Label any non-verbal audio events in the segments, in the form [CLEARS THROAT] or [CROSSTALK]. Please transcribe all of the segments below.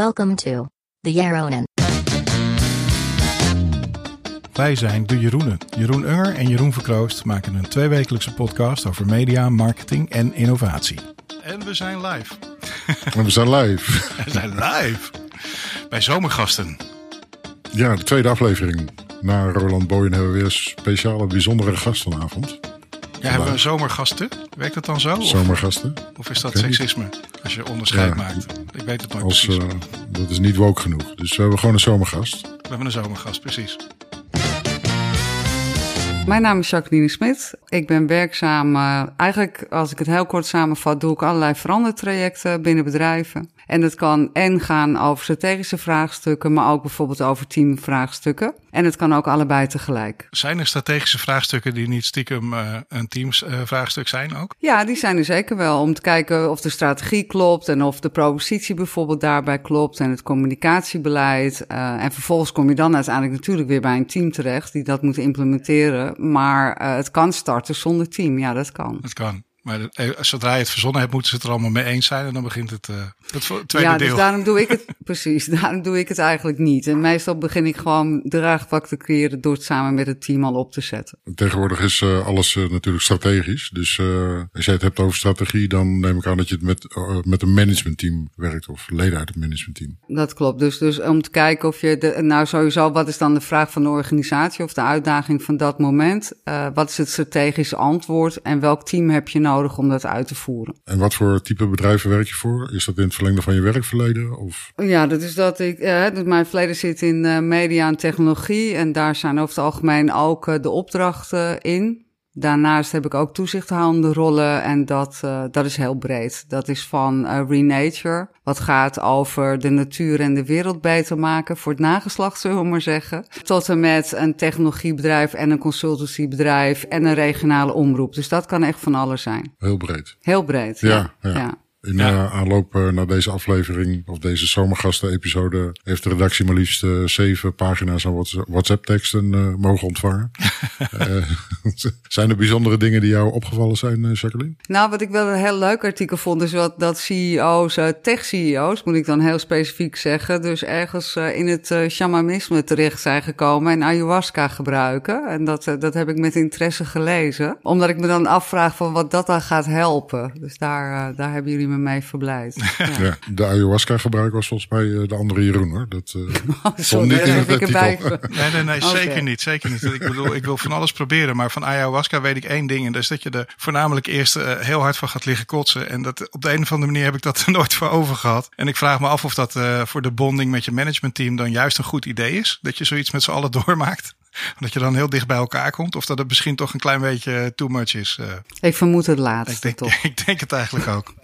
Welcome to the Yaronen. Wij zijn de Jeroenen. Jeroen Unger en Jeroen Verkroost maken een tweewekelijkse podcast over media, marketing en innovatie. En we zijn live. [LAUGHS] En we zijn live. We zijn live. Bij Zomergasten. Ja, de tweede aflevering. Na Roland Boyen hebben we weer een speciale, bijzondere gastenavond. Ja, hebben we zomergasten? Werkt dat dan zo? Zomergasten. of is dat niet. seksisme? Als je onderscheid Ja. maakt. Ik weet het nooit Als, precies. eh, dat is niet woke genoeg. Dus we hebben gewoon een zomergast. We hebben een zomergast, precies. Mijn naam is Jacqueline Smit. Ik ben werkzaam, eh, eigenlijk als ik het heel kort samenvat, doe ik allerlei verandertrajecten binnen bedrijven. En het kan en gaan over strategische vraagstukken, maar ook bijvoorbeeld over teamvraagstukken. En het kan ook allebei tegelijk. Zijn er strategische vraagstukken die niet stiekem eh, een teamsvraagstuk zijn ook? Ja, die zijn er zeker wel. Om te kijken of de strategie klopt en of de propositie bijvoorbeeld daarbij klopt en het communicatiebeleid. Eh, en vervolgens kom je dan uiteindelijk natuurlijk weer bij een team terecht die dat moet implementeren. Maar eh, het kan starten zonder team. Ja, dat kan. Dat kan. Maar zodra je het verzonnen hebt, moeten ze het er allemaal mee eens zijn. En dan begint het, het tweede ja, deel. dus daarom doe ik het [LAUGHS] precies. Daarom doe ik het eigenlijk niet. En meestal begin ik gewoon draagvlak te creëren door het samen met het team al op te zetten. Tegenwoordig is eh, alles eh, natuurlijk strategisch. Dus eh, als jij het hebt over strategie, dan neem ik aan dat je het met, met een managementteam werkt. Of leden uit het managementteam. Dat klopt. Dus, dus om te kijken of je, de, nou sowieso, wat is dan de vraag van de organisatie of de uitdaging van dat moment? Eh, wat is het strategische antwoord en welk team heb je nodig om dat uit te voeren? En wat voor type bedrijven werk je voor? Is dat in het verlengde van je werkverleden? Of Ja, dat is dat ik. eh, mijn verleden zit in eh, media en technologie. En daar zijn over het algemeen ook eh, de opdrachten in. Daarnaast heb ik ook toezichthoudende rollen. En dat, dat is heel breed. Dat is van Renature. Wat gaat over de natuur en de wereld beter maken. Voor het nageslacht, zullen we maar zeggen. Tot en met een technologiebedrijf en een consultancybedrijf. En een regionale omroep. Dus dat kan echt van alles zijn. heel breed? Heel breed. Ja, ja. ja. In Ja. eh, aanloop naar deze aflevering, of deze zomergasten-episode, heeft de redactie maar liefst eh, zeven pagina's aan Whats- WhatsApp-teksten eh, mogen ontvangen. [LAUGHS] Eh, [LAUGHS] zijn er bijzondere dingen die jou opgevallen zijn, Jacqueline? Nou, wat ik wel een heel leuk artikel vond, is wat dat CEO's, tech-CEO's, moet ik dan heel specifiek zeggen, dus ergens in het shamanisme terecht zijn gekomen en ayahuasca gebruiken. En dat, dat heb ik met interesse gelezen, omdat ik me dan afvraag van wat dat dan gaat helpen. Dus daar, daar hebben jullie me mee verblijd. [LAUGHS] Ja. Ja, de ayahuasca-gebruik was volgens mij eh, de andere Jeroen, hoor. Dat eh, [LAUGHS] Oh, sorry, niet in het erbij. [LAUGHS] Nee, nee, nee, zeker niet. Zeker niet. Ik bedoel, ik wil van alles proberen. Maar van ayahuasca weet ik één ding. En dat is dat je er voornamelijk eerst eh, heel hard van gaat liggen kotsen. En dat, op de een of andere manier heb ik dat er nooit voor over gehad. En ik vraag me af of dat eh, voor de bonding met je managementteam dan juist een goed idee is. Dat je zoiets met z'n allen doormaakt. Dat je dan heel dicht bij elkaar komt. Of dat het misschien toch een klein beetje too much is. eh. Ik vermoed het laatste, ik, denk, toch? ik denk het eigenlijk ook.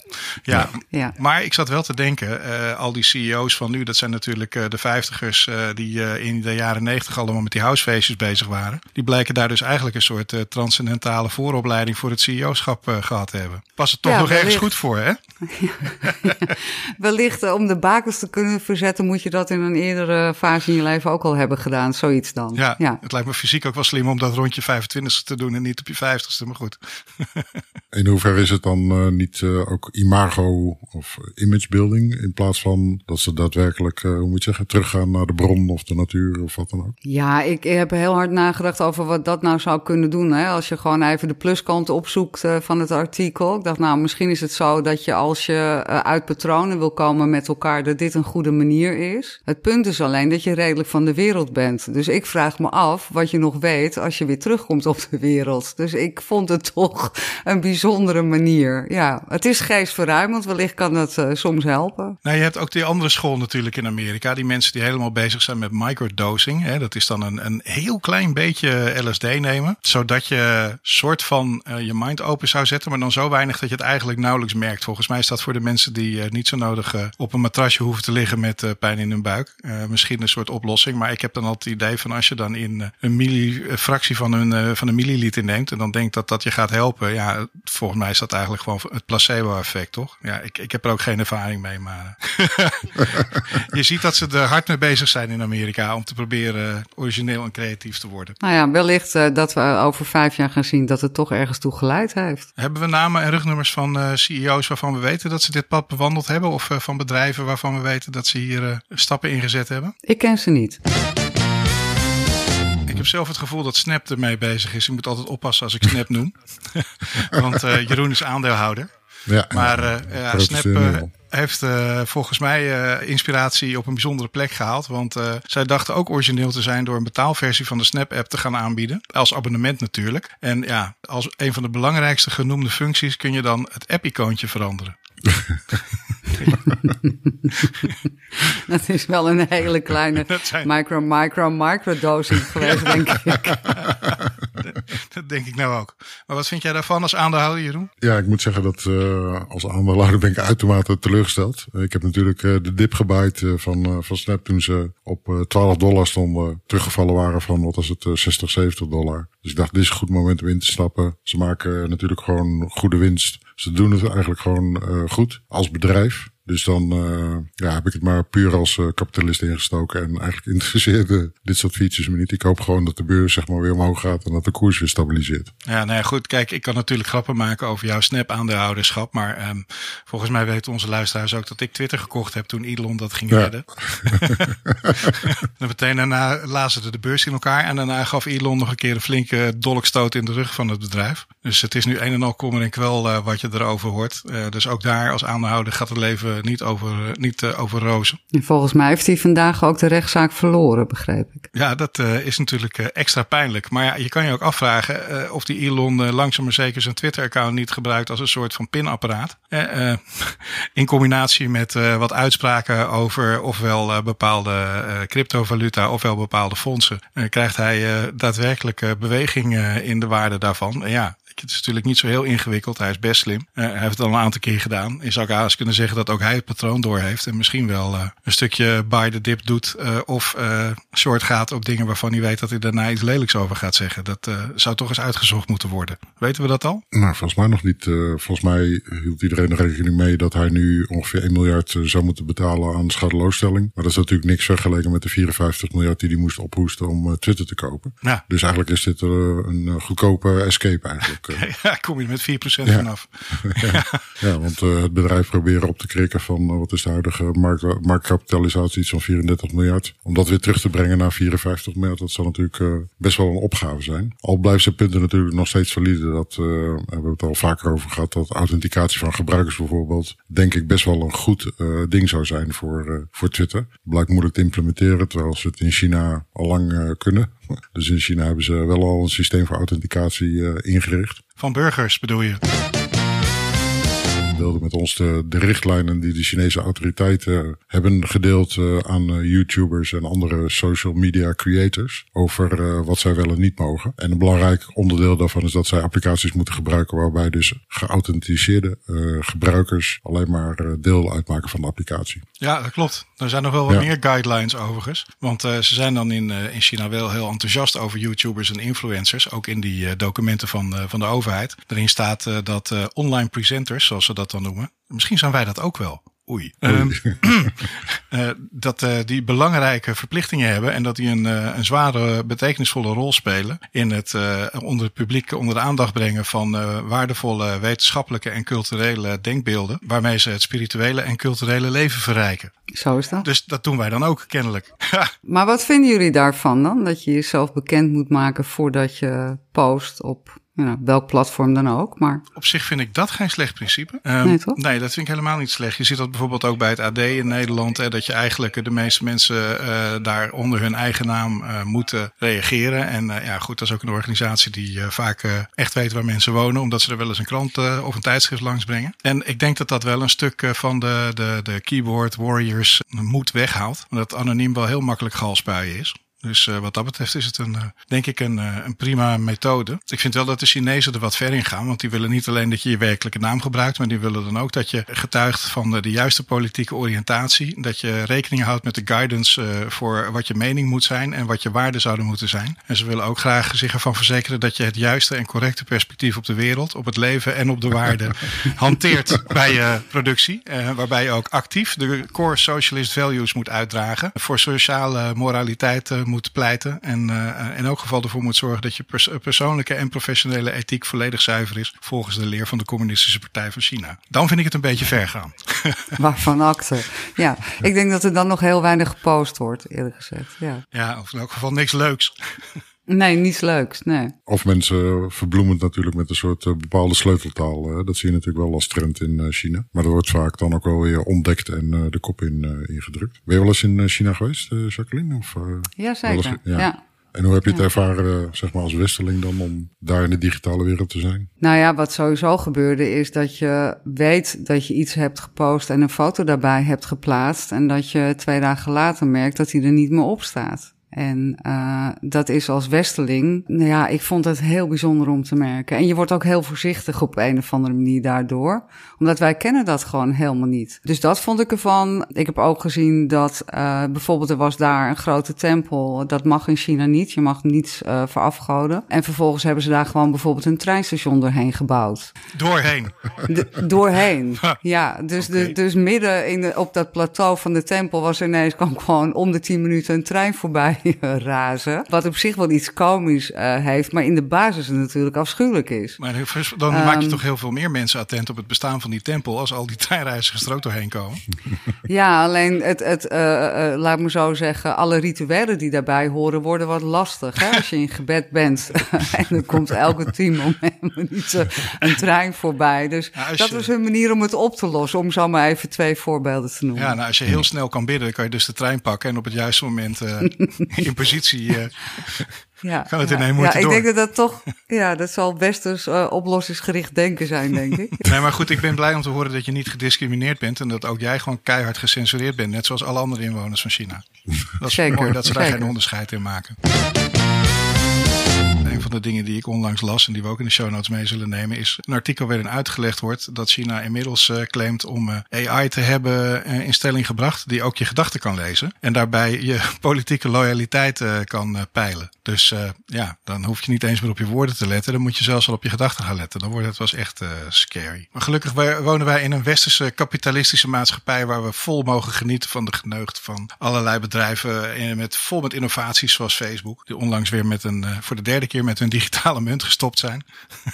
Ja, Ja. maar ik zat wel te denken, eh, al die CEO's van nu, dat zijn natuurlijk eh, de vijftigers eh, die eh, in de jaren negentig allemaal met die housefeestjes bezig waren. Die blijken daar dus eigenlijk een soort eh, transcendentale vooropleiding voor het CEO-schap eh, gehad te hebben. Pas het toch Ja, nog ergens goed voor, hè? [LAUGHS] Wellicht om de bakens te kunnen verzetten, moet je dat in een eerdere fase in je leven ook al hebben gedaan. Zoiets dan. Ja, ja. het lijkt me fysiek ook wel slim om dat rond je 25ste te doen en niet op je 50ste, maar goed. [LAUGHS] In hoeverre is het dan eh, niet eh, ook imago of image building in plaats van dat ze daadwerkelijk, eh, hoe moet je zeggen, teruggaan naar de bron of de natuur of wat dan ook? Ja, ik heb heel hard nagedacht over wat dat nou zou kunnen doen. Hè? Als je gewoon even de pluskant opzoekt van het artikel. Ik dacht, nou, misschien is het zo dat je als je uit patronen wil komen met elkaar, dat dit een goede manier is. Het punt is alleen dat je redelijk van de wereld bent. Dus ik vraag me af wat je nog weet als je weer terugkomt op de wereld. Dus ik vond het [LAUGHS] toch een bijzondere manier. Ja, het is geestverruimend. Wellicht kan dat eh, soms helpen. Nou, je hebt ook die andere school natuurlijk in Amerika. Die mensen die helemaal bezig zijn met microdosing. Hè, dat is dan een, een heel klein beetje LSD nemen. Zodat je soort van eh, je mind open zou zetten. Maar dan zo weinig dat je het eigenlijk nauwelijks merkt. Volgens mij is dat voor de mensen die eh, niet zo nodig eh, op een matrasje hoeven te liggen met eh, pijn in hun buik. Eh, misschien een soort oplossing. Maar ik heb dan altijd het idee van als je dan in eh, een milli, eh, fractie van een, eh, van een milliliter neemt. En dan denkt dat dat je gaat helpen. Ja, volgens mij is dat eigenlijk gewoon het placebo-effect, toch? Ja, ik, ik heb er ook geen ervaring mee, maar [LAUGHS] je ziet dat ze er hard mee bezig zijn in Amerika om te proberen origineel en creatief te worden. Nou ja, wellicht uh, dat we over vijf jaar gaan zien dat het toch ergens toe geleid heeft. Hebben we namen en rugnummers van uh, CEO's waarvan we weten dat ze dit pad bewandeld hebben? Of uh, van bedrijven waarvan we weten dat ze hier stappen ingezet hebben? Ik ken ze niet. Ik heb zelf het gevoel dat Snap ermee bezig is. Ik moet altijd oppassen als ik Snap noem. [LAUGHS] Want uh, Jeroen is aandeelhouder. Ja, maar uh, ja, Snap uh, heeft uh, volgens mij inspiratie op een bijzondere plek gehaald. Want zij dachten ook origineel te zijn door een betaalversie van de Snap-app te gaan aanbieden. Als abonnement natuurlijk. En ja, als een van de belangrijkste genoemde functies kun je dan het app-icoontje veranderen. [LAUGHS] dat is wel een hele kleine [LAUGHS] zijn... micro, micro, micro dosing geweest, denk ik. [LAUGHS] dat denk ik nou ook. Maar wat vind jij daarvan als aandeelhouder, Jeroen? Ja, ik moet zeggen dat uh, als aandeelhouder ben ik uitermate teleurgesteld. Ik heb natuurlijk uh, de dip gebaaid uh, van, van Snap toen ze op 12 dollar stonden. Teruggevallen waren van, wat was het, 60, 70 dollar. Dus ik dacht, dit is een goed moment om in te stappen. Ze maken natuurlijk gewoon goede winst. Ze doen het eigenlijk gewoon goed als bedrijf. Dus dan uh, ja, heb ik het maar puur als uh, kapitalist ingestoken. En eigenlijk interesseerde dit soort features me niet. Ik hoop gewoon dat de beurs zeg maar weer omhoog gaat en dat de koers weer stabiliseert. Ja, nou ja, goed. Kijk, ik kan natuurlijk grappen maken over jouw Snap-aandeelhouderschap. Maar um, volgens mij weten onze luisteraars ook dat ik Twitter gekocht heb toen Elon dat ging ja. redden. [LAUGHS] dan meteen daarna lazen de beurs in elkaar. En daarna gaf Elon nog een keer een flinke dolkstoot in de rug van het bedrijf. Dus het is nu een en al kommer en kwel uh, wat je erover hoort. dus ook daar als aandeelhouder gaat het leven niet, over, niet uh, over rozen. En volgens mij heeft hij vandaag ook de rechtszaak verloren, begreep ik. Ja, dat uh, is natuurlijk extra pijnlijk. Maar ja, je kan je ook afvragen of die Elon langzaam maar zeker zijn Twitter-account niet gebruikt als een soort van pinapparaat. [LAUGHS] in combinatie met wat uitspraken over ofwel bepaalde cryptovaluta ofwel bepaalde fondsen, krijgt hij daadwerkelijk beweging in de waarde daarvan. Ja, het is natuurlijk niet zo heel ingewikkeld. Hij is best slim. Uh, hij heeft het al een aantal keer gedaan. Je zou haast kunnen zeggen dat ook hij het patroon doorheeft. En misschien wel uh, een stukje buy the dip doet. Uh, of short gaat op dingen waarvan hij weet dat hij daarna iets lelijks over gaat zeggen. Dat zou toch eens uitgezocht moeten worden. Weten we dat al? Nou, volgens mij nog niet. volgens mij hield iedereen er rekening mee dat hij nu ongeveer 1 miljard zou moeten betalen aan schadeloosstelling. Maar dat is natuurlijk niks vergeleken met de 54 miljard die hij moest ophoesten om Twitter te kopen. Ja. Dus eigenlijk is dit een goedkope escape eigenlijk. Ja, kom je met 4% ja. vanaf. [LAUGHS] ja, ja, want uh, het bedrijf proberen op te krikken van uh, wat is de huidige markt, marktkapitalisatie, iets van 34 miljard. Om dat weer terug te brengen naar 54 miljard, dat zal natuurlijk uh, best wel een opgave zijn. Al blijven zijn punten natuurlijk nog steeds valide. Dat we hebben het al vaker over gehad, dat authenticatie van gebruikers bijvoorbeeld, denk ik best wel een goed ding zou zijn voor, voor Twitter. Blijkt moeilijk te implementeren, terwijl ze het in China al lang kunnen. Dus in China hebben ze wel al een systeem voor authenticatie ingericht. Van burgers bedoel je? Deelde met ons de, de, richtlijnen die de Chinese autoriteiten hebben gedeeld uh, aan uh, YouTubers en andere social media creators over uh, wat zij wel en niet mogen. En een belangrijk onderdeel daarvan is dat zij applicaties moeten gebruiken waarbij dus geauthenticeerde gebruikers alleen maar deel uitmaken van de applicatie. Ja, dat klopt. Er zijn nog wel wat ja. meer guidelines overigens. Want ze zijn dan in, in China wel heel enthousiast over YouTubers en influencers. Ook in die documenten van, van de overheid. Daarin staat dat online presenters, zoals ze dat dan noemen. Misschien zijn wij dat ook wel. Oei. [LAUGHS] Um, uh, [CLEARS THROAT] dat uh, die belangrijke verplichtingen hebben en dat die een, uh, een zware, betekenisvolle rol spelen in het onder het publiek onder de aandacht brengen van waardevolle wetenschappelijke en culturele denkbeelden, waarmee ze het spirituele en culturele leven verrijken. Zo is dat. Dus dat doen wij dan ook, kennelijk. [LAUGHS] maar wat vinden jullie daarvan dan? Dat je jezelf bekend moet maken voordat je post op ja, welk platform dan ook. Maar... Op zich vind ik dat geen slecht principe. Um, nee, toch? nee, dat vind ik helemaal niet slecht. Je ziet dat bijvoorbeeld ook bij het AD in Nederland. Hè, dat je eigenlijk de meeste mensen uh, daar onder hun eigen naam uh, moeten reageren. En uh, ja, goed, dat is ook een organisatie die vaak echt weet waar mensen wonen. Omdat ze er wel eens een krant of een tijdschrift langs brengen. En ik denk dat dat wel een stuk van de, de, de keyboard warriors moed weghaalt. Omdat anoniem wel heel makkelijk galspuien is. Dus wat dat betreft is het een, denk ik een, een prima methode. Ik vind wel dat de Chinezen er wat ver in gaan. Want die willen niet alleen dat je je werkelijke naam gebruikt. Maar die willen dan ook dat je getuigt van de, de juiste politieke oriëntatie. Dat je rekening houdt met de guidance voor wat je mening moet zijn. En wat je waarden zouden moeten zijn. En ze willen ook graag zich ervan verzekeren dat je het juiste en correcte perspectief op de wereld, op het leven en op de waarde [LAUGHS] hanteert bij je productie. Waarbij je ook actief de core socialist values moet uitdragen. Voor sociale moraliteit uh, moet pleiten. En uh, in elk geval ervoor moet zorgen dat je pers persoonlijke en professionele ethiek volledig zuiver is. Volgens de leer van de Communistische Partij van China. Dan vind ik het een beetje ver gaan. [LAUGHS] Waarvan acte. Ja, ik denk dat er dan nog heel weinig gepost wordt, eerlijk gezegd. Ja, ja of in elk geval niks leuks. Nee, niets leuks, nee. Of mensen verbloemen natuurlijk met een soort uh, bepaalde sleuteltaal. Dat zie je natuurlijk wel als trend in uh, China. Maar dat wordt vaak dan ook wel weer ontdekt en uh, de kop in ingedrukt. Ben je wel eens in China geweest, Jacqueline? Of, ja, zeker. Eens, ja. ja. En hoe heb je het ervaren, zeg maar, als westerling dan om daar in de digitale wereld te zijn? Nou ja, wat sowieso gebeurde is dat je weet dat je iets hebt gepost en een foto daarbij hebt geplaatst. En dat je twee dagen later merkt dat hij er niet meer op staat. En uh, dat is als westeling, nou ja, ik vond het heel bijzonder om te merken. En je wordt ook heel voorzichtig op een of andere manier daardoor. Omdat wij kennen dat gewoon helemaal niet. Dus dat vond ik ervan. Ik heb ook gezien dat uh, bijvoorbeeld er was daar een grote tempel. Dat mag in China niet. Je mag niets uh, verafgoden. En vervolgens hebben ze daar gewoon bijvoorbeeld een treinstation doorheen gebouwd. Doorheen? doorheen, [LAUGHS] ja. Dus, okay. de, dus midden in de, op dat plateau van de tempel was ineens kwam gewoon om de tien minuten een trein voorbij [LAUGHS] razen. Wat op zich wel iets komisch uh, heeft, maar in de basis natuurlijk afschuwelijk is. Maar dan um, maak je toch heel veel meer mensen attent op het bestaan van die tempel als al die [LAUGHS] treinreizigers er ook doorheen komen. [LAUGHS] Ja, alleen het, het uh, uh, laat me zo zeggen, alle rituelen die daarbij horen worden wat lastig. Hè? Als je in gebed bent en dan komt elke tien minuten een trein voorbij. Dus nou, dat je... was hun manier om het op te lossen, om zo maar even twee voorbeelden te noemen. Ja, nou, als je heel snel kan bidden, kan je dus de trein pakken en op het juiste moment in positie uh, [LAUGHS] ja, kan het ja, in één Ja, ik denk dat dat toch, ja, dat zal westers uh, oplossingsgericht denken zijn, denk ik. [LAUGHS] nee, maar goed, ik ben blij om te horen dat je niet gediscrimineerd bent en dat ook jij gewoon keihard gecensureerd bent, net zoals alle andere inwoners van China. Dat is Zeker. mooi dat ze daar Zeker. geen onderscheid in maken een van de dingen die ik onlangs las en die we ook in de show notes mee zullen nemen, is een artikel waarin uitgelegd wordt dat China inmiddels uh, claimt om uh, AI te hebben uh, in stelling gebracht die ook je gedachten kan lezen en daarbij je [LAUGHS] politieke loyaliteit kan peilen. Dus ja, dan hoef je niet eens meer op je woorden te letten, dan moet je zelfs al op je gedachten gaan letten. Dan wordt het was echt scary. Maar gelukkig wonen wij in een westerse kapitalistische maatschappij waar we vol mogen genieten van de geneugd van allerlei bedrijven met, vol met innovaties zoals Facebook, die onlangs weer met een, voor de derde keer met hun digitale munt gestopt zijn.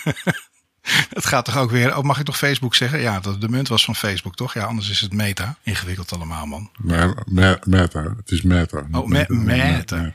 [LAUGHS] [LAUGHS] Het gaat toch ook weer. Oh, mag ik toch Facebook zeggen? Ja, de munt was van Facebook, toch? Ja, anders is het Meta. Ingewikkeld allemaal, man. meta. Het is Meta. Oh, me Meta. Ja,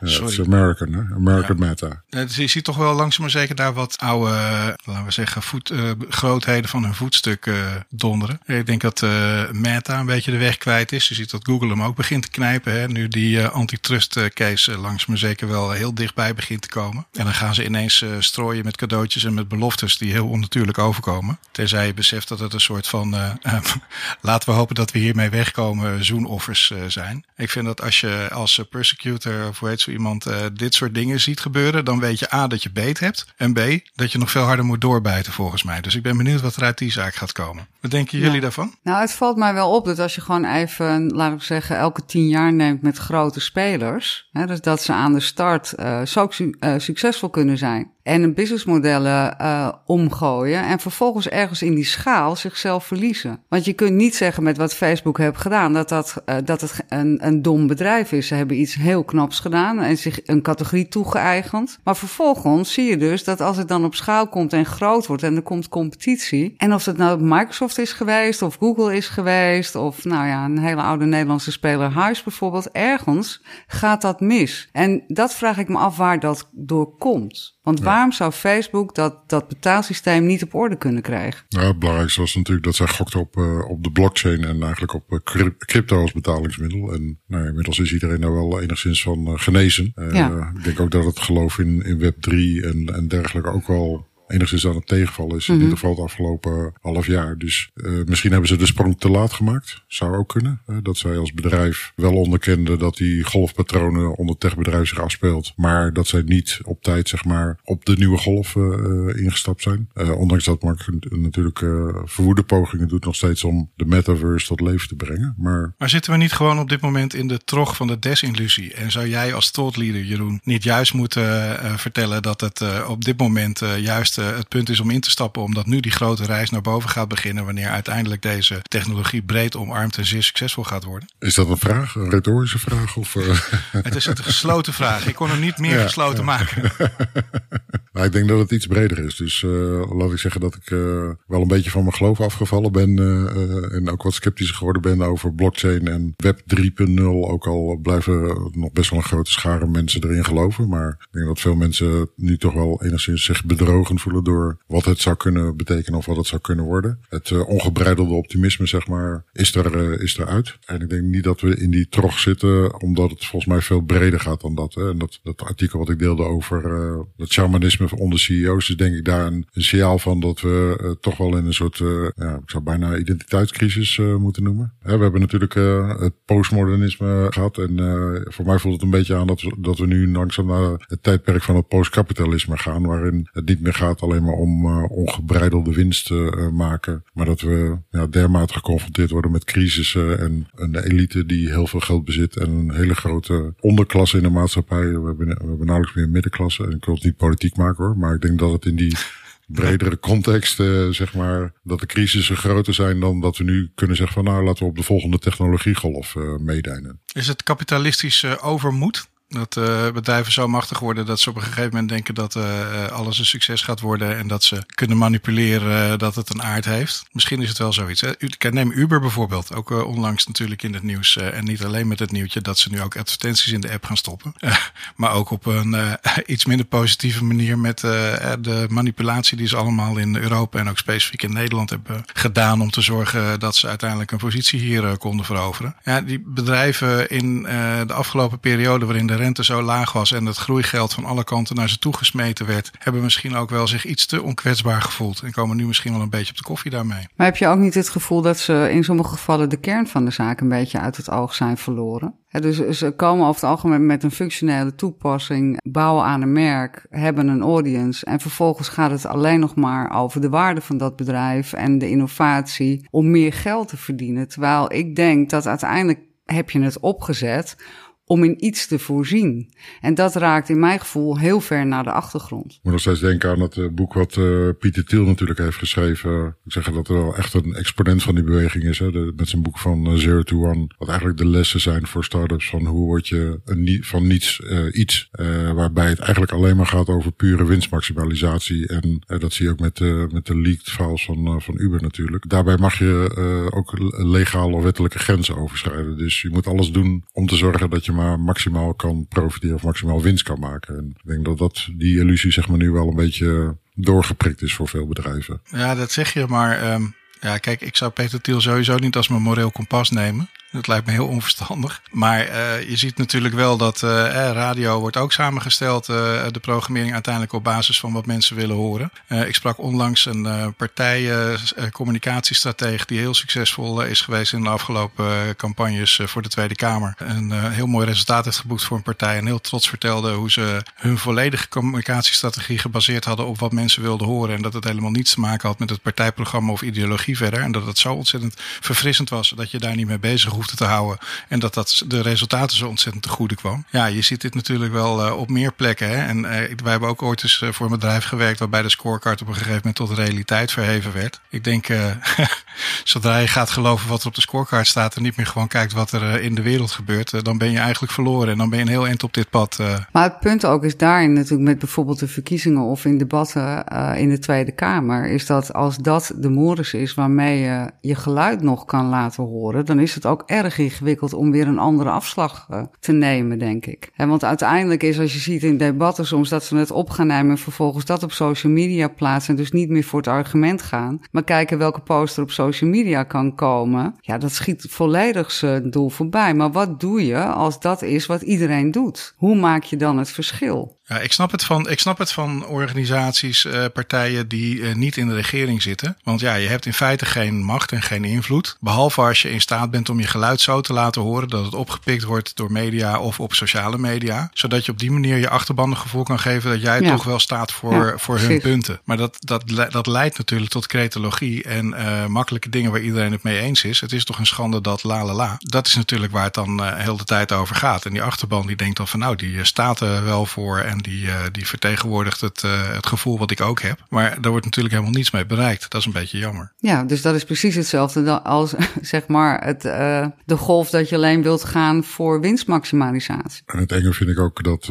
het is American, hè? American ja. Meta. Dus je ziet toch wel langzaam maar zeker daar wat oude, laten we zeggen, voet, uh, grootheden van hun voetstuk uh, donderen. Ik denk dat uh, Meta een beetje de weg kwijt is. Je ziet dat Google hem ook begint te knijpen. Hè? Nu die antitrust case langzaam maar zeker wel heel dichtbij begint te komen. En dan gaan ze ineens strooien met cadeautjes en met beloftes die heel onnatuurlijk overkomen. Tenzij je beseft dat het een soort van, uh, uh, [LAUGHS] laten we hopen dat we hiermee wegkomen, zoenoffers uh, zijn. Ik vind dat als je als persecutor of hoe heet zo iemand dit soort dingen ziet gebeuren, dan weet je A dat je beet hebt en B dat je nog veel harder moet doorbijten volgens mij. Dus ik ben benieuwd wat er uit die zaak gaat komen. Wat denken jullie ja. daarvan? Nou, het valt mij wel op dat als je gewoon even, laten we zeggen, elke tien jaar neemt met grote spelers, hè, dus dat ze aan de start zo su succesvol kunnen zijn en businessmodellen uh, omgooien en vervolgens ergens in die schaal zichzelf verliezen. Want je kunt niet zeggen met wat Facebook heeft gedaan dat, dat, uh, dat het een, een dom bedrijf is. Ze hebben iets heel knaps gedaan en zich een categorie toegeëigend. Maar vervolgens zie je dus dat als het dan op schaal komt en groot wordt en er komt competitie. En of het nou Microsoft is geweest of Google is geweest of nou ja, een hele oude Nederlandse speler Huis bijvoorbeeld. Ergens gaat dat mis. En dat vraag ik me af waar dat door komt. Want ja. waarom zou Facebook dat, dat betaalsysteem niet op orde kunnen krijgen? Nou, het belangrijkste was natuurlijk dat zij gokte op, uh, op de blockchain en eigenlijk op uh, crypto als betalingsmiddel. En nou, inmiddels is iedereen daar wel enigszins van uh, genezen. Ja. Ik denk ook dat het geloof in, in Web3 en, en dergelijke ook wel enigszins aan het tegenvallen is. In Mhm. ieder geval het afgelopen half jaar. Dus eh, misschien hebben ze de sprong te laat gemaakt. Zou ook kunnen. hè, dat zij als bedrijf wel onderkenden dat die golfpatronen onder het techbedrijf zich afspeelt. Maar dat zij niet op tijd zeg maar op de nieuwe golf eh, ingestapt zijn. Eh, ondanks dat Mark natuurlijk eh, verwoede pogingen doet nog steeds om de metaverse tot leven te brengen. Maar Maar zitten we niet gewoon op dit moment in de trog van de desillusie? En zou jij als thought leader, Jeroen, niet juist moeten eh, vertellen dat het eh, op dit moment eh, juist het punt is om in te stappen, omdat nu die grote reis naar boven gaat beginnen, wanneer uiteindelijk deze technologie breed omarmd en zeer succesvol gaat worden? is dat een vraag? Een retorische vraag? Of, eh, Het is een gesloten vraag. Ik kon hem niet meer Ja, gesloten maken. [LAUGHS] Nou, ik denk dat het iets breder is. Dus eh, laat ik zeggen dat ik eh, wel een beetje van mijn geloof afgevallen ben. eh, en ook wat sceptischer geworden ben over blockchain en web 3.0. Ook al blijven nog best wel een grote schare mensen erin geloven. Maar ik denk dat veel mensen nu toch wel enigszins zich bedrogen voelen door wat het zou kunnen betekenen of wat het zou kunnen worden. Het ongebreidelde optimisme, zeg maar, is er, is eruit. En ik denk niet dat we in die trog zitten, omdat het volgens mij veel breder gaat dan dat. Hè. En dat, dat artikel wat ik deelde over het onder CEO's is denk ik daar een, signaal van dat we eh, toch wel in een soort, eh, ja, ik zou bijna identiteitscrisis eh, moeten noemen. Hè, we hebben natuurlijk het postmodernisme gehad en voor mij voelt het een beetje aan dat we, dat we nu langzaam naar het tijdperk van het postkapitalisme gaan, waarin het niet meer gaat alleen maar om ongebreidelde winst maken, maar dat we ja, dermate geconfronteerd worden met crisissen en een elite die heel veel geld bezit en een hele grote onderklasse in de maatschappij. We hebben, we hebben nauwelijks meer middenklasse en ik wil het niet politiek maken hoor, maar ik denk dat het in die bredere context, eh, zeg maar, dat de crisissen groter zijn dan dat we nu kunnen zeggen van nou laten we op de volgende technologiegolf eh meedijnen. Is het kapitalistisch overmoed? Dat eh, bedrijven zo machtig worden dat ze op een gegeven moment denken dat eh, alles een succes gaat worden en dat ze kunnen manipuleren eh, dat het een aard heeft. Misschien is het wel zoiets. Hè? Neem Uber bijvoorbeeld, ook eh, onlangs natuurlijk in het nieuws. eh, en niet alleen met het nieuwtje dat ze nu ook advertenties in de app gaan stoppen. Eh, maar ook op een eh, iets minder positieve manier met eh, de manipulatie die ze allemaal in Europa en ook specifiek in Nederland hebben gedaan om te zorgen dat ze uiteindelijk een positie hier eh, konden veroveren. Ja, die bedrijven in eh, de afgelopen periode waarin de rente zo laag was en het groeigeld van alle kanten naar ze toe gesmeten werd, hebben misschien ook wel zich iets te onkwetsbaar gevoeld en komen nu misschien wel een beetje op de koffie daarmee. Maar heb je ook niet het gevoel dat ze in sommige gevallen de kern van de zaak een beetje uit het oog zijn verloren? Dus ze komen over het algemeen met een functionele toepassing, bouwen aan een merk, hebben een audience en vervolgens gaat het alleen nog maar over de waarde van dat bedrijf en de innovatie om meer geld te verdienen. Terwijl ik denk dat uiteindelijk heb je het opgezet om in iets te voorzien. En dat raakt in mijn gevoel heel ver naar de achtergrond. Ik moet nog steeds denken aan het eh, boek wat eh, Pieter Thiel natuurlijk heeft geschreven. Ik zeg dat er wel echt een exponent van die beweging is. Hè? Met zijn boek van eh, Zero to One. Wat eigenlijk de lessen zijn voor startups van hoe word je een, van niets iets. waarbij het eigenlijk alleen maar gaat over pure winstmaximalisatie. En dat zie je ook met, met de leaked files van, van Uber natuurlijk. Daarbij mag je ook legale of wettelijke grenzen overschrijden. Dus je moet alles doen om te zorgen dat je maar maximaal kan profiteren of maximaal winst kan maken. En ik denk dat, dat die illusie zeg maar nu wel een beetje doorgeprikt is voor veel bedrijven. Ja, dat zeg je, maar ehm, ja, kijk, ik zou Peter Thiel sowieso niet als mijn moreel kompas nemen. Dat lijkt me heel onverstandig. Maar eh, je ziet natuurlijk wel dat eh, radio wordt ook samengesteld, eh, de programmering uiteindelijk op basis van wat mensen willen horen. Ik sprak onlangs een eh partij, eh, s- eh, communicatiestratege die heel succesvol is geweest in de afgelopen campagnes voor de Tweede Kamer. Een heel mooi resultaat heeft geboekt voor een partij en heel trots vertelde hoe ze hun volledige communicatiestrategie gebaseerd hadden op wat mensen wilden horen. En dat het helemaal niets te maken had met het partijprogramma of ideologie verder. En dat het zo ontzettend verfrissend was dat je daar niet mee bezig te houden. En dat, dat de resultaten zo ontzettend te goede kwam. Ja, je ziet dit natuurlijk wel uh, op meer plekken. Hè? En uh, wij hebben ook ooit eens uh, voor een bedrijf gewerkt waarbij de scorecard op een gegeven moment tot realiteit verheven werd. Ik denk, [LAUGHS] zodra je gaat geloven wat er op de scorecard staat en niet meer gewoon kijkt wat er in de wereld gebeurt, dan ben je eigenlijk verloren. En dan ben je een heel eind op dit pad. Maar het punt ook is daarin natuurlijk met bijvoorbeeld de verkiezingen of in debatten in de Tweede Kamer, is dat als dat de modus is waarmee je je geluid nog kan laten horen, dan is het ook erg ingewikkeld om weer een andere afslag uh, te nemen, denk ik. Want uiteindelijk is, als je ziet in debatten soms, dat ze het op gaan nemen en vervolgens dat op social media plaatsen en dus niet meer voor het argument gaan, maar kijken welke poster op social media kan komen. Ja, dat schiet volledig zijn doel voorbij. Maar wat doe je als dat is wat iedereen doet? Hoe maak je dan het verschil? Ja, ik snap het van, ik snap het van organisaties, uh, partijen die uh, niet in de regering zitten. Want ja, je hebt in feite geen macht en geen invloed. Behalve als je in staat bent om je geluid zo te laten horen dat het opgepikt wordt door media of op sociale media. Zodat je op die manier je achterban gevoel kan geven dat jij ja. toch wel staat voor, ja, voor hun punten. Maar dat, dat, dat leidt natuurlijk tot cretologie en uh, makkelijke dingen waar iedereen het mee eens is. Het is toch een schande dat la la la. Dat is natuurlijk waar het dan heel de tijd over gaat. En die achterban die denkt dan van nou, die staat er wel voor en die, uh, die vertegenwoordigt het, uh, het gevoel wat ik ook heb. Maar daar wordt natuurlijk helemaal niets mee bereikt. Dat is een beetje jammer. Ja, dus dat is precies hetzelfde als [LAUGHS] zeg maar het, uh, de golf dat je alleen wilt gaan voor winstmaximalisatie. En het enge vind ik ook dat,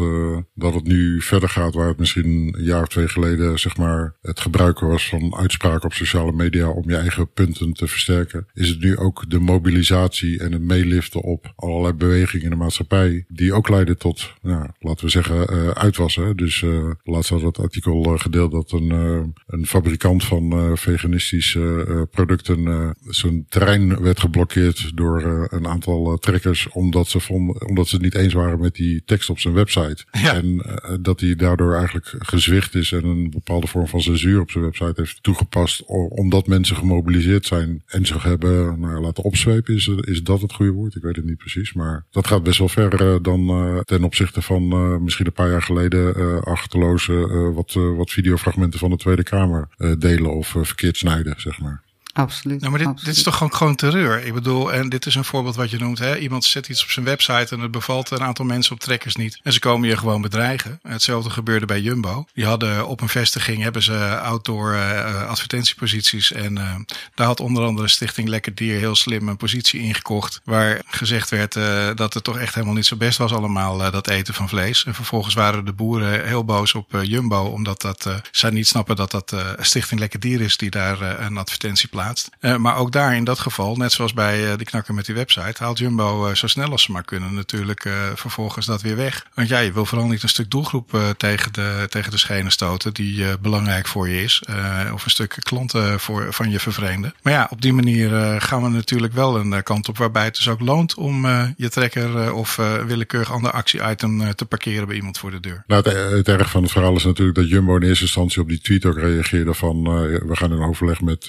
dat het nu verder gaat waar het misschien een jaar of twee geleden zeg maar het gebruiken was van uitspraken op sociale media om je eigen punten te versterken. Is het nu ook de mobilisatie en het meeliften op allerlei bewegingen in de maatschappij die ook leiden tot, nou, laten we zeggen, uit was. Hè? Dus uh, laatst had het artikel uh, gedeeld dat een, uh, een fabrikant van veganistische producten zijn terrein werd geblokkeerd door een aantal trekkers omdat ze, vonden, omdat ze het niet eens waren met die tekst op zijn website. [LAUGHS] Ja. En dat hij daardoor eigenlijk gezwicht is en een bepaalde vorm van censuur op zijn website heeft toegepast omdat mensen gemobiliseerd zijn en zich hebben nou, laten opzwepen. Is, is dat het goede woord? Ik weet het niet precies. Maar dat gaat best wel ver dan ten opzichte van misschien een paar jaar geleden uh, achterloos uh, wat, uh, wat videofragmenten van de Tweede Kamer delen of verkeerd snijden, zeg maar. Absoluut. Nou, maar dit, absoluut. dit is toch gewoon, gewoon terreur. Ik bedoel, en dit is een voorbeeld wat je noemt. Hè? Iemand zet iets op zijn website en het bevalt een aantal mensen op trekkers niet. En ze komen je gewoon bedreigen. Hetzelfde gebeurde bij Jumbo. Die hadden op een vestiging hebben ze outdoor uh, advertentieposities. En uh, daar had onder andere Stichting Lekker Dier heel slim een positie ingekocht. Waar gezegd werd uh, dat het toch echt helemaal niet zo best was allemaal dat eten van vlees. En vervolgens waren de boeren heel boos op Jumbo. Omdat dat, zij niet snappen dat dat Stichting Lekker Dier is die daar een advertentie plaatst. Uh, maar ook daar in dat geval, net zoals bij uh, die knakker met die website, haalt Jumbo uh, zo snel als ze maar kunnen natuurlijk vervolgens dat weer weg. Want ja, je wil vooral niet een stuk doelgroep tegen, de, tegen de schenen stoten die belangrijk voor je is. of een stuk klanten voor, van je vervreemden. Maar ja, op die manier gaan we natuurlijk wel een kant op waarbij het dus ook loont om je trekker of willekeurig ander actie-item te parkeren bij iemand voor de deur. Nou, het, het erg van het verhaal is natuurlijk dat Jumbo in eerste instantie op die tweet ook reageerde van we gaan in overleg met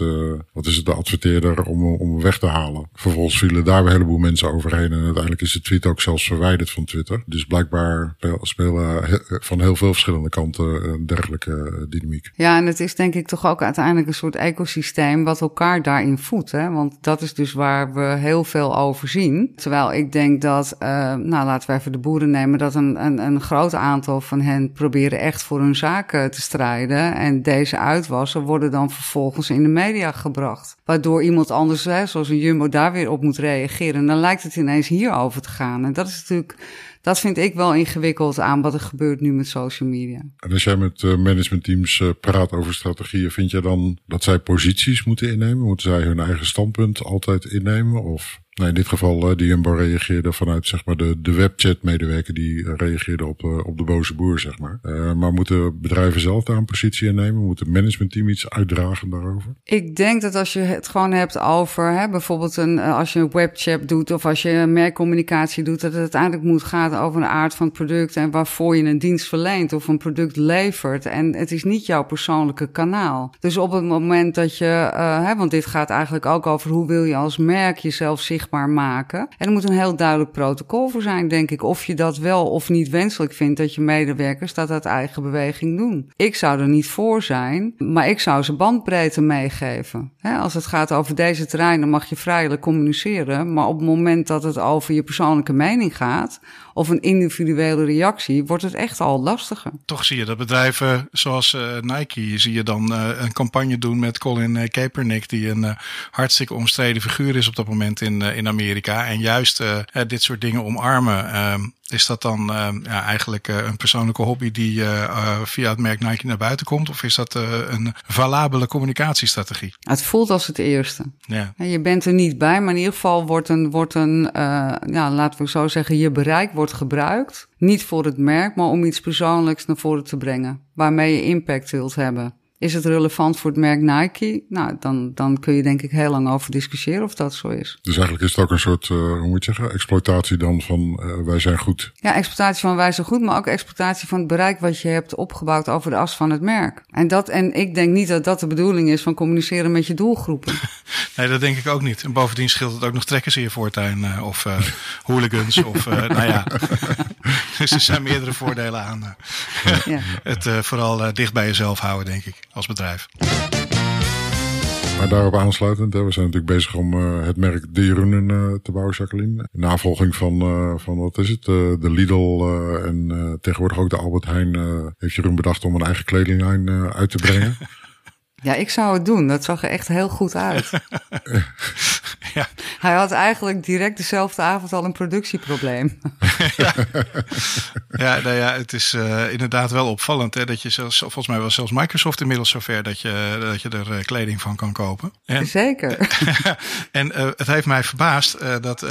wat is het, de adverteerder om, om weg te halen. Vervolgens vielen daar weer een heleboel mensen overheen. En uiteindelijk is de tweet ook zelfs verwijderd van Twitter. Dus blijkbaar spelen van heel veel verschillende kanten een dergelijke dynamiek. Ja, en het is denk ik toch ook uiteindelijk een soort ecosysteem wat elkaar daarin voedt. Want dat is dus waar we heel veel over zien. Terwijl ik denk dat, uh, nou laten we even de boeren nemen, dat een, een, een groot aantal van hen proberen echt voor hun zaken te strijden. En deze uitwassen worden dan vervolgens in de media Waardoor iemand anders, zoals een Jumbo, daar weer op moet reageren. En dan lijkt het ineens hierover te gaan. En dat is natuurlijk, dat vind ik wel ingewikkeld aan wat er gebeurt nu met social media. En als jij met uh, managementteams uh, praat over strategieën, vind je dan dat zij posities moeten innemen? Moeten zij hun eigen standpunt altijd innemen? Of in dit geval, uh, de Jumbo reageerde vanuit zeg maar, de, de webchat-medewerker die reageerde op, uh, op de boze boer. Zeg maar. Maar moeten bedrijven zelf daar een positie in nemen? Moet het managementteam iets uitdragen daarover? Ik denk dat als je het gewoon hebt over hè, bijvoorbeeld een, als je een webchat doet of als je merkcommunicatie doet, dat het uiteindelijk moet gaan over de aard van het product en waarvoor je een dienst verleent of een product levert. En het is niet jouw persoonlijke kanaal. Dus op het moment dat je, hè, want dit gaat eigenlijk ook over hoe wil je als merk jezelf zichtbaar maken. En er moet een heel duidelijk protocol voor zijn, denk ik. Of je dat wel of niet wenselijk vindt dat je medewerkers dat uit eigen beweging doen. Ik zou er niet voor zijn, maar ik zou ze bandbreedte meegeven. als het gaat over deze terreinen mag je vrijelijk communiceren. Maar op het moment dat het over je persoonlijke mening gaat of een individuele reactie, wordt het echt al lastiger. Toch zie je dat bedrijven zoals uh, Nike, zie je dan uh, een campagne doen met Colin uh, Kaepernick, die een hartstikke omstreden figuur is op dat moment in, in Amerika. En juist dit soort dingen omarmen. Ehm, is dat dan uh, ja, eigenlijk uh, een persoonlijke hobby die uh, via het merk Nike naar buiten komt? Of is dat een valabele communicatiestrategie? Het voelt als het eerste. Ja. Je bent er niet bij, maar in ieder geval wordt een, wordt een ja, laten we zo zeggen, je bereik gebruikt. Niet voor het merk, maar om iets persoonlijks naar voren te brengen. Waarmee je impact wilt hebben. Is het relevant voor het merk Nike? Nou, dan, dan kun je denk ik heel lang over discussiëren of dat zo is. Dus eigenlijk is het ook een soort, uh, hoe moet je zeggen, exploitatie dan van uh, wij zijn goed. Ja, exploitatie van wij zijn goed, maar ook exploitatie van het bereik wat je hebt opgebouwd over de as van het merk. En, dat, en ik denk niet dat dat de bedoeling is van communiceren met je doelgroepen. [LAUGHS] nee, dat denk ik ook niet. En bovendien scheelt het ook nog trekkers in je voortuin uh, of [LAUGHS] hooligans of nou ja. [LAUGHS] dus er zijn meerdere voordelen aan. ja. Het vooral dicht bij jezelf houden, denk ik als bedrijf. Maar daarop aansluitend, we zijn natuurlijk bezig om uh, het merk De Jeroenen uh, te bouwen, Jacqueline. In navolging van, uh, van wat is het, de Lidl en tegenwoordig ook de Albert Heijn heeft Jeroen bedacht om een eigen kledinglijn uit te brengen. [LAUGHS] Ja, ik zou het doen. Dat zag er echt heel goed uit. [LAUGHS] [LAUGHS] ja. Hij had eigenlijk direct dezelfde avond al een productieprobleem. [LAUGHS] [LAUGHS] ja. ja, nou ja, het is uh, inderdaad wel opvallend. Hè, dat je zelfs, volgens mij was zelfs Microsoft inmiddels zover dat je, dat je er uh, kleding van kan kopen. En, Zeker. en uh, het heeft mij verbaasd dat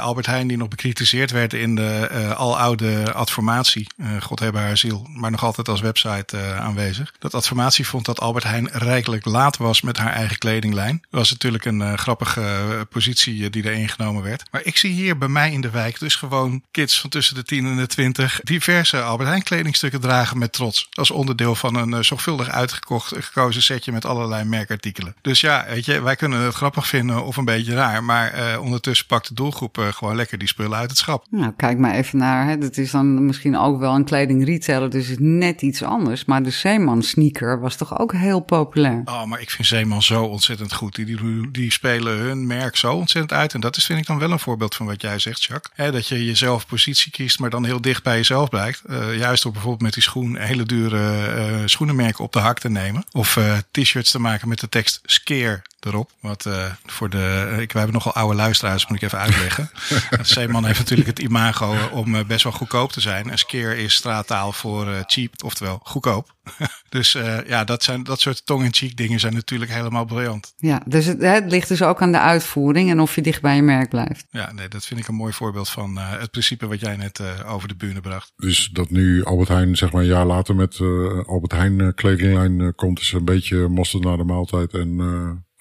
Albert Heijn, die nog bekritiseerd werd in de aloude adformatie, God hebben haar ziel, maar nog altijd als website aanwezig. Dat adformatie vond dat Albert Heijn rijkelijk laat was met haar eigen kledinglijn. Dat was natuurlijk een grappige positie die er ingenomen werd. Maar ik zie hier bij mij in de wijk dus gewoon kids van tussen de 10 en de 20 diverse Albert Heijn kledingstukken dragen met trots. Als onderdeel van een uh, zorgvuldig uitgekocht gekozen setje met allerlei merkartikelen. Dus ja, weet je, wij kunnen het grappig vinden of een beetje raar. Maar uh, ondertussen pakt de doelgroep gewoon lekker die spullen uit het schap. Nou, kijk maar even naar. Hè. Dat is dan misschien ook wel een kledingretailer, dus het net iets anders. Maar de Zeeman sneaker was toch ook heel populair. Oh, maar ik vind Zeeman zo ontzettend goed. Die, die, die spelen hun merk zo ontzettend uit. En dat is vind ik dan wel een voorbeeld van wat jij zegt, Jacques. Dat je jezelf positie kiest, maar dan heel dicht bij jezelf blijkt. Uh, juist door bijvoorbeeld met die schoen hele dure uh, schoenenmerken op de hak te nemen. Of uh, t-shirts te maken met de tekst scare erop. Wat uh, voor de. Ik, wij hebben nogal oude luisteraars, moet ik even uitleggen. [LAUGHS] Zeeman heeft natuurlijk het imago om uh, best wel goedkoop te zijn. En scare is straattaal voor uh, cheap, oftewel goedkoop. [LAUGHS] dus ja, dat, zijn, dat soort tong-in-cheek dingen zijn natuurlijk helemaal briljant. Ja, dus het, het, ligt dus ook aan de uitvoering en of je dicht bij je merk blijft. Ja, nee, dat vind ik een mooi voorbeeld van het principe wat jij net over de bühne bracht. Dus dat nu Albert Heijn, zeg maar een jaar later met Albert Heijn kledinglijn komt, is een beetje mosterd naar de maaltijd en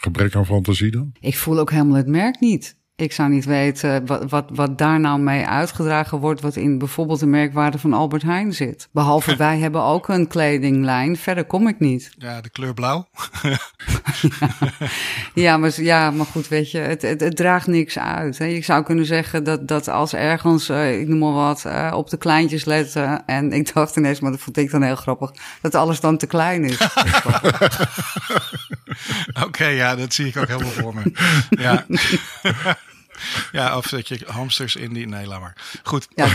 gebrek aan fantasie dan? Ik voel ook helemaal het merk niet. Ik zou niet weten wat, wat, wat daar nou mee uitgedragen wordt, wat in bijvoorbeeld de merkwaarde van Albert Heijn zit. Behalve [LAUGHS] wij hebben ook een kledinglijn, verder kom ik niet. Ja, de kleur blauw. ja. [LAUGHS] ja, maar, ja, maar goed, weet je, het, het, het draagt niks uit. Hè. Je zou kunnen zeggen dat, dat als ergens, uh, ik noem maar wat, uh, op de kleintjes letten. En ik dacht ineens, maar dat vond ik dan heel grappig, dat alles dan te klein is. [LAUGHS] Oké, okay, ja, dat zie ik ook helemaal voor me. Ja. [LAUGHS] Ja, of dat je hamsters in die... Nee, laat maar. Goed. Ja, [LAUGHS]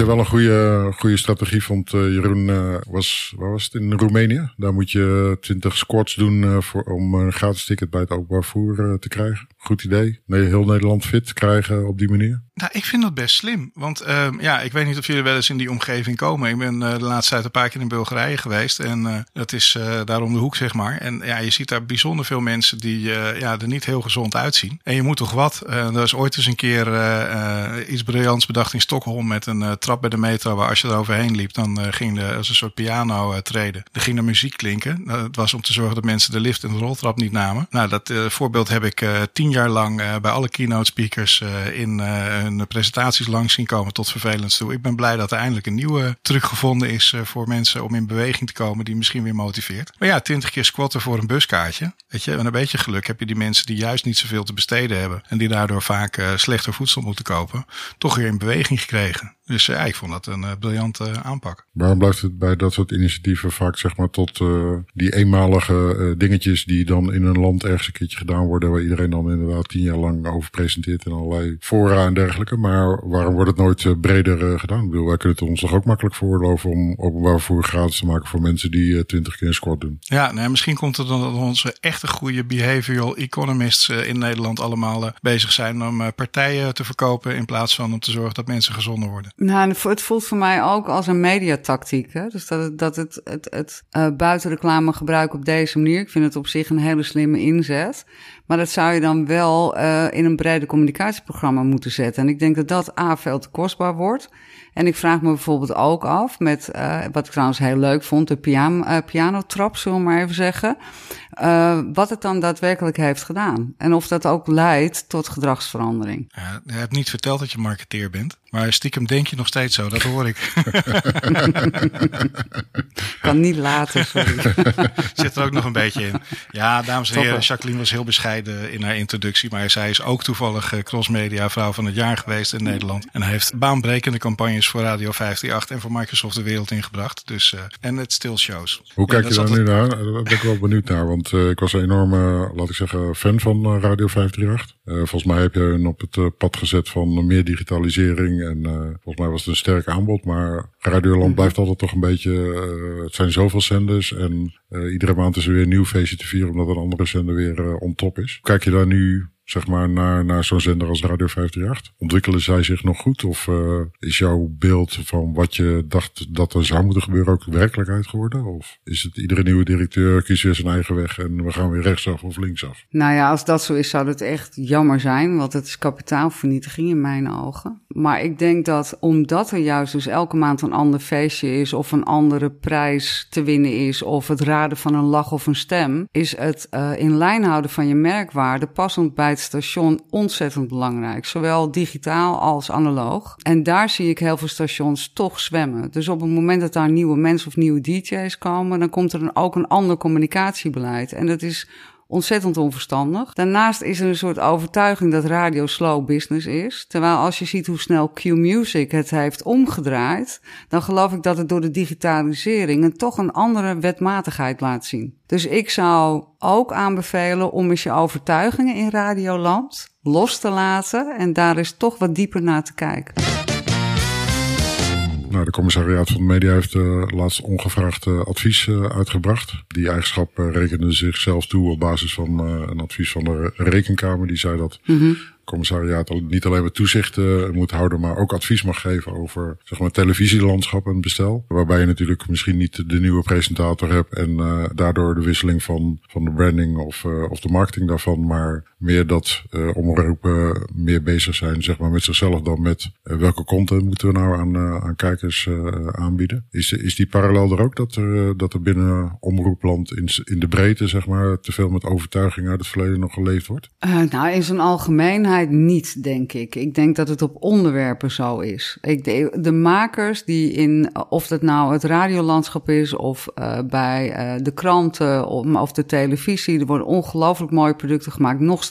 je wel een goede, goede strategie vond, uh, Jeroen, uh, was, waar was het, in Roemenië? Daar moet je 20 squats doen uh, voor, om een gratis ticket bij het openbaar voer te krijgen. Goed idee. Nee, heel Nederland fit krijgen op die manier. Nou, ik vind dat best slim. Want uh, ja, ik weet niet of jullie wel eens in die omgeving komen. Ik ben uh, de laatste tijd een paar keer in Bulgarije geweest. En uh, dat is daar om de hoek, zeg maar. En ja, je ziet daar bijzonder veel mensen die ja, er niet heel gezond uitzien. En je moet toch wat. er is ooit eens een keer iets briljants bedacht in Stockholm met een trap bij de metro. Waar als je er overheen liep, dan ging er als een soort piano treden. Er ging er muziek klinken. het was om te zorgen dat mensen de lift en de roltrap niet namen. Nou, dat voorbeeld heb ik tien jaar lang bij alle keynote speakers in hun presentaties langs zien komen tot vervelend toe. Ik ben blij dat er eindelijk een nieuwe truc gevonden is eh, voor mensen om in beweging te komen die misschien weer motiveert. Maar ja, twintig keer squatten voor een buskaartje. Weet je, met een beetje geluk heb je die mensen die juist niet zoveel te besteden hebben en die daardoor vaak slechter voedsel moeten kopen, toch weer in beweging gekregen. Dus ja, ik vond dat een uh, briljante aanpak. Waarom blijft het bij dat soort initiatieven vaak zeg maar tot uh, die eenmalige uh, dingetjes die dan in een land ergens een keertje gedaan worden, waar iedereen dan inderdaad tien jaar lang over presenteert en allerlei fora en dergelijke. Maar waarom wordt het nooit breder gedaan? Ik bedoel, wij kunnen het ons toch ook makkelijk voorloven om openbaar vervoer gratis te maken voor mensen die twintig keer een squat doen. Ja, nou, misschien komt het dan dat onze echte goede behavioral economists in Nederland allemaal bezig zijn om partijen te verkopen in plaats van om te zorgen dat mensen gezonder worden. Nou, het voelt voor mij ook als een mediatactiek. Hè? Dus dat het, dat het, het, het uh, buitenreclame gebruik op deze manier. Ik vind het op zich een hele slimme inzet. Maar dat zou je dan wel uh, in een brede communicatieprogramma moeten zetten. En ik denk dat dat A veel te kostbaar wordt. En ik vraag me bijvoorbeeld ook af met, uh, wat ik trouwens heel leuk vond, de piano, uh, pianotrap, zullen we maar even zeggen. Uh, wat het dan daadwerkelijk heeft gedaan. En of dat ook leidt tot gedragsverandering. Ja, je hebt niet verteld dat je marketeer bent. Maar stiekem denk je nog steeds zo, dat hoor ik. [LAUGHS] kan niet laten, sorry. [LAUGHS] Zit er ook nog een beetje in. Ja, dames en heren, Jacqueline was heel bescheiden in haar introductie. Maar zij is ook toevallig eh, crossmedia vrouw van het jaar geweest in Nederland. En heeft baanbrekende campagnes voor Radio 538 en voor Microsoft de wereld ingebracht. Dus, uh, en het still shows. Hoe kijk je daar nu naar? Daar ben ik wel benieuwd naar. Want uh, ik was een enorme, laat ik zeggen, fan van Radio 538. volgens mij heb je hun op het pad gezet van meer digitalisering en volgens mij was het een sterk aanbod. Maar Radioland mhm. blijft altijd toch een beetje. Het zijn zoveel zenders. En iedere maand is er weer een nieuw feestje te vieren. Omdat een andere zender weer on top is. Kijk je daar nu zeg maar, naar, naar zo'n zender als Radio 538? Ontwikkelen zij zich nog goed? Of uh, is jouw beeld van wat je dacht dat er zou moeten gebeuren ook werkelijkheid geworden? Of is het iedere nieuwe directeur kiest weer zijn eigen weg en we gaan weer rechtsaf of linksaf? Nou ja, als dat zo is, zou het echt jammer zijn, want het is kapitaalvernietiging in mijn ogen. Maar ik denk dat omdat er juist dus elke maand een ander feestje is of een andere prijs te winnen is of het raden van een lach of een stem, is het uh, in lijn houden van je merkwaarde passend bij het station ontzettend belangrijk. Zowel digitaal als analoog. En daar zie ik heel veel stations toch zwemmen. Dus op het moment dat daar nieuwe mensen of nieuwe DJ's komen, dan komt er dan ook een ander communicatiebeleid. En dat is ontzettend onverstandig. Daarnaast is er een soort overtuiging dat radio slow business is. Terwijl als je ziet hoe snel Q-Music het heeft omgedraaid, dan geloof ik dat het door de digitalisering een toch een andere wetmatigheid laat zien. Dus ik zou ook aanbevelen om eens je overtuigingen in Radioland los te laten en daar eens toch wat dieper naar te kijken. Nou, de commissariaat van de media heeft uh, laatst ongevraagd uh, advies uh, uitgebracht. Die eigenschap rekende zichzelf toe op basis van een advies van de rekenkamer. Die zei dat mm -hmm commissariaat niet alleen maar toezicht uh, moet houden, maar ook advies mag geven over zeg maar, televisielandschap en bestel. Waarbij je natuurlijk misschien niet de nieuwe presentator hebt en uh, daardoor de wisseling van, van de branding of, uh, of de marketing daarvan, maar meer dat omroepen meer bezig zijn zeg maar, met zichzelf dan met welke content moeten we nou aan, aan kijkers aanbieden. Is, is die parallel er ook dat er, dat er binnen omroepland in, in de breedte zeg maar, te veel met overtuiging uit het verleden nog geleefd wordt? nou, in zijn algemeenheid niet, denk ik. Ik denk dat het op onderwerpen zo is. Ik, de, de makers die in, of dat nou het radiolandschap is of bij de kranten of, of, de televisie, er worden ongelooflijk mooie producten gemaakt, nog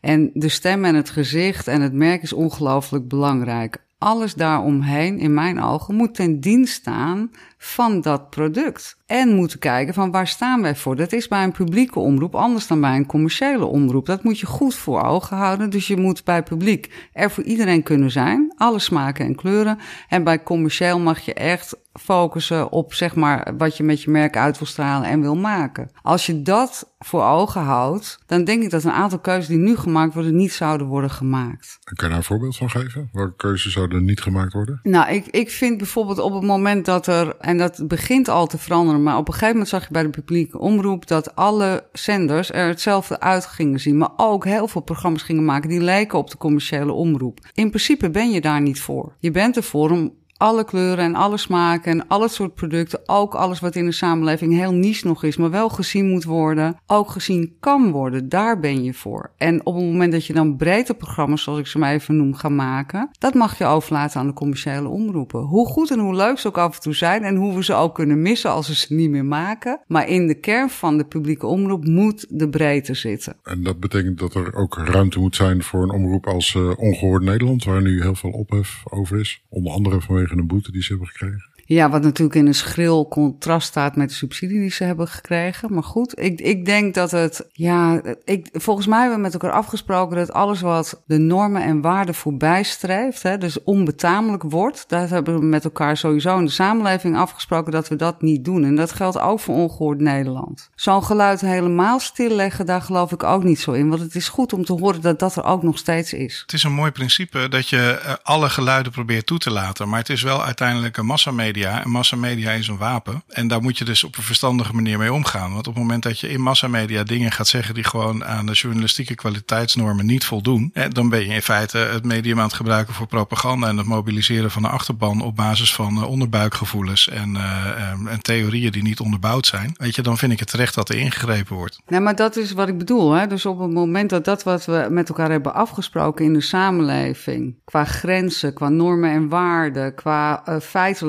En de stem en het gezicht en het merk is ongelooflijk belangrijk. Alles daaromheen, in mijn ogen, moet ten dienst staan van dat product. En moeten kijken van waar staan wij voor. Dat is bij een publieke omroep anders dan bij een commerciële omroep. Dat moet je goed voor ogen houden. Dus je moet bij publiek er voor iedereen kunnen zijn. Alle smaken en kleuren. En bij commercieel mag je echt focussen op zeg maar wat je met je merk uit wil stralen en wil maken. Als je dat voor ogen houdt, dan denk ik dat een aantal keuzes die nu gemaakt worden niet zouden worden gemaakt. kan je daar een voorbeeld van geven? Welke keuzes zouden niet gemaakt worden? Nou, ik, ik vind bijvoorbeeld op het moment dat er, en dat begint al te veranderen, maar op een gegeven moment zag je bij de publieke omroep dat alle zenders er hetzelfde uit gingen zien, maar ook heel veel programma's gingen maken die lijken op de commerciële omroep. In principe ben je daar niet voor. Je bent ervoor om alle kleuren en alle smaken en al het soort producten, ook alles wat in de samenleving heel niche nog is, maar wel gezien moet worden, ook gezien kan worden. Daar ben je voor. En op het moment dat je dan brede programma's, zoals ik ze maar even noem, gaat maken, dat mag je overlaten aan de commerciële omroepen. Hoe goed en hoe leuk ze ook af en toe zijn en hoe we ze ook kunnen missen als we ze niet meer maken. Maar in de kern van de publieke omroep moet de breedte zitten. En dat betekent dat er ook ruimte moet zijn voor een omroep als uh, Ongehoord Nederland, waar nu heel veel ophef over is. Onder andere vanwege een boete die ze hebben gekregen. Ja, wat natuurlijk in een schril contrast staat met de subsidie die ze hebben gekregen. Maar goed, ik, ik denk dat het, ja, ik, volgens mij hebben we met elkaar afgesproken dat alles wat de normen en waarden voorbij streeft, hè, dus onbetamelijk wordt, daar hebben we met elkaar sowieso in de samenleving afgesproken dat we dat niet doen. En dat geldt ook voor ongehoord Nederland. Zo'n geluid helemaal stilleggen, daar geloof ik ook niet zo in. Want het is goed om te horen dat dat er ook nog steeds is. Het is een mooi principe dat je alle geluiden probeert toe te laten. Maar het is wel uiteindelijk een massamedia massamedia. En massamedia is een wapen. En daar moet je dus op een verstandige manier mee omgaan. Want op het moment dat je in massamedia dingen gaat zeggen die gewoon aan de journalistieke kwaliteitsnormen niet voldoen, dan ben je in feite het medium aan het gebruiken voor propaganda en het mobiliseren van een achterban op basis van eh, onderbuikgevoelens en, uh, en theorieën die niet onderbouwd zijn. Weet je, dan vind ik het terecht dat er ingegrepen wordt. Nee, maar dat is wat ik bedoel. Hè? Dus op het moment dat dat wat we met elkaar hebben afgesproken in de samenleving, qua grenzen, qua normen en waarden, qua uh, feitelijkheid,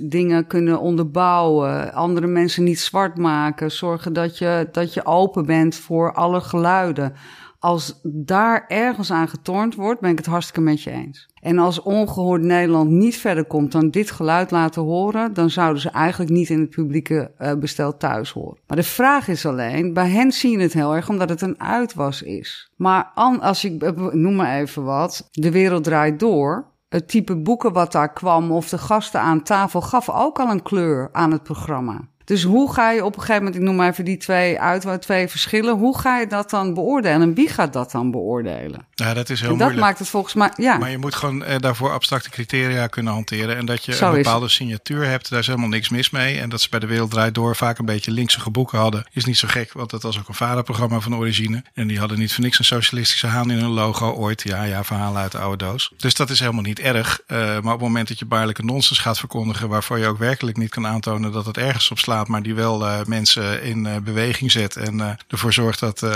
dingen kunnen onderbouwen, andere mensen niet zwart maken, zorgen dat je, dat je open bent voor alle geluiden. Als daar ergens aan getornd wordt, ben ik het hartstikke met je eens. En als ongehoord Nederland niet verder komt dan dit geluid laten horen, dan zouden ze eigenlijk niet in het publieke uh, bestel thuis horen. Maar de vraag is alleen, bij hen zien het heel erg omdat het een uitwas is. Maar als ik noem maar even wat, de wereld draait door. Het type boeken wat daar kwam of de gasten aan tafel gaf ook al een kleur aan het programma. Dus hoe ga je op een gegeven moment, ik noem maar even die twee uit, twee verschillen, hoe ga je dat dan beoordelen en wie gaat dat dan beoordelen? Ja, dat is heel en dat moeilijk. maakt het volgens mij, ja. Maar je moet gewoon eh, daarvoor abstracte criteria kunnen hanteren en dat je een bepaalde signatuur hebt, daar is helemaal niks mis mee. En dat ze bij de Wereld Draait Door vaak een beetje linkse boeken hadden, is niet zo gek, want dat was ook een vaderprogramma van origine. En die hadden niet voor niks een socialistische haan in hun logo ooit. Ja, ja, verhalen uit de oude doos. Dus dat is helemaal niet erg. Uh, maar op het moment dat je baarlijke nonsens gaat verkondigen, waarvoor je ook werkelijk niet kan aantonen dat het ergens op slaat, maar die wel uh, mensen in uh, beweging zet en uh, ervoor zorgt dat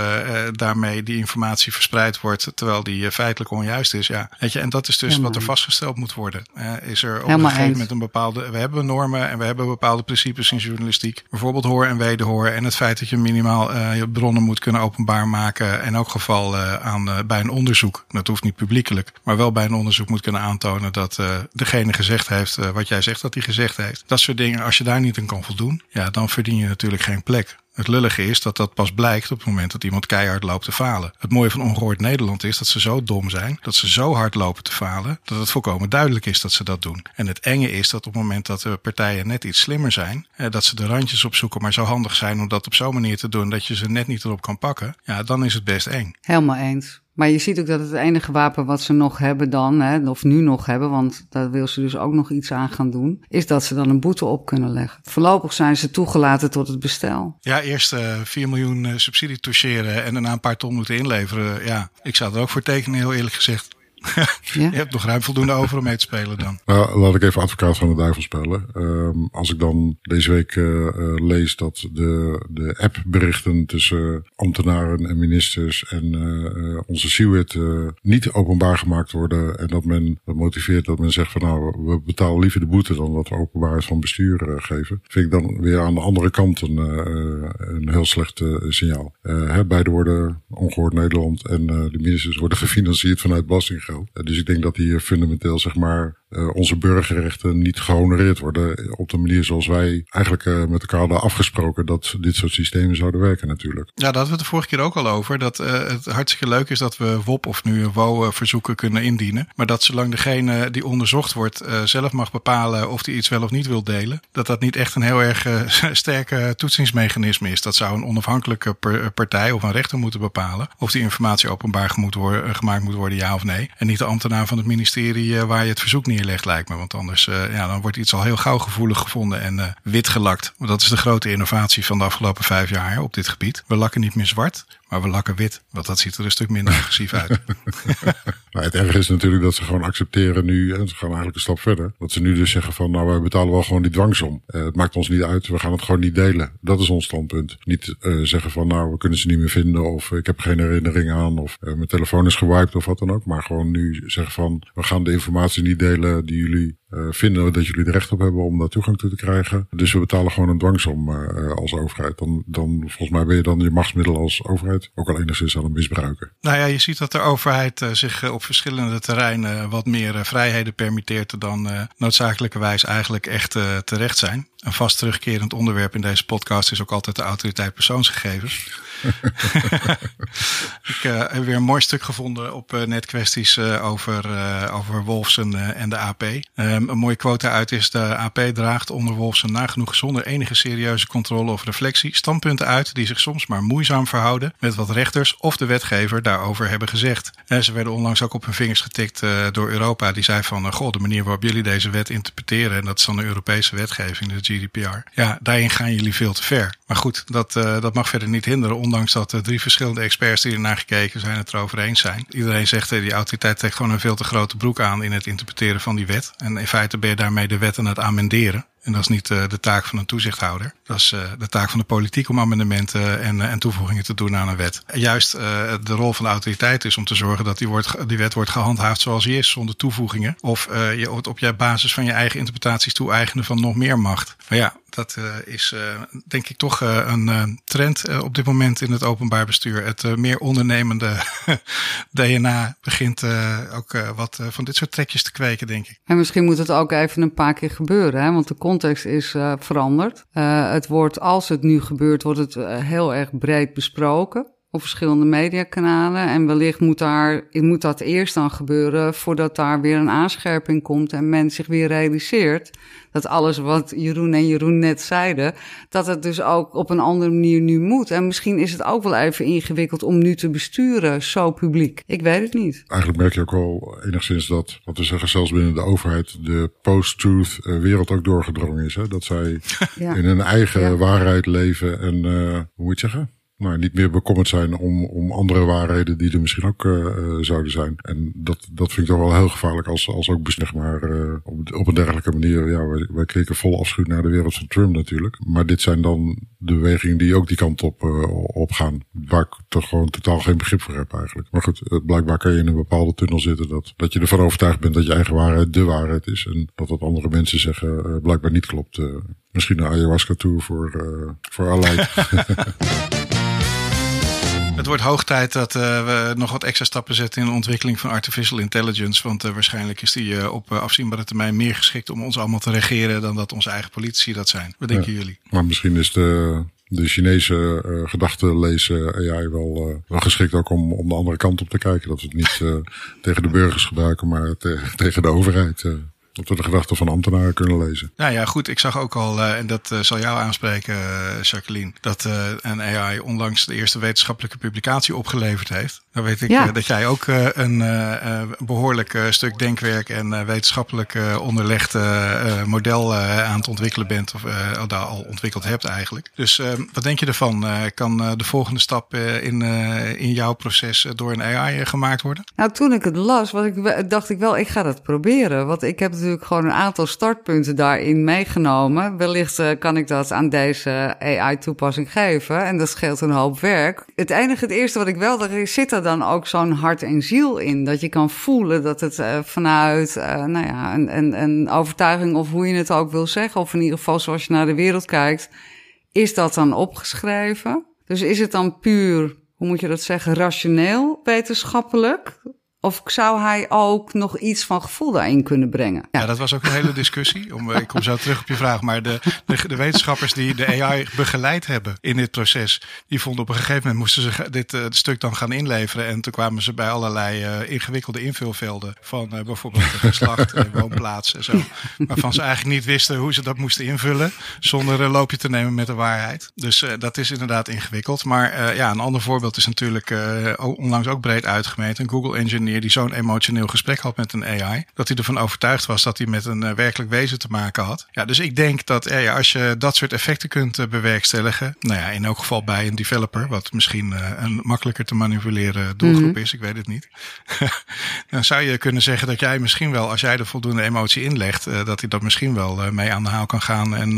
daarmee die informatie verspreid wordt, terwijl die feitelijk onjuist is. Ja, weet je, en dat is dus Helemaal wat er vastgesteld moet worden. is er op een gegeven moment een bepaalde, we hebben normen en we hebben bepaalde principes in journalistiek, bijvoorbeeld hoor en wederhoor en het feit dat je minimaal je bronnen moet kunnen openbaar maken in elk geval aan bij een onderzoek. Dat hoeft niet publiekelijk, maar wel bij een onderzoek moet kunnen aantonen dat degene gezegd heeft wat jij zegt dat hij gezegd heeft. Dat soort dingen, als je daar niet aan kan voldoen, ja, dan verdien je natuurlijk geen plek. Het lullige is dat dat pas blijkt op het moment dat iemand keihard loopt te falen. Het mooie van ongehoord Nederland is dat ze zo dom zijn, dat ze zo hard lopen te falen, dat het volkomen duidelijk is dat ze dat doen. En het enge is dat op het moment dat de partijen net iets slimmer zijn, dat ze de randjes opzoeken, maar zo handig zijn om dat op zo'n manier te doen dat je ze net niet erop kan pakken, ja, dan is het best eng. Helemaal eens. Maar je ziet ook dat het enige wapen wat ze nog hebben dan, hè, of nu nog hebben, want daar wil ze dus ook nog iets aan gaan doen, is dat ze dan een boete op kunnen leggen. Voorlopig zijn ze toegelaten tot het bestel. Ja, eerst uh, 4 miljoen uh, subsidie toucheren en daarna een paar ton moeten inleveren. Ja, ik zou er ook voor tekenen, heel eerlijk gezegd. [LAUGHS] Ja? Je hebt nog ruim voldoende over om mee te spelen dan. Nou, laat ik even advocaat van de duivel spelen. Um, als ik dan deze week uh, uh, lees dat de, de appberichten tussen ambtenaren en ministers en uh, onze CIWIT niet openbaar gemaakt worden. En dat men dat motiveert dat men zegt van nou, we betalen liever de boete dan dat we openbaarheid van bestuur geven. Vind ik dan weer aan de andere kant een, een heel slecht signaal. Hè, beide worden ongehoord Nederland en de ministers worden [LAUGHS] gefinancierd vanuit belastinggeld. Dus ik denk dat hier fundamenteel zeg maar uh, onze burgerrechten niet gehonoreerd worden op de manier zoals wij eigenlijk uh, met elkaar hadden afgesproken dat dit soort systemen zouden werken natuurlijk. Ja, daar hadden we het de vorige keer ook al over. Dat uh, het hartstikke leuk is dat we WOP of nu WO verzoeken kunnen indienen. Maar dat zolang degene die onderzocht wordt zelf mag bepalen of hij iets wel of niet wil delen. Dat dat niet echt een heel erg [LAUGHS] sterke toetsingsmechanisme is. Dat zou een onafhankelijke partij of een rechter moeten bepalen of die informatie openbaar gemaakt moet worden, ja of nee. En niet de ambtenaar van het ministerie waar je het verzoek niet neerlegt, lijkt me. Want anders uh, ja, dan wordt iets al heel gauw gevoelig gevonden en uh, wit gelakt. Dat is de grote innovatie van de afgelopen vijf jaar op dit gebied. We lakken niet meer zwart, maar we lakken wit. Want dat ziet er een stuk minder agressief uit. [LAUGHS] maar het erg is natuurlijk dat ze gewoon accepteren nu, en ze gaan eigenlijk een stap verder. Dat ze nu dus zeggen van, nou wij betalen wel gewoon die dwangsom. Uh, het maakt ons niet uit, we gaan het gewoon niet delen. Dat is ons standpunt. Niet uh, zeggen van, nou we kunnen ze niet meer vinden of ik heb geen herinnering aan of mijn telefoon is gewiped of wat dan ook. Maar gewoon nu zeggen van, we gaan de informatie niet delen die jullie uh, vinden dat jullie er recht op hebben om daar toegang toe te krijgen. Dus we betalen gewoon een dwangsom uh, als overheid. Dan, dan volgens mij ben je dan je machtsmiddel als overheid ook al enigszins aan het misbruiken. Nou ja, je ziet dat de overheid uh, zich op verschillende terreinen wat meer vrijheden permitteert dan noodzakelijkerwijs eigenlijk echt terecht zijn. Een vast terugkerend onderwerp in deze podcast is ook altijd de autoriteit persoonsgegevens. [LAUGHS] ik uh, heb weer een mooi stuk gevonden op uh, netkwesties uh, over, over Wolfsen en de AP. een mooie quote uit is: de AP draagt onder Wolfsen nagenoeg zonder enige serieuze controle of reflectie standpunten uit die zich soms maar moeizaam verhouden met wat rechters of de wetgever daarover hebben gezegd. En ze werden onlangs ook op hun vingers getikt door Europa. Die zei van, goh, de manier waarop jullie deze wet interpreteren, en dat is dan de Europese wetgeving, de GDPR. Ja, daarin gaan jullie veel te ver. Maar goed, dat, dat mag verder niet hinderen, ondanks dat drie verschillende experts die ernaar gekeken zijn het erover eens zijn. Iedereen zegt, die autoriteit trekt gewoon een veel te grote broek aan in het interpreteren van die wet. En in feite ben je daarmee de wet aan het amenderen. En dat is niet uh, de taak van een toezichthouder. Dat is uh, de taak van de politiek om amendementen en, en toevoegingen te doen aan een wet. Juist de rol van de autoriteit is om te zorgen dat die, wordt, die wet wordt gehandhaafd zoals die is, zonder toevoegingen. Of je op basis van je eigen interpretaties toe-eigenen van nog meer macht. Maar ja, dat uh, is uh, denk ik toch uh, een trend op dit moment in het openbaar bestuur. Het meer ondernemende [LAUGHS] DNA begint ook wat van dit soort trekjes te kweken, denk ik. En misschien moet het ook even een paar keer gebeuren, hè? want de context is veranderd. het wordt, als het nu gebeurt, wordt het heel erg breed besproken op verschillende mediakanalen. En wellicht moet, daar, moet dat eerst dan gebeuren voordat daar weer een aanscherping komt en men zich weer realiseert dat alles wat Jeroen en Jeroen net zeiden, dat het dus ook op een andere manier nu moet. En misschien is het ook wel even ingewikkeld om nu te besturen, zo publiek. Ik weet het niet. Eigenlijk merk je ook wel enigszins dat, wat we zeggen, zelfs binnen de overheid, de post-truth eh, wereld ook doorgedrongen is. Hè? Dat zij [LAUGHS] ja. in hun eigen waarheid leven en, uh, hoe moet je zeggen? Nou, niet meer bekommerd zijn om, om andere waarheden die er misschien ook uh, zouden zijn. En dat, dat vind ik toch wel heel gevaarlijk als, als ook zeg maar, uh, op, op een dergelijke manier. Ja, wij, wij keken vol afschuw naar de wereld van Trump natuurlijk. Maar dit zijn dan de bewegingen die ook die kant op, op gaan. Waar ik toch gewoon totaal geen begrip voor heb eigenlijk. Maar goed, blijkbaar kan je in een bepaalde tunnel zitten dat, dat je ervan overtuigd bent dat je eigen waarheid de waarheid is. En dat wat andere mensen zeggen blijkbaar niet klopt. misschien een ayahuasca tour voor, voor allerlei. [LAUGHS] Het wordt hoog tijd dat uh, we nog wat extra stappen zetten in de ontwikkeling van artificial intelligence. Want uh, waarschijnlijk is die uh, op afzienbare termijn meer geschikt om ons allemaal te regeren dan dat onze eigen politici dat zijn. Wat denken ja. jullie? Maar misschien is de, de Chinese uh, gedachten lezen AI wel, uh, wel geschikt ook om, om de andere kant op te kijken. Dat we het niet uh, tegen de burgers gebruiken, maar te, [LAUGHS] tegen de overheid. Dat we de gedachten van ambtenaren kunnen lezen. Nou ja, goed. Ik zag ook al, uh, en dat uh, zal jou aanspreken, uh, Jacqueline, dat een AI onlangs de eerste wetenschappelijke publicatie opgeleverd heeft. Dan weet ik ja. dat jij ook een behoorlijk stuk denkwerk en wetenschappelijk onderlegd model aan het ontwikkelen bent, of daar al ontwikkeld hebt eigenlijk. Dus wat denk je ervan? kan de volgende stap in, in jouw proces door een AI gemaakt worden? Nou, toen ik het las, was ik, dacht ik wel, ik ga dat proberen. Want ik heb het natuurlijk gewoon een aantal startpunten daarin meegenomen. Wellicht uh, kan ik dat aan deze AI-toepassing geven. En dat scheelt een hoop werk. Het enige, het eerste wat ik wel dacht, zit er dan ook zo'n hart en ziel in? Dat je kan voelen dat het uh, vanuit uh, nou ja, een, een, een overtuiging of hoe je het ook wil zeggen, of in ieder geval zoals je naar de wereld kijkt, is dat dan opgeschreven? Dus is het dan puur, hoe moet je dat zeggen, rationeel wetenschappelijk? Of zou hij ook nog iets van gevoel daarin kunnen brengen? Ja, dat was ook een hele discussie. Om, ik kom zo terug op je vraag. Maar de, de, de, wetenschappers die de AI begeleid hebben in dit proces, die vonden op een gegeven moment moesten ze dit uh, stuk dan gaan inleveren. En toen kwamen ze bij allerlei uh, ingewikkelde invulvelden van uh, bijvoorbeeld geslacht, woonplaats en zo. Waarvan ze eigenlijk niet wisten hoe ze dat moesten invullen zonder een loopje te nemen met de waarheid. Dus dat is inderdaad ingewikkeld. Maar ja, een ander voorbeeld is natuurlijk onlangs ook breed uitgemeten. Google Die zo'n emotioneel gesprek had met een AI, dat hij ervan overtuigd was dat hij met een uh, werkelijk wezen te maken had. Ja, dus ik denk dat ja, als je dat soort effecten kunt uh, bewerkstelligen, nou ja, in elk geval bij een developer, wat misschien een makkelijker te manipuleren doelgroep mm -hmm. is, ik weet het niet. [LAUGHS] dan zou je kunnen zeggen dat jij misschien wel, als jij er voldoende emotie inlegt, dat hij dat misschien wel mee aan de haal kan gaan en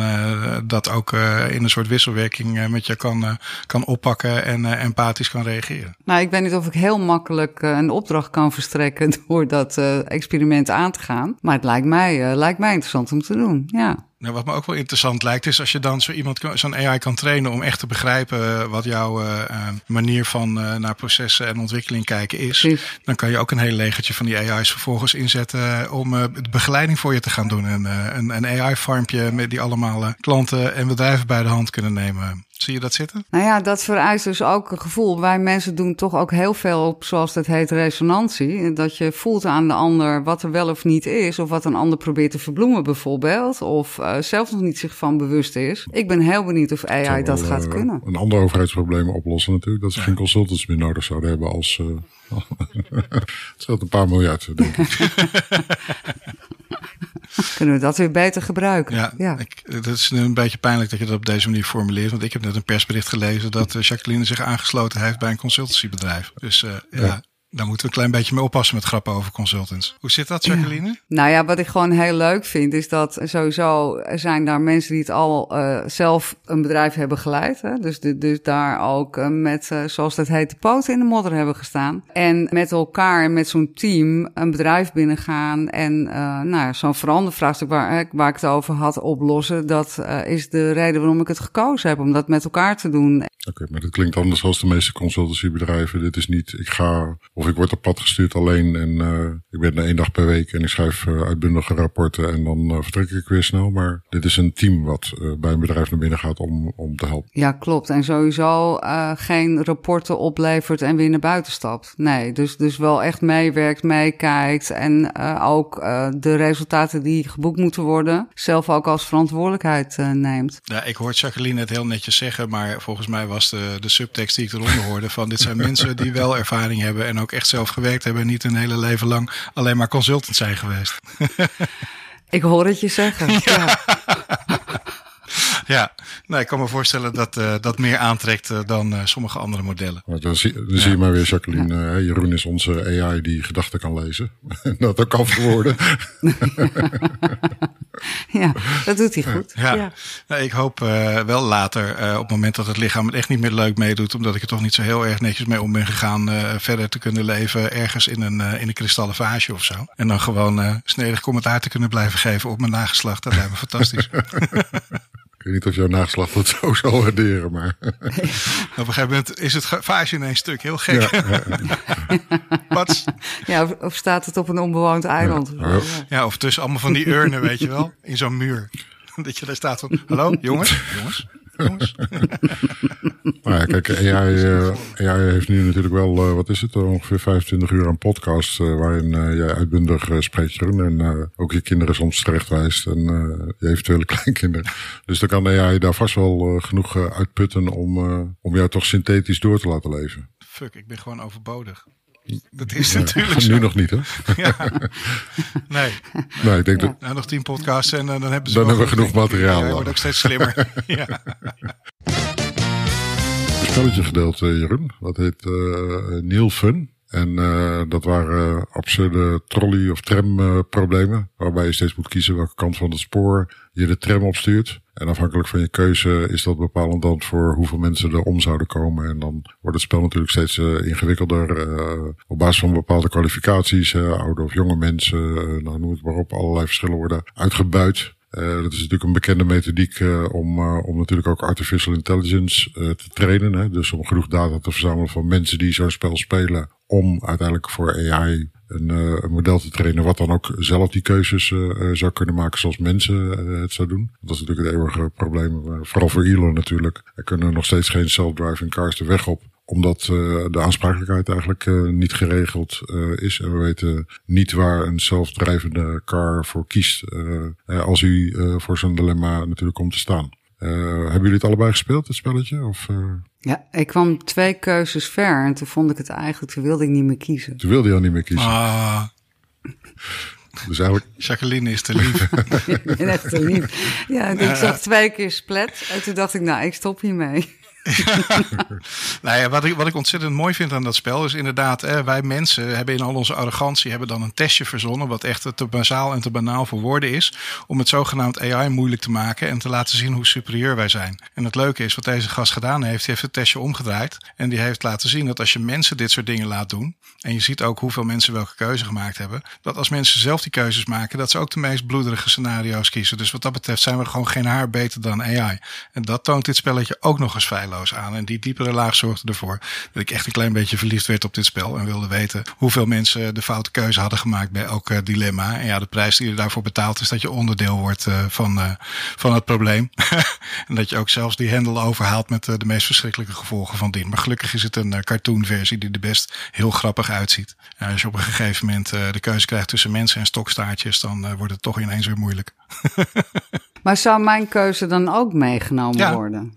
dat ook in een soort wisselwerking met je kan, kan oppakken en empathisch kan reageren. Nou, ik weet niet of ik heel makkelijk een opdracht kan kan verstrekken [LAUGHS] door dat uh, experiment aan te gaan. Maar het lijkt mij, uh, lijkt mij interessant om te doen, ja. Nou, wat me ook wel interessant lijkt, is als je dan zo iemand, zo'n AI kan trainen om echt te begrijpen wat jouw uh, manier van uh, naar processen en ontwikkeling kijken is. Precies. Dan kan je ook een heel legertje van die AI's vervolgens inzetten om uh, de begeleiding voor je te gaan doen. En, een, een AI-farmpje met die allemaal klanten en bedrijven bij de hand kunnen nemen. Zie je dat zitten? Nou ja, dat vereist dus ook een gevoel. Wij mensen doen toch ook heel veel op, zoals dat heet, resonantie. Dat je voelt aan de ander wat er wel of niet is. Of wat een ander probeert te verbloemen bijvoorbeeld. Of uh, zelf nog niet zich van bewust is. Ik ben heel benieuwd of AI dat gaat uh, kunnen. Een ander overheidsprobleem oplossen natuurlijk. Dat ze geen consultants meer nodig zouden hebben als... Uh, [LAUGHS] het scheelt een paar miljard, denk ik. [LAUGHS] [LAUGHS] Kunnen we dat weer beter gebruiken? Ja, ja. Ik, het is een beetje pijnlijk dat je dat op deze manier formuleert. Want ik heb net een persbericht gelezen dat Jacqueline zich aangesloten heeft bij een consultancybedrijf. Dus uh, ja. ja. Daar moeten we een klein beetje mee oppassen met grappen over consultants. Hoe zit dat, Jacqueline? Ja. [CLEARS THROAT] Nou ja, wat ik gewoon heel leuk vind, is dat sowieso zijn daar mensen die het al uh, zelf een bedrijf hebben geleid. Hè? Dus, de, dus daar ook uh, met, uh, zoals dat heet, de poten in de modder hebben gestaan. En met elkaar en met zo'n team een bedrijf binnengaan en nou, zo'n verandervraagstuk waar, waar ik het over had oplossen. Dat is de reden waarom ik het gekozen heb, om dat met elkaar te doen. Oké, okay, maar dat klinkt anders als de meeste consultancybedrijven. Dit is niet, ik ga of ik word op pad gestuurd alleen en uh, ik ben er één dag per week en ik schrijf uh, uitbundige rapporten en dan uh, vertrek ik weer snel. Maar dit is een team wat bij een bedrijf naar binnen gaat om, om te helpen. Ja, klopt. En sowieso geen rapporten oplevert en weer naar buiten stapt. Nee, dus, dus wel echt meewerkt, meekijkt en ook de resultaten die geboekt moeten worden, zelf ook als verantwoordelijkheid neemt. Ja, ik hoor Jacqueline het heel netjes zeggen, maar volgens mij was de, de subtekst die ik eronder hoorde van dit zijn mensen die wel ervaring hebben en ook echt zelf gewerkt hebben en niet een hele leven lang alleen maar consultant zijn geweest. Ik hoor het je zeggen. [LAUGHS] Ja. ja. Ja. Nou, ik kan me voorstellen dat uh, dat meer aantrekt uh, dan uh, sommige andere modellen. Maar dan zie, dan ja. zie je maar weer, Jacqueline. Ja. Jeroen is onze AI die gedachten kan lezen. [LAUGHS] dat ook kan verwoorden. [LAUGHS] ja, dat doet hij goed. Ja. ja. Nou, ik hoop wel later, op het moment dat het lichaam het echt niet meer leuk meedoet, omdat ik er toch niet zo heel erg netjes mee om ben gegaan, verder te kunnen leven ergens in een, in een kristallen vaasje of zo. En dan gewoon snedig commentaar te kunnen blijven geven op mijn nageslacht. Dat lijkt me fantastisch. [LAUGHS] Ik weet niet of jouw nageslacht dat zo zal waarderen, maar... [LAUGHS] Op een gegeven moment is het vaasje in een stuk heel gek. Ja, [LAUGHS] Wat? Ja, of, of, staat het op een onbewoond eiland? Ja, of, ja, of tussen allemaal van die urnen, weet je wel, in zo'n muur. [LAUGHS] Dat je daar staat van, hallo jongens, jongens, jongens. [LAUGHS] nou ja, kijk, AI, AI heeft nu natuurlijk wel, uh, wat is het, ongeveer 25 uur aan podcast, waarin jij uitbundig spreekt, Jeroen, en ook je kinderen soms terechtwijst en je eventuele [LAUGHS] kleinkinderen. Dus dan kan AI daar vast wel genoeg uitputten om, om jou toch synthetisch door te laten leven. Fuck, ik ben gewoon overbodig. Dat is ja, natuurlijk Nu zo. nog niet, hè? [LAUGHS] Ja. Nee. nee ik denk ja. dat... Nou, nog tien podcasts en uh, dan hebben ze Dan hebben we genoeg materiaal. Ja, wordt ook steeds slimmer. [LAUGHS] ja. Spelletje gedeeld, Jeroen. Dat heet uh, Neil Fun. En uh, dat waren absurde trolley- of tramproblemen. waarbij je steeds moet kiezen welke kant van het spoor je de tram opstuurt. En afhankelijk van je keuze is dat bepalend dan voor hoeveel mensen er om zouden komen. En dan wordt het spel natuurlijk steeds uh, ingewikkelder. Uh, op basis van bepaalde kwalificaties, oude of jonge mensen, nou, noem het maar op. Allerlei verschillen worden uitgebuit. Uh, dat is natuurlijk een bekende methodiek uh, om, uh, om natuurlijk ook artificial intelligence te trainen. Hè? Dus om genoeg data te verzamelen van mensen die zo'n spel spelen. Om uiteindelijk voor AI een, een, model te trainen wat dan ook zelf die keuzes zou kunnen maken zoals mensen het zou doen. Dat is natuurlijk het eeuwige probleem, vooral voor Elon natuurlijk. Er kunnen nog steeds geen self-driving cars de weg op omdat uh, de aansprakelijkheid eigenlijk uh, niet geregeld uh, is. En we weten niet waar een zelfdrijvende car voor kiest. als u voor zo'n dilemma natuurlijk komt te staan. hebben jullie het allebei gespeeld, het spelletje? Of, Ja, ik kwam twee keuzes ver en toen vond ik het eigenlijk, toen wilde ik niet meer kiezen. Toen wilde je al niet meer kiezen. Ah. Dus eigenlijk... [LAUGHS] Jacqueline is te lief. [LAUGHS] ik ben echt te lief. Ja, ik zag twee keer splet en toen dacht ik, nou, ik stop hiermee. [LAUGHS] nou ja, wat, ik, wat ik ontzettend mooi vind aan dat spel is inderdaad, wij mensen hebben in al onze arrogantie hebben dan een testje verzonnen, wat echt te bazaal en te banaal voor woorden is, om het zogenaamd AI moeilijk te maken en te laten zien hoe superieur wij zijn. En het leuke is, wat deze gast gedaan heeft, hij heeft het testje omgedraaid en die heeft laten zien dat als je mensen dit soort dingen laat doen, en je ziet ook hoeveel mensen welke keuze gemaakt hebben, dat als mensen zelf die keuzes maken, dat ze ook de meest bloederige scenario's kiezen. Dus wat dat betreft zijn we gewoon geen haar beter dan AI. En dat toont dit spelletje ook nog eens veilig. Aan. En die diepere laag zorgde ervoor dat ik echt een klein beetje verliefd werd op dit spel. En wilde weten hoeveel mensen de foute keuze hadden gemaakt bij elk dilemma. En ja, de prijs die je daarvoor betaalt is dat je onderdeel wordt van, van het probleem. [LAUGHS] en dat je ook zelfs die hendel overhaalt met de meest verschrikkelijke gevolgen van dien. Maar gelukkig is het een cartoon versie die er best heel grappig uitziet. als je op een gegeven moment de keuze krijgt tussen mensen en stokstaartjes, dan wordt het toch ineens weer moeilijk. [LAUGHS] maar zou mijn keuze dan ook meegenomen worden?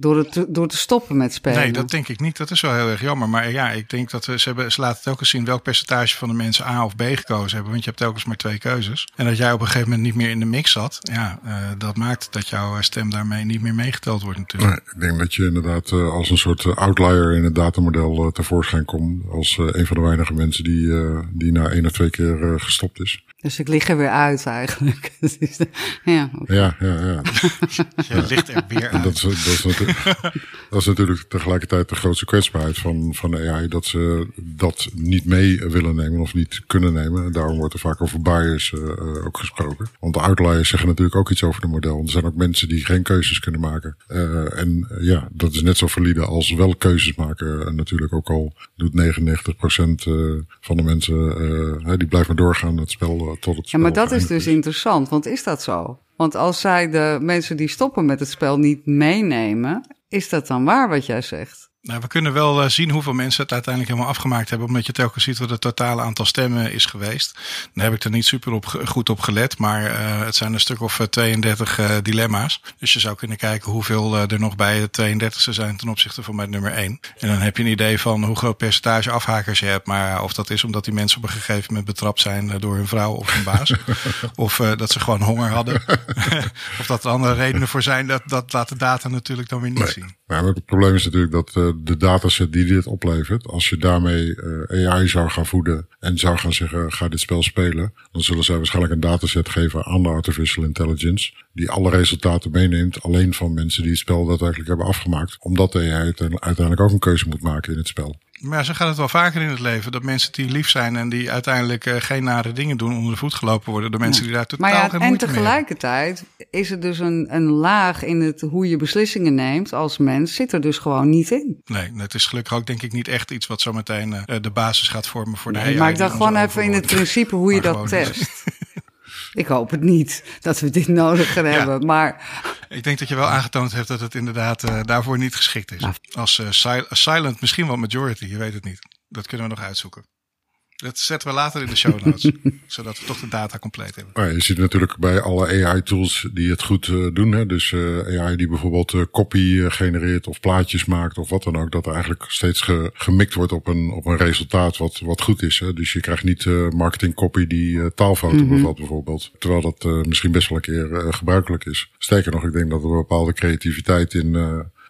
Door, het, door te stoppen met spelen? Nee, dat denk ik niet. Dat is wel heel erg jammer. Maar ja, ik denk dat ze, hebben, ze laten telkens zien welk percentage van de mensen A of B gekozen hebben. Want je hebt telkens maar twee keuzes. En dat jij op een gegeven moment niet meer in de mix zat. Ja, uh, dat maakt dat jouw stem daarmee niet meer meegeteld wordt natuurlijk. Nee, ik denk dat je inderdaad uh, als een soort outlier in het datamodel uh, tevoorschijn komt. Als een van de weinige mensen die, die na één of twee keer gestopt is. Dus ik lig er weer uit eigenlijk. [LAUGHS] ja, ja, ja, [LAUGHS] ja. Je ligt er weer uit. Dat is, dat, is natuurlijk, [LAUGHS] dat is natuurlijk tegelijkertijd de grootste kwetsbaarheid van, van AI. Dat ze dat niet mee willen nemen of niet kunnen nemen. En daarom wordt er vaak over bias uh, ook gesproken. Want de outliers zeggen natuurlijk ook iets over het model. Want er zijn ook mensen die geen keuzes kunnen maken. Uh, en ja, dat is net zo valide als wel keuzes maken. En natuurlijk ook al doet 99% van de mensen, die blijft maar doorgaan het spel tot het Ja, maar dat is dus interessant, want is dat zo? Want als zij de mensen die stoppen met het spel niet meenemen, is dat dan waar wat jij zegt? Nou, we kunnen wel uh, zien hoeveel mensen het uiteindelijk helemaal afgemaakt hebben. Omdat je telkens ziet wat het totale aantal stemmen is geweest. Dan heb ik er niet super op, goed op gelet. Maar uh, het zijn een stuk of 32 uh, eh, dilemma's. Dus je zou kunnen kijken hoeveel er nog bij het 32e zijn ten opzichte van mijn nummer 1. En dan heb je een idee van hoe groot percentage afhakers je hebt. Maar of dat is omdat die mensen op een gegeven moment betrapt zijn door hun vrouw of hun baas. [LAUGHS] of dat ze gewoon honger hadden. [LAUGHS] of dat er andere redenen voor zijn. Dat, dat laat de data natuurlijk dan weer niet nee. zien. Maar het probleem is natuurlijk dat de dataset die dit oplevert, als je daarmee uh, AI zou gaan voeden en zou gaan zeggen, ga dit spel spelen, dan zullen zij waarschijnlijk een dataset geven aan de artificial intelligence, die alle resultaten meeneemt, alleen van mensen die het spel daadwerkelijk hebben afgemaakt, omdat de AI uiteindelijk ook een keuze moet maken in het spel. Maar zo gaat het wel vaker in het leven. Dat mensen die lief zijn en die uiteindelijk uh, geen nare dingen doen onder de voet gelopen worden. door mensen die daar totaal maar ja, geen En tegelijkertijd is er dus een, een laag in het hoe je beslissingen neemt als mens. Zit er dus gewoon niet in. Nee, het is gelukkig ook denk ik niet echt iets wat zometeen uh, de basis gaat vormen voor nee, de AI. Maar ik dacht gewoon even in het principe hoe je dat test. [LAUGHS] Ik hoop het niet dat we dit nodig gaan ja. hebben, maar... Ik denk dat je wel aangetoond hebt dat het inderdaad uh, daarvoor niet geschikt is. Ja. Als uh, sil silent misschien wel majority, je weet het niet. Dat kunnen we nog uitzoeken. Dat zetten we later in de show notes, [LAUGHS] zodat we toch de data compleet hebben. Maar je ziet natuurlijk bij alle AI-tools die het goed uh, doen. Hè? Dus uh, AI die bijvoorbeeld uh, copy genereert of plaatjes maakt of wat dan ook. Dat er eigenlijk steeds ge gemikt wordt op een, op een resultaat wat, wat goed is. Hè? Dus je krijgt niet marketing copy die taalfouten mm -hmm. bevat bijvoorbeeld. Terwijl dat misschien best wel een keer gebruikelijk is. Sterker nog, ik denk dat er een bepaalde creativiteit in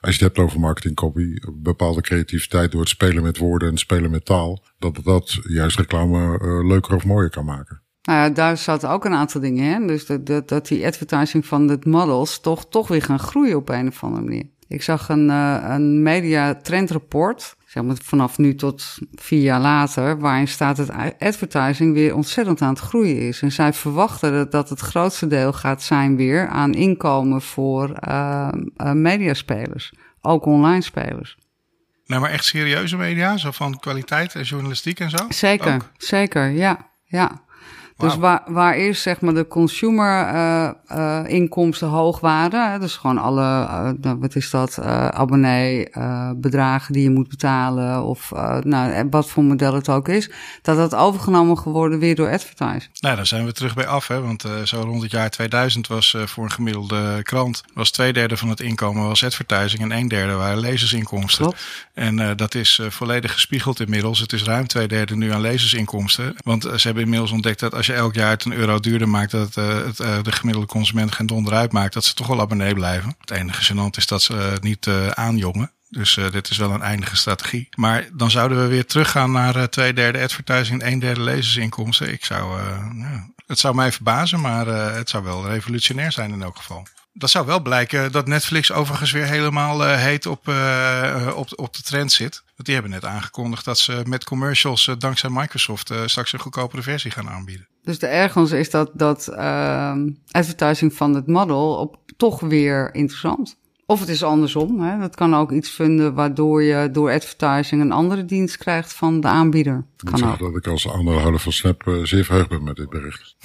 als je het hebt over marketing copy, bepaalde creativiteit door het spelen met woorden en spelen met taal, dat dat juist reclame uh, leuker of mooier kan maken. Nou ja, daar zaten ook een aantal dingen in. Dus dat, dat, dat die advertising van de models toch, toch weer gaan groeien op een of andere manier. Ik zag een, uh, een media trendrapport, zeg maar vanaf nu tot vier jaar later, waarin staat dat advertising weer ontzettend aan het groeien is. En zij verwachten dat, dat het grootste deel gaat zijn weer aan inkomen voor uh, uh, mediaspelers, ook online spelers. Nou, maar echt serieuze media, zo van kwaliteit en journalistiek en zo? Zeker, ook? zeker, ja, ja. Dus waar, waar eerst zeg maar de consumer uh, uh, inkomsten hoog waren, hè, dus gewoon alle, uh, wat is dat, abonnee bedragen die je moet betalen of nou, wat voor model het ook is, dat dat overgenomen geworden weer door advertising. Nou, daar zijn we terug bij af, hè, want zo rond het jaar 2000 was voor een gemiddelde krant, was twee derde van het inkomen was advertising en een derde waren lezersinkomsten. Klopt. En dat is volledig gespiegeld inmiddels. Het is ruim twee derde nu aan lezersinkomsten, want ze hebben inmiddels ontdekt dat als je elk jaar het een euro duurder maakt, dat uh, het, uh, de gemiddelde consument geen donder uitmaakt, dat ze toch wel abonnee blijven. Het enige gênant is dat ze uh, niet aanjongen. Dus dit is wel een eindige strategie. Maar dan zouden we weer teruggaan naar twee derde advertising en een derde lezersinkomsten. Ik zou, ja, het zou mij verbazen, maar het zou wel revolutionair zijn in elk geval. Dat zou wel blijken dat Netflix overigens weer helemaal uh, heet op, uh, op, op de trend zit. Want die hebben net aangekondigd dat ze met commercials uh, dankzij Microsoft straks een goedkopere versie gaan aanbieden. Dus de ergens is dat, dat advertising van het model op toch weer interessant. Of het is andersom. Hè? Dat kan ook iets vinden waardoor je door advertising een andere dienst krijgt van de aanbieder. Ik moet Kan zeggen ook. dat ik als aandeelhouder van Snap eh, zeer verheugd ben met dit bericht. [LAUGHS]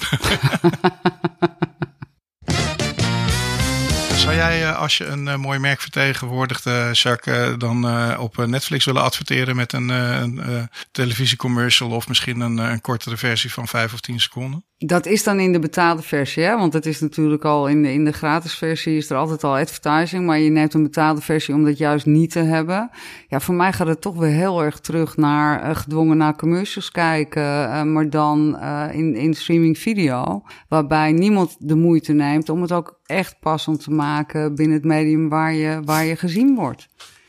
Zou jij, eh, als je een eh, mooi merk vertegenwoordigt, eh, Jacques, dan op Netflix willen adverteren met een, een televisiecommercial of misschien een, een kortere versie van vijf of tien seconden? Dat is dan in de betaalde versie, hè? want het is natuurlijk al in de, in de gratis versie is er altijd al advertising, maar je neemt een betaalde versie om dat juist niet te hebben. Ja, voor mij gaat het toch weer heel erg terug naar gedwongen naar commercials kijken, maar dan in, in streaming video, waarbij niemand de moeite neemt om het ook echt passend te maken binnen het medium waar je, waar je gezien wordt.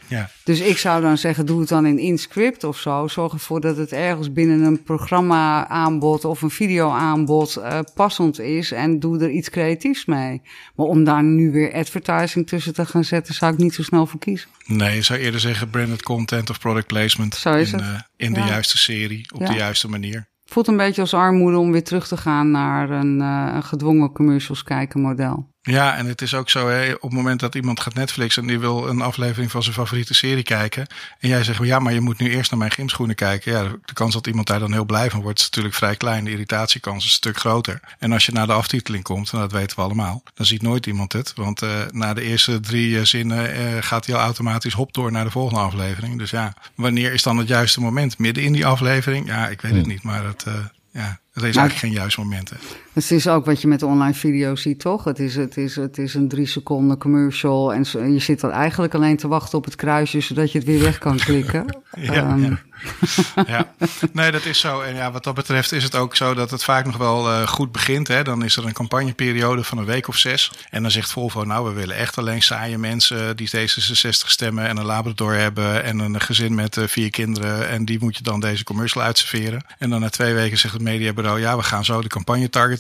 Ja, Dus ik zou dan zeggen, doe het dan in InScript of zo. Zorg ervoor dat het ergens binnen een programma aanbod of een video aanbod eh, passend is. En doe er iets creatiefs mee. Maar om daar nu weer advertising tussen te gaan zetten, zou ik niet zo snel voor kiezen. nee, je zou eerder zeggen branded content of product placement Zo is in, het. eh, in de Ja. juiste serie, op Ja. de juiste manier. Voelt een beetje als armoede om weer terug te gaan naar een, eh, een gedwongen commercials kijken model. Ja, en het is ook zo, hè, op het moment dat iemand gaat Netflix en die wil een aflevering van zijn favoriete serie kijken. En jij zegt, ja, maar je moet nu eerst naar mijn gymschoenen kijken. Ja, de kans dat iemand daar dan heel blij van wordt, is natuurlijk vrij klein. De irritatiekans is een stuk groter. En als je naar de aftiteling komt, en dat weten we allemaal, dan ziet nooit iemand het. Want eh, na de eerste drie eh, zinnen eh, gaat hij al automatisch hop door naar de volgende aflevering. Dus ja, wanneer is dan het juiste moment? Midden in die aflevering? Ja, ik weet het niet, maar het, ja, het is eigenlijk geen juist moment. Hè. Het is ook wat je met online video's ziet, toch? Het is, het is, het is een drie seconden commercial. En je zit dan eigenlijk alleen te wachten op het kruisje, zodat je het weer weg kan klikken. [LAUGHS] Ja, Ehm, ja. [LAUGHS] ja, nee, dat is zo. En ja, wat dat betreft is het ook zo dat het vaak nog wel eh, goed begint. Hè. Dan is er een campagneperiode van een week of zes. En dan zegt Volvo, nou, we willen echt alleen saaie mensen die D66 stemmen en een Labrador hebben en een gezin met eh, vier kinderen. En die moet je dan deze commercial uitserveren. En dan na twee weken zegt het mediabureau, ja, we gaan zo de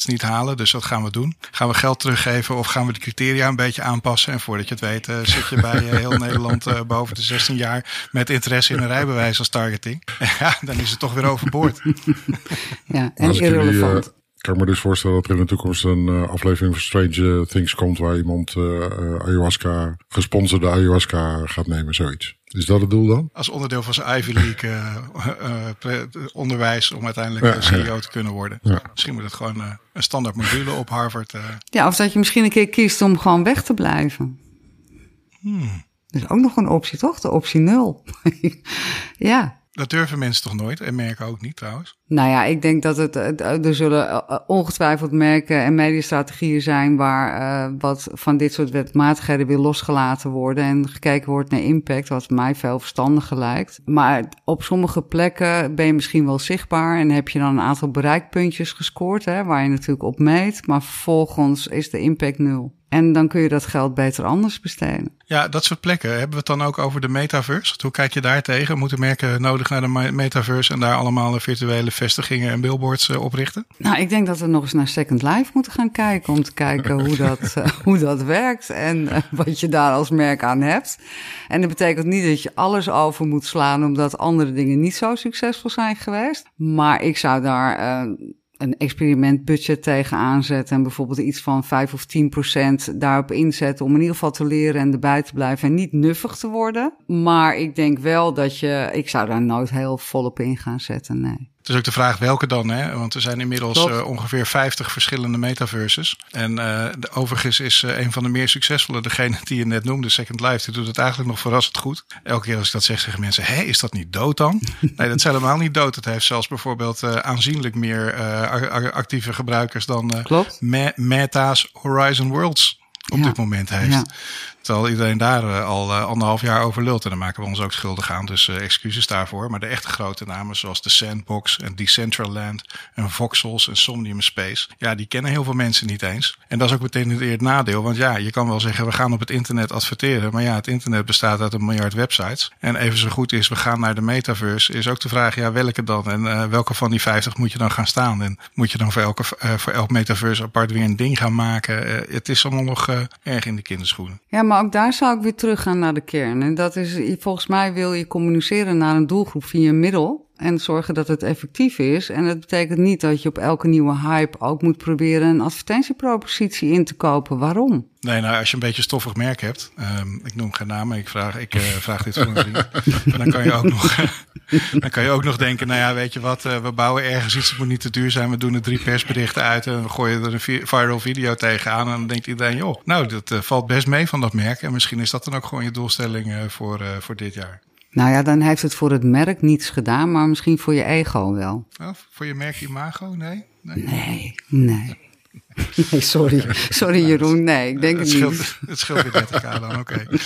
niet halen. Dus wat gaan we doen? Gaan we geld teruggeven of gaan we de criteria een beetje aanpassen? En voordat je het weet, eh, zit je bij eh, heel Nederland eh, boven de 16 jaar met interesse in een rijbewijs als targeting. [LAUGHS] Ja, dan is het toch weer overboord. [LAUGHS] ja, en ik irrelevant. eh, kan ik me dus voorstellen dat er in de toekomst een eh, aflevering van Strange Things komt waar iemand ayahuasca, gesponsorde ayahuasca gaat nemen, zoiets. Is dat het doel dan? Als onderdeel van zijn Ivy League eh, eh, pre- onderwijs om uiteindelijk Ja, eh, CEO te kunnen worden. Ja. Misschien moet het gewoon eh, een standaard module op Harvard. eh. Ja, of dat je misschien een keer kiest om gewoon weg te blijven. Dat is ook nog een optie, toch? De optie nul. [LAUGHS] ja. Dat durven mensen toch nooit en merken ook niet trouwens. Nou ja, ik denk dat het, het- er zullen eh, eh, ongetwijfeld merken en mediastrategieën zijn waar eh, wat van dit soort wetmatigheden weer losgelaten worden en gekeken wordt naar impact, wat mij veel verstandiger lijkt. Maar op sommige plekken ben je misschien wel zichtbaar en heb je dan een aantal bereikpuntjes gescoord, hè, waar je natuurlijk op meet, maar vervolgens is de impact nul. En dan kun je dat geld beter anders besteden. Ja, dat soort plekken. Hebben we het dan ook over de metaverse? Hoe kijk je daar tegen? Moeten merken nodig naar de me- metaverse en daar allemaal virtuele vestigingen en billboards eh, oprichten? Nou, ik denk dat we nog eens naar Second Life moeten gaan kijken. Om te kijken hoe [LAUGHS] dat, eh, hoe dat werkt en eh, wat je daar als merk aan hebt. En dat betekent niet dat je alles over moet slaan omdat andere dingen niet zo succesvol zijn geweest. Maar ik zou daar een experimentbudget tegen aanzetten. En bijvoorbeeld iets van 5 of 10 procent daarop inzetten. Om in ieder geval te leren en erbij te blijven. En niet nuffig te worden. Maar ik denk wel dat je. Ik zou daar nooit heel volop in gaan zetten. Nee. Het is ook de vraag welke dan, hè? Want er zijn inmiddels eh, ongeveer 50 verschillende metaverses. En eh, de, overigens is eh, een van de meer succesvolle, degene die je net noemde, Second Life, die doet het eigenlijk nog verrassend goed. Elke keer als ik dat zeg, zeggen mensen: hé, is dat niet dood dan? [LAUGHS] nee, dat is helemaal niet dood. Het heeft zelfs bijvoorbeeld eh, aanzienlijk meer eh, actieve gebruikers dan eh, Meta's Horizon Worlds op Ja. dit moment heeft. Ja. Terwijl iedereen daar eh, al eh, anderhalf jaar over lult. En dan maken we ons ook schuldig aan. Dus eh, excuses daarvoor. Maar de echte grote namen zoals The Sandbox en Decentraland en Voxels en Somnium Space. Ja, die kennen heel veel mensen niet eens. En dat is ook meteen het het nadeel. Want ja, je kan wel zeggen we gaan op het internet adverteren. Maar ja, het internet bestaat uit een miljard websites. En even zo goed is we gaan naar de metaverse. Is ook de vraag, ja, welke dan? En welke van die 50 moet je dan gaan staan? En moet je dan voor, elke, voor elk metaverse apart weer een ding gaan maken? Het is allemaal nog erg in de kinderschoenen. Ja, maar ook daar zou ik weer teruggaan naar de kern. En dat is, volgens mij wil je communiceren naar een doelgroep via een middel. En zorgen dat het effectief is. En dat betekent niet dat je op elke nieuwe hype ook moet proberen een advertentiepropositie in te kopen. Waarom? Nee, nou, als je een beetje stoffig merk hebt, ehm, ik noem geen namen, ik vraag, ik, uh, vraag dit voor een vriend. [LAUGHS] dan kan je ook nog, [LAUGHS] dan kan je ook nog denken, nou ja, weet je wat, uh, we bouwen ergens iets, het moet niet te duur zijn, we doen er drie persberichten uit en we gooien er een viral video tegenaan en dan denkt iedereen, joh, nou, dat uh, valt best mee van dat merk en misschien is dat dan ook gewoon je doelstelling voor, voor dit jaar. Nou ja, dan heeft het voor het merk niets gedaan, maar misschien voor je ego wel. Oh, voor je merk imago? Nee? Nee, nee. nee. [LAUGHS] Nee, sorry. Sorry Jeroen, nee, ik denk het, het scheelt, niet. Het scheelt weer 30 k dan, oké. Okay. [LAUGHS]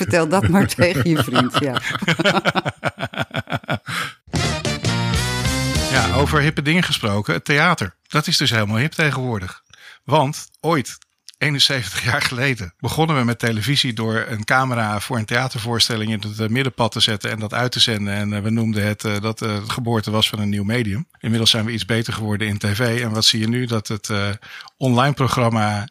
Vertel dat maar [LAUGHS] tegen je vriend, ja. Ja, over hippe dingen gesproken. Het theater. Dat is dus helemaal hip tegenwoordig. Want ooit, 71 jaar geleden begonnen we met televisie door een camera voor een theatervoorstelling in het middenpad te zetten en dat uit te zenden. En we noemden het dat het geboorte was van een nieuw medium. Inmiddels zijn we iets beter geworden in tv. En wat zie je nu? Dat het online programma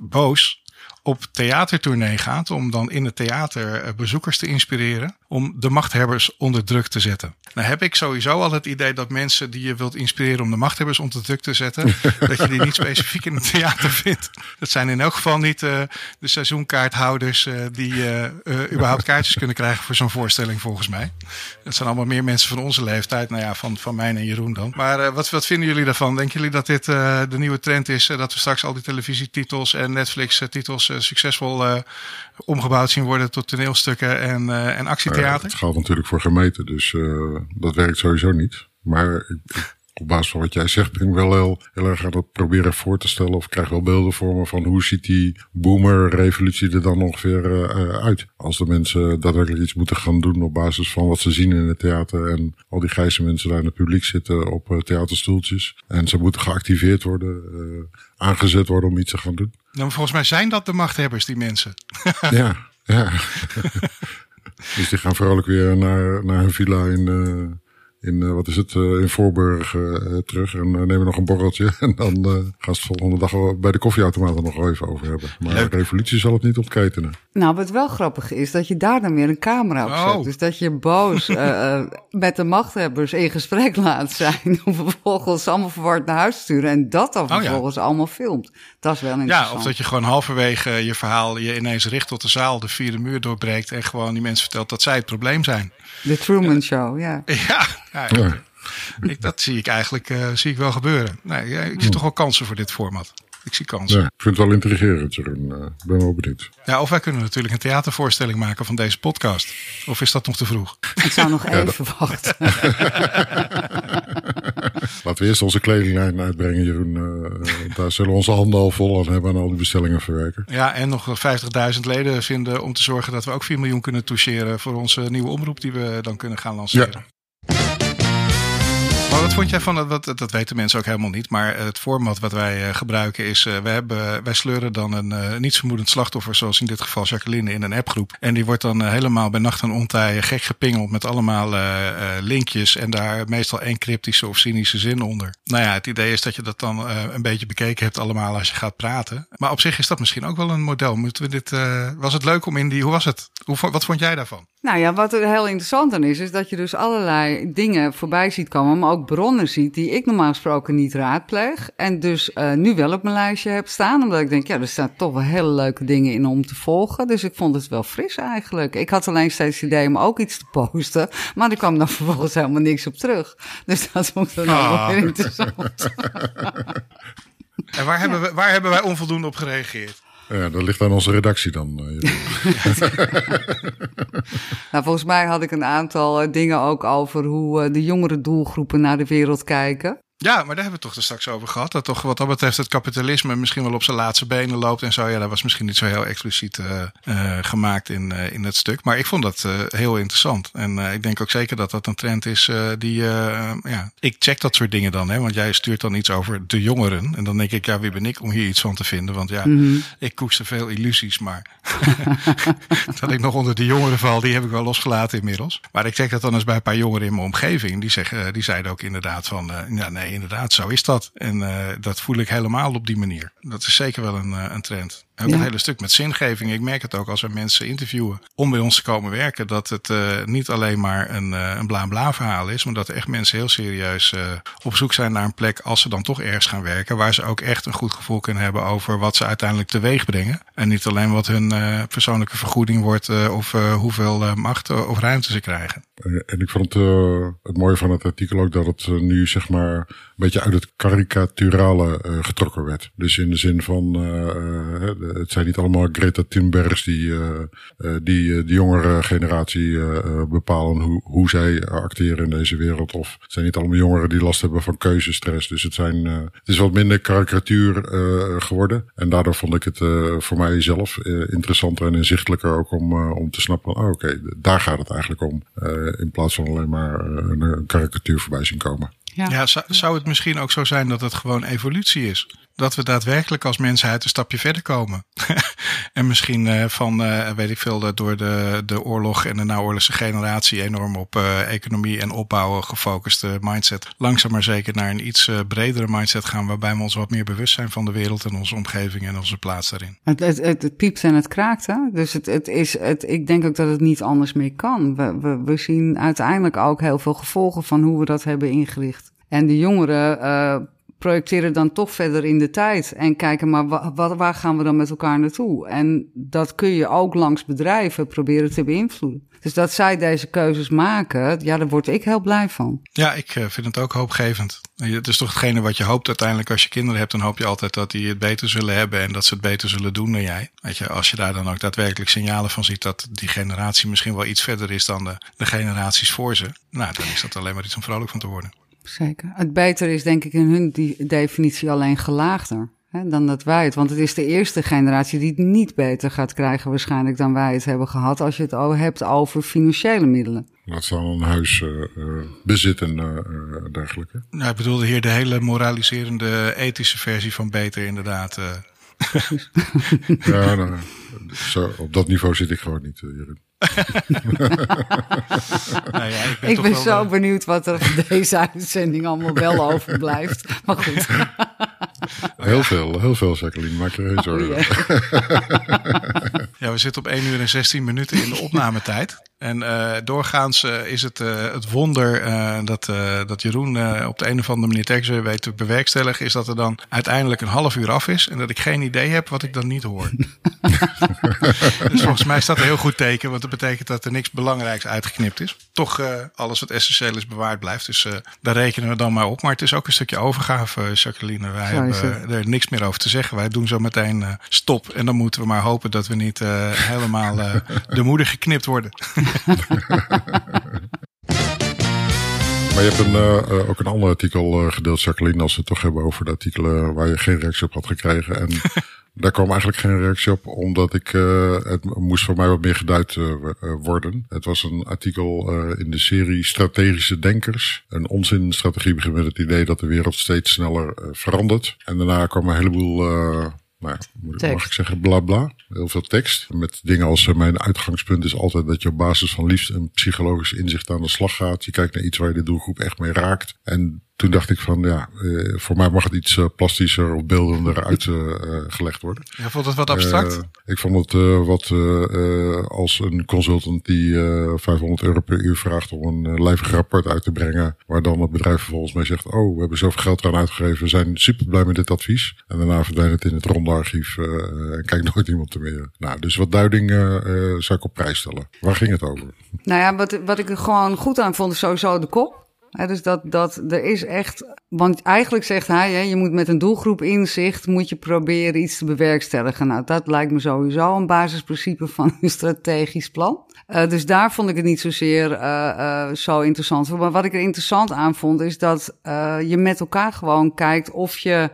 Boos op theatertournee gaat om dan in het theater bezoekers te inspireren om de machthebbers onder druk te zetten. Nou heb ik sowieso al het idee dat mensen die je wilt inspireren om de machthebbers onder druk te zetten, [LAUGHS] dat je die niet specifiek in het theater vindt. Dat zijn in elk geval niet uh, de seizoenkaarthouders uh, die uh, überhaupt kaartjes kunnen krijgen voor zo'n voorstelling volgens mij. Dat zijn allemaal meer mensen van onze leeftijd, nou ja, van, van mij en Jeroen dan. Maar wat, wat vinden jullie daarvan? Denken jullie dat dit de nieuwe trend is, dat we straks al die televisietitels en Netflix-titels succesvol omgebouwd zien worden tot toneelstukken en, en actietheater? Het geldt natuurlijk voor gemeenten, dus uh, dat werkt sowieso niet. Maar ik, op basis van wat jij zegt, ben ik wel heel, heel erg aan het proberen voor te stellen. Of krijg wel beelden voor me van hoe ziet die boomer-revolutie er dan ongeveer uh, uit. Als de mensen daadwerkelijk iets moeten gaan doen op basis van wat ze zien in het theater. En al die grijze mensen daar in het publiek zitten op uh, theaterstoeltjes. En ze moeten geactiveerd worden, aangezet worden om iets te gaan doen. Nou, volgens mij zijn dat de machthebbers, die mensen. ja, ja. [LAUGHS] Dus die gaan vrolijk weer naar, naar hun villa in, uh, in uh, wat is het, uh, in Voorburg terug. En nemen nog een borreltje. [LAUGHS] En dan gaan ze de volgende dag bij de koffieautomaat er nog even over hebben. Maar Leuk. revolutie zal het niet ontketenen. Nou, wat wel grappig is, dat je daar dan weer een camera op zet. Oh. Dus dat je boos met de machthebbers in gesprek laat zijn. Om vervolgens allemaal verward naar huis te sturen. En dat dan vervolgens oh, ja. allemaal filmt. Dat is wel interessant. Ja, of dat je gewoon halverwege je verhaal je ineens richt tot de zaal, de vierde muur doorbreekt. En gewoon die mensen vertelt dat zij het probleem zijn. De Truman Show, ja. [LAUGHS] Ja, ja, ja. Ik, dat zie ik eigenlijk uh, zie ik wel gebeuren. Nee, ja, ik zie toch wel kansen voor dit format. Ik zie kansen. Ja, ik vind het wel intrigerend, Jeroen. Uh, ik ben wel benieuwd. Ja, of wij kunnen natuurlijk een theatervoorstelling maken van deze podcast. Of is dat nog te vroeg? Ik zou nog [LAUGHS] even wachten. [LAUGHS] Laten we eerst onze kledinglijn uitbrengen, Jeroen. Uh, daar zullen we onze handen al vol aan hebben en al die bestellingen verwerken. Ja, en nog 50.000 leden vinden om te zorgen dat we ook 4 miljoen kunnen toucheren voor onze nieuwe omroep die we dan kunnen gaan lanceren. Ja. Maar wat vond jij van, dat, dat weten mensen ook helemaal niet, maar het format wat wij uh, gebruiken is, uh, wij, hebben, wij sleuren dan een uh, nietsvermoedend slachtoffer, zoals in dit geval Jacqueline, in een appgroep. En die wordt dan helemaal bij nacht en ontij gek gepingeld met allemaal linkjes en daar meestal één cryptische of cynische zin onder. Nou ja, het idee is dat je dat dan een beetje bekeken hebt allemaal als je gaat praten. Maar op zich is dat misschien ook wel een model. Moeten we dit, was het leuk om in die, hoe was het? Hoe, wat vond jij daarvan? Nou ja, wat er heel interessant aan is, is dat je dus allerlei dingen voorbij ziet komen, maar ook bronnen ziet die ik normaal gesproken niet raadpleeg. En dus uh, nu wel op mijn lijstje heb staan, omdat ik denk, ja, er staan toch wel hele leuke dingen in om te volgen. Dus ik vond het wel fris eigenlijk. Ik had alleen steeds het idee om ook iets te posten, maar er kwam dan [LAUGHS] vervolgens helemaal niks op terug. Dus dat vond ik dan oh. wel weer interessant. [LAUGHS] en waar, ja. hebben we, waar hebben wij onvoldoende op gereageerd? Ja, dat ligt aan onze redactie dan. [LAUGHS] nou, volgens mij had ik een aantal dingen ook over hoe de jongere doelgroepen naar de wereld kijken. Ja, maar daar hebben we het toch er straks over gehad. Dat toch wat dat betreft het kapitalisme misschien wel op zijn laatste benen loopt en zo. Ja, dat was misschien niet zo heel expliciet uh, uh, gemaakt in, uh, in het stuk. Maar ik vond dat heel interessant. En ik denk ook zeker dat dat een trend is die... ja, ik check dat soort dingen dan. Hè, want jij stuurt dan iets over de jongeren. En dan denk ik, ja, wie ben ik om hier iets van te vinden? Want ja, mm -hmm. ik koester veel illusies. Maar [LAUGHS] dat ik nog onder de jongeren val, die heb ik wel losgelaten inmiddels. Maar ik check dat dan eens bij een paar jongeren in mijn omgeving. Die, zeggen, die zeiden ook inderdaad van, ja, nee inderdaad, zo is dat. En uh, dat voel ik helemaal op die manier. Dat is zeker wel een, uh, een trend. Ook ja. het hele stuk met zingeving. Ik merk het ook als we mensen interviewen om bij ons te komen werken. Dat het uh, niet alleen maar een, uh, een bla bla verhaal is. Maar dat er echt mensen heel serieus uh, op zoek zijn naar een plek als ze dan toch ergens gaan werken. Waar ze ook echt een goed gevoel kunnen hebben over wat ze uiteindelijk teweeg brengen. En niet alleen wat hun persoonlijke vergoeding wordt of hoeveel macht of ruimte ze krijgen. En ik vond het, het mooie van het artikel ook dat het nu zeg maar een beetje uit het karikaturale getrokken werd. Dus in de zin van het zijn niet allemaal Greta Thunbergs die, uh, die de jongere generatie bepalen hoe, hoe zij acteren in deze wereld. Of het zijn niet allemaal jongeren die last hebben van keuzestress. Dus het, zijn, het is wat minder karikatuur geworden. En daardoor vond ik het voor mijzelf interessanter en inzichtelijker ook om, om te snappen oh, oké, okay, daar gaat het eigenlijk om. in plaats van alleen maar een karikatuur voorbij zien komen. Ja, ja zou, zou het misschien ook zo zijn dat het gewoon evolutie is? Dat we daadwerkelijk als mensheid een stapje verder komen. [LAUGHS] en misschien uh, van, uh, weet ik veel, door de, de oorlog en de naoorlogse generatie enorm op economie en opbouwen gefocuste mindset. Langzaam maar zeker naar een iets bredere mindset gaan, waarbij we ons wat meer bewust zijn van de wereld en onze omgeving en onze plaats daarin. Het, het piept en het kraakt, hè? Dus het, het is, het, ik denk ook dat het niet anders meer kan. We, we, we zien uiteindelijk ook heel veel gevolgen van hoe we dat hebben ingericht. En de jongeren projecteren dan toch verder in de tijd en kijken, maar wa waar gaan we dan met elkaar naartoe? En dat kun je ook langs bedrijven proberen te beïnvloeden. Dus dat zij deze keuzes maken, ja, daar word ik heel blij van. Ja, ik eh, vind het ook hoopgevend. Het is toch hetgene wat je hoopt uiteindelijk als je kinderen hebt, dan hoop je altijd dat die het beter zullen hebben en dat ze het beter zullen doen dan jij. Je, als je daar dan ook daadwerkelijk signalen van ziet dat die generatie misschien wel iets verder is dan de, de generaties voor ze, nou, dan is dat alleen maar iets om vrolijk van te worden zeker. Het beter is denk ik in hun die definitie alleen gelaagder hè, dan dat wij het. Want het is de eerste generatie die het niet beter gaat krijgen waarschijnlijk dan wij het hebben gehad. Als je het hebt over financiële middelen. Laat staan een huis uh, uh, bezitten en uh, dergelijke. Nou, ik bedoelde hier de hele moraliserende ethische versie van beter inderdaad. ja, nou, zo, op dat niveau zit ik gewoon niet, Jeroen. [LAUGHS] nou ja, ik ben, ik ben zo benieuwd wat er van deze uitzending allemaal wel overblijft. Maar goed. [LAUGHS] Heel veel, heel veel, Jacqueline. Maak je geen zorgen. ja, we zitten op 1 uur en 16 minuten in de opnametijd. En uh, doorgaans uh, is het uh, het wonder dat, dat Jeroen op de een of andere manier tekst weet te bewerkstelligen, is dat er dan uiteindelijk een half uur af is en dat ik geen idee heb wat ik dan niet hoor. [LAUGHS] dus volgens mij staat er heel goed teken, want dat betekent dat er niks belangrijks uitgeknipt is. Toch alles wat essentieel is bewaard blijft. Dus daar rekenen we dan maar op. Maar het is ook een stukje overgave, Jacqueline. Wij hebben er niks meer over te zeggen. Wij doen zo meteen stop en dan moeten we maar hopen dat we niet helemaal de moeder geknipt worden. [LAUGHS] [LAUGHS] Maar je hebt een, uh, ook een ander artikel uh, gedeeld, Jacqueline, als we het toch hebben over de artikelen waar je geen reactie op had gekregen. En [LAUGHS] daar kwam eigenlijk geen reactie op, omdat ik, uh, het moest voor mij wat meer geduid worden. Het was een artikel in de serie Strategische Denkers. Een onzinstrategie begint met het idee dat de wereld steeds sneller verandert. En daarna kwam een heleboel nou, mag ik zeggen, bla bla. Heel veel tekst. Met dingen als uh, mijn uitgangspunt is altijd dat je op basis van liefst een psychologisch inzicht aan de slag gaat. Je kijkt naar iets waar je de doelgroep echt mee raakt. En toen dacht ik van ja, uh, voor mij mag het iets uh, plastischer of beeldender [LAUGHS] uitgelegd uh, worden. Ja, vond het wat abstract? ik vond het wat als een consultant die 500 euro per uur vraagt om een lijvig rapport uit te brengen. Waar dan het bedrijf vervolgens mee zegt, oh we hebben zoveel geld eraan uitgegeven. We zijn super blij met dit advies. En daarna verdwijnt het in het ronde archief en kijkt [LAUGHS] nooit iemand er meer. Nou, dus wat duiding zou ik op prijs stellen. Waar ging het over? Nou ja, wat, wat ik er gewoon goed aan vond is sowieso de kop dus dat, dat er is echt. Want eigenlijk zegt hij, je moet met een doelgroep inzicht moet je proberen iets te bewerkstelligen. Nou, dat lijkt me sowieso een basisprincipe van een strategisch plan. Uh, dus daar vond ik het niet zozeer uh, uh, zo interessant. Maar wat ik er interessant aan vond, is dat je met elkaar gewoon kijkt of je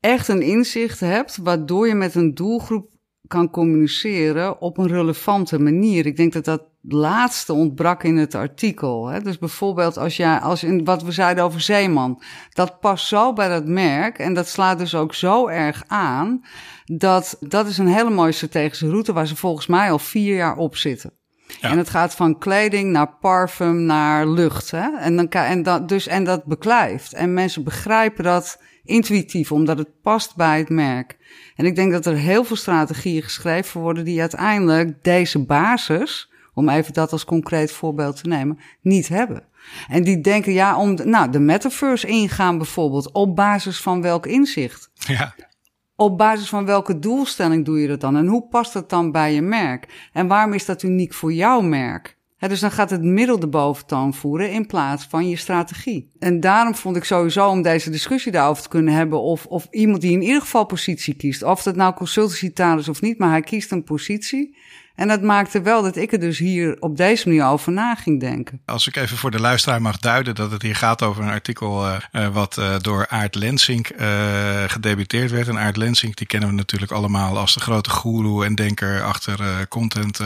echt een inzicht hebt, waardoor je met een doelgroep kan communiceren op een relevante manier. Ik denk dat dat laatste ontbrak in het artikel. Hè? Dus bijvoorbeeld als, jij, als in wat we zeiden over Zeeman. Dat past zo bij dat merk en dat slaat dus ook zo erg aan. Dat dat is een hele mooie strategische route waar ze volgens mij al vier jaar op zitten. Ja. En het gaat van kleding naar parfum naar lucht. Hè? En, dan, en, dat, dus, en dat beklijft. En mensen begrijpen dat intuïtief, omdat het past bij het merk. En ik denk dat er heel veel strategieën geschreven worden die uiteindelijk deze basis, om even dat als concreet voorbeeld te nemen, niet hebben. En die denken, ja, om nou, de metaverse ingaan bijvoorbeeld, op basis van welk inzicht? Ja. Op basis van welke doelstelling doe je dat dan? En hoe past dat dan bij je merk? En waarom is dat uniek voor jouw merk? dus dan gaat het middel de boventoon voeren in plaats van je strategie. En daarom vond ik sowieso om deze discussie daarover te kunnen hebben, of, of iemand die in ieder geval positie kiest, of dat nou consultancy is of niet, maar hij kiest een positie. En dat maakte wel dat ik er dus hier op deze manier over na ging denken. Als ik even voor de luisteraar mag duiden dat het hier gaat over een artikel uh, uh, wat uh, door Aart Lensink gedebuteerd werd. En Aart Lensink die kennen we natuurlijk allemaal als de grote goeroe en denker achter content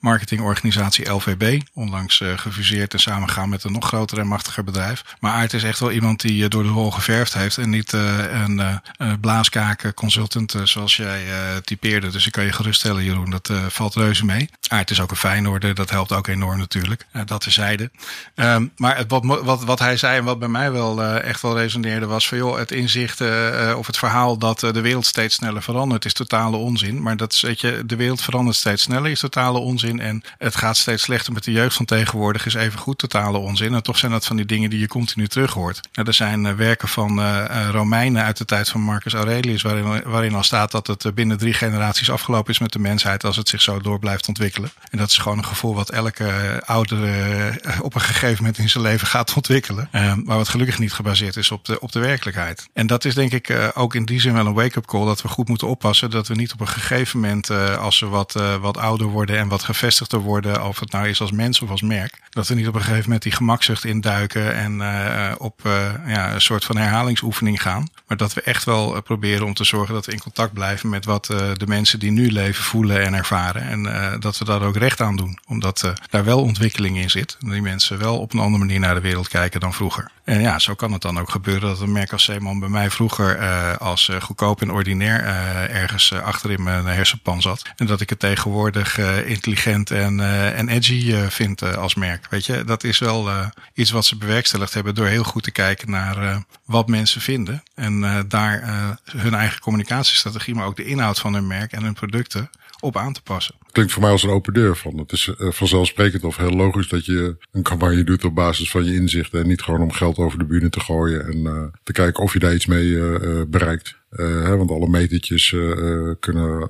marketingorganisatie LVB. Onlangs gefuseerd en samengegaan met een nog groter en machtiger bedrijf. Maar Aart is echt wel iemand die door de rol geverfd heeft en niet een blaaskaken consultant zoals jij typeerde. Dus ik kan je geruststellen Jeroen, dat valt reuze mee. Aard is ook een Feyenoorder, dat helpt ook enorm natuurlijk. Uh, dat terzijde. Um, maar het, wat, wat, wat hij zei en wat bij mij wel uh, echt wel resoneerde was van joh, het inzicht uh, of het verhaal dat de wereld steeds sneller verandert is totale onzin. Maar dat is, weet je, de wereld verandert steeds sneller is totale onzin. En het gaat steeds slechter met de jeugd van tegenwoordig is even goed totale onzin. En toch zijn dat van die dingen die je continu terug hoort. Nou, er zijn werken van Romeinen uit de tijd van Marcus Aurelius waarin, waarin al staat dat het binnen drie generaties afgelopen is met de mensheid als het zich zo door blijft ontwikkelen. En dat is gewoon een gevoel wat elke oudere eh, op een gegeven moment in zijn leven gaat ontwikkelen. Uh, maar wat gelukkig niet gebaseerd is op de, op de werkelijkheid. En dat is denk ik uh, ook in die zin wel een wake-up call. Dat we goed moeten oppassen dat we niet op een gegeven moment, als we wat, wat ouder worden en wat gevestigder worden, of het nou is als mens of als merk, dat we niet op een gegeven moment die gemakzucht induiken en op ja, een soort van herhalingsoefening gaan. Maar dat we echt wel proberen om te zorgen dat we in contact blijven met wat de mensen die nu leven voelen en ervaren. En uh, dat we daar ook recht aan doen. Omdat daar wel ontwikkeling in zit. En die mensen wel op een andere manier naar de wereld kijken dan vroeger. En ja, zo kan het dan ook gebeuren dat een merk als Zeeman bij mij vroeger als goedkoop en ordinair ergens achter in mijn hersenpan zat. En dat ik het tegenwoordig intelligent en, en edgy vind als merk. Weet je, dat is wel iets wat ze bewerkstelligd hebben door heel goed te kijken naar wat mensen vinden. En daar hun eigen communicatiestrategie, maar ook de inhoud van hun merk en hun producten op aan te passen. Klinkt voor mij als een open deur van. Het is uh, vanzelfsprekend of heel logisch dat je een campagne doet op basis van je inzichten en niet gewoon om geld over de bühne te gooien en uh, te kijken of je daar iets mee uh, bereikt. Uh, hè, want alle metertjes kunnen,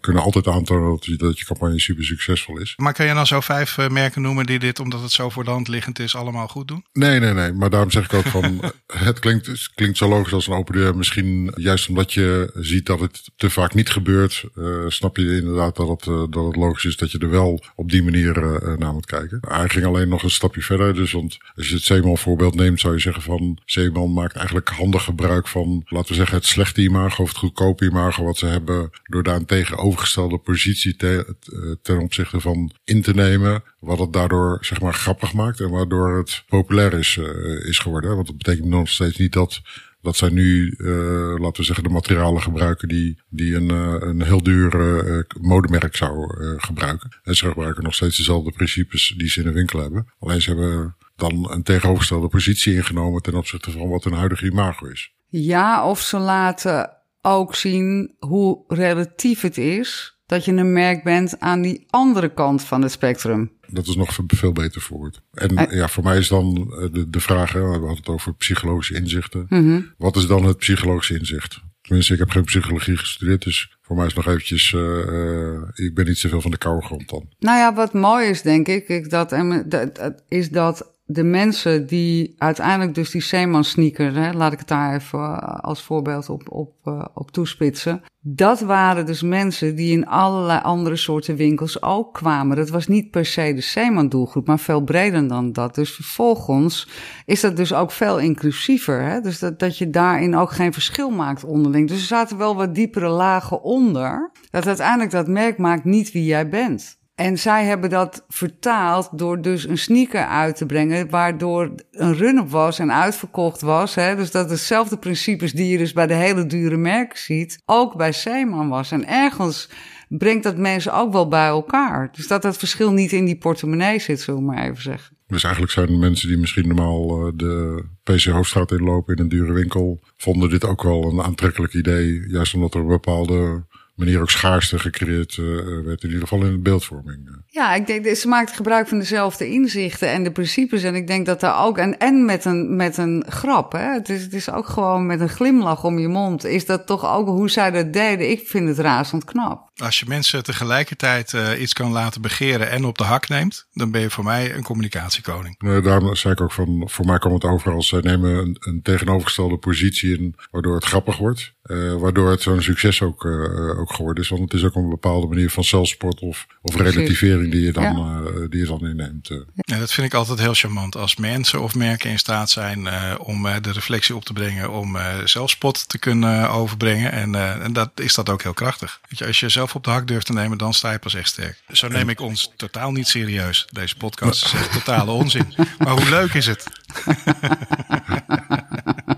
kunnen altijd aantonen dat je, dat je campagne super succesvol is. Maar kan je dan zo vijf merken noemen die dit, omdat het zo voor de hand liggend is, allemaal goed doen? Nee, nee, nee. Maar daarom zeg ik ook van, [LAUGHS] het klinkt, het klinkt zo logisch als een open deur. Misschien juist omdat je ziet dat het te vaak niet gebeurt, snap je inderdaad dat het, dat het logisch is dat je er wel op die manier naar moet kijken. Hij ging alleen nog een stapje verder. Dus want als je het Zeeman voorbeeld neemt, zou je zeggen van, Zeeman maakt eigenlijk handig gebruik van, laten we zeggen, het slechte imago of het goedkope imago wat ze hebben, door daar een tegenovergestelde positie te, ten opzichte van in te nemen, wat het daardoor zeg maar grappig maakt en waardoor het populair is, is geworden. Want dat betekent nog steeds niet dat dat zij nu, uh, laten we zeggen, de materialen gebruiken die, die een, uh, een heel duur uh, modemerk zou gebruiken. En ze gebruiken nog steeds dezelfde principes die ze in de winkel hebben. Alleen ze hebben dan een tegenovergestelde positie ingenomen ten opzichte van wat hun huidige imago is. Ja, of ze laten ook zien hoe relatief het is dat je een merk bent aan die andere kant van het spectrum. Dat is nog veel beter voorbeeld. En ja, voor mij is dan de, de vraag, hè, we hadden het over psychologische inzichten. Mm -hmm. Wat is dan het psychologische inzicht? Tenminste, ik heb geen psychologie gestudeerd, dus voor mij is nog eventjes, uh, uh, ik ben niet zoveel van de koude grond dan. Nou ja, wat mooi is, denk ik, dat, dat, is dat de mensen die uiteindelijk dus die Seeman sneaker, hè, laat ik het daar even eh, als voorbeeld op, op, uh, op toespitsen. Dat waren dus mensen die in allerlei andere soorten winkels ook kwamen. Dat was niet per se de Seeman doelgroep, maar veel breder dan dat. Dus vervolgens is dat dus ook veel inclusiever. Hè? Dus dat, dat je daarin ook geen verschil maakt onderling. Dus er zaten wel wat diepere lagen onder. Dat uiteindelijk dat merk maakt niet wie jij bent. En zij hebben dat vertaald door dus een sneaker uit te brengen, waardoor een run-up was en uitverkocht was. Hè? Dus dat dezelfde principes die je dus bij de hele dure merken ziet, ook bij Seeman was. En ergens brengt dat mensen ook wel bij elkaar. Dus dat het verschil niet in die portemonnee zit, zullen we maar even zeggen. Dus eigenlijk zijn de mensen die misschien normaal de PC Hoofdstraat inlopen in een dure winkel, vonden dit ook wel een aantrekkelijk idee. Juist omdat er bepaalde manier ook schaarste gecreëerd uh, werd, in ieder geval in de beeldvorming. Ja, ik denk, ze maakt gebruik van dezelfde inzichten en de principes. En ik denk dat daar ook, en, en met, een, met een grap, hè? Het, is, het is ook gewoon met een glimlach om je mond. Is dat toch ook hoe zij dat deden? Ik vind het razend knap. Als je mensen tegelijkertijd uh, iets kan laten begeren en op de hak neemt, dan ben je voor mij een communicatiekoning. Nee, daarom zei ik ook van, voor mij komt het over als zij nemen een, een tegenovergestelde positie in, waardoor het grappig wordt. Uh, waardoor het zo'n succes ook, uh, ook geworden is. Want het is ook een bepaalde manier van zelfsport of, of relativering die je dan, ja. uh, die je dan inneemt. Ja, dat vind ik altijd heel charmant. Als mensen of merken in staat zijn om de reflectie op te brengen, om zelfspot te kunnen overbrengen. En, en dat is dat ook heel krachtig. Weet je, als je zelf op de hak durft te nemen, dan sta je pas echt sterk. Zo neem ik ons totaal niet serieus. Deze podcast is echt totale onzin. Maar hoe leuk is het? [LAUGHS]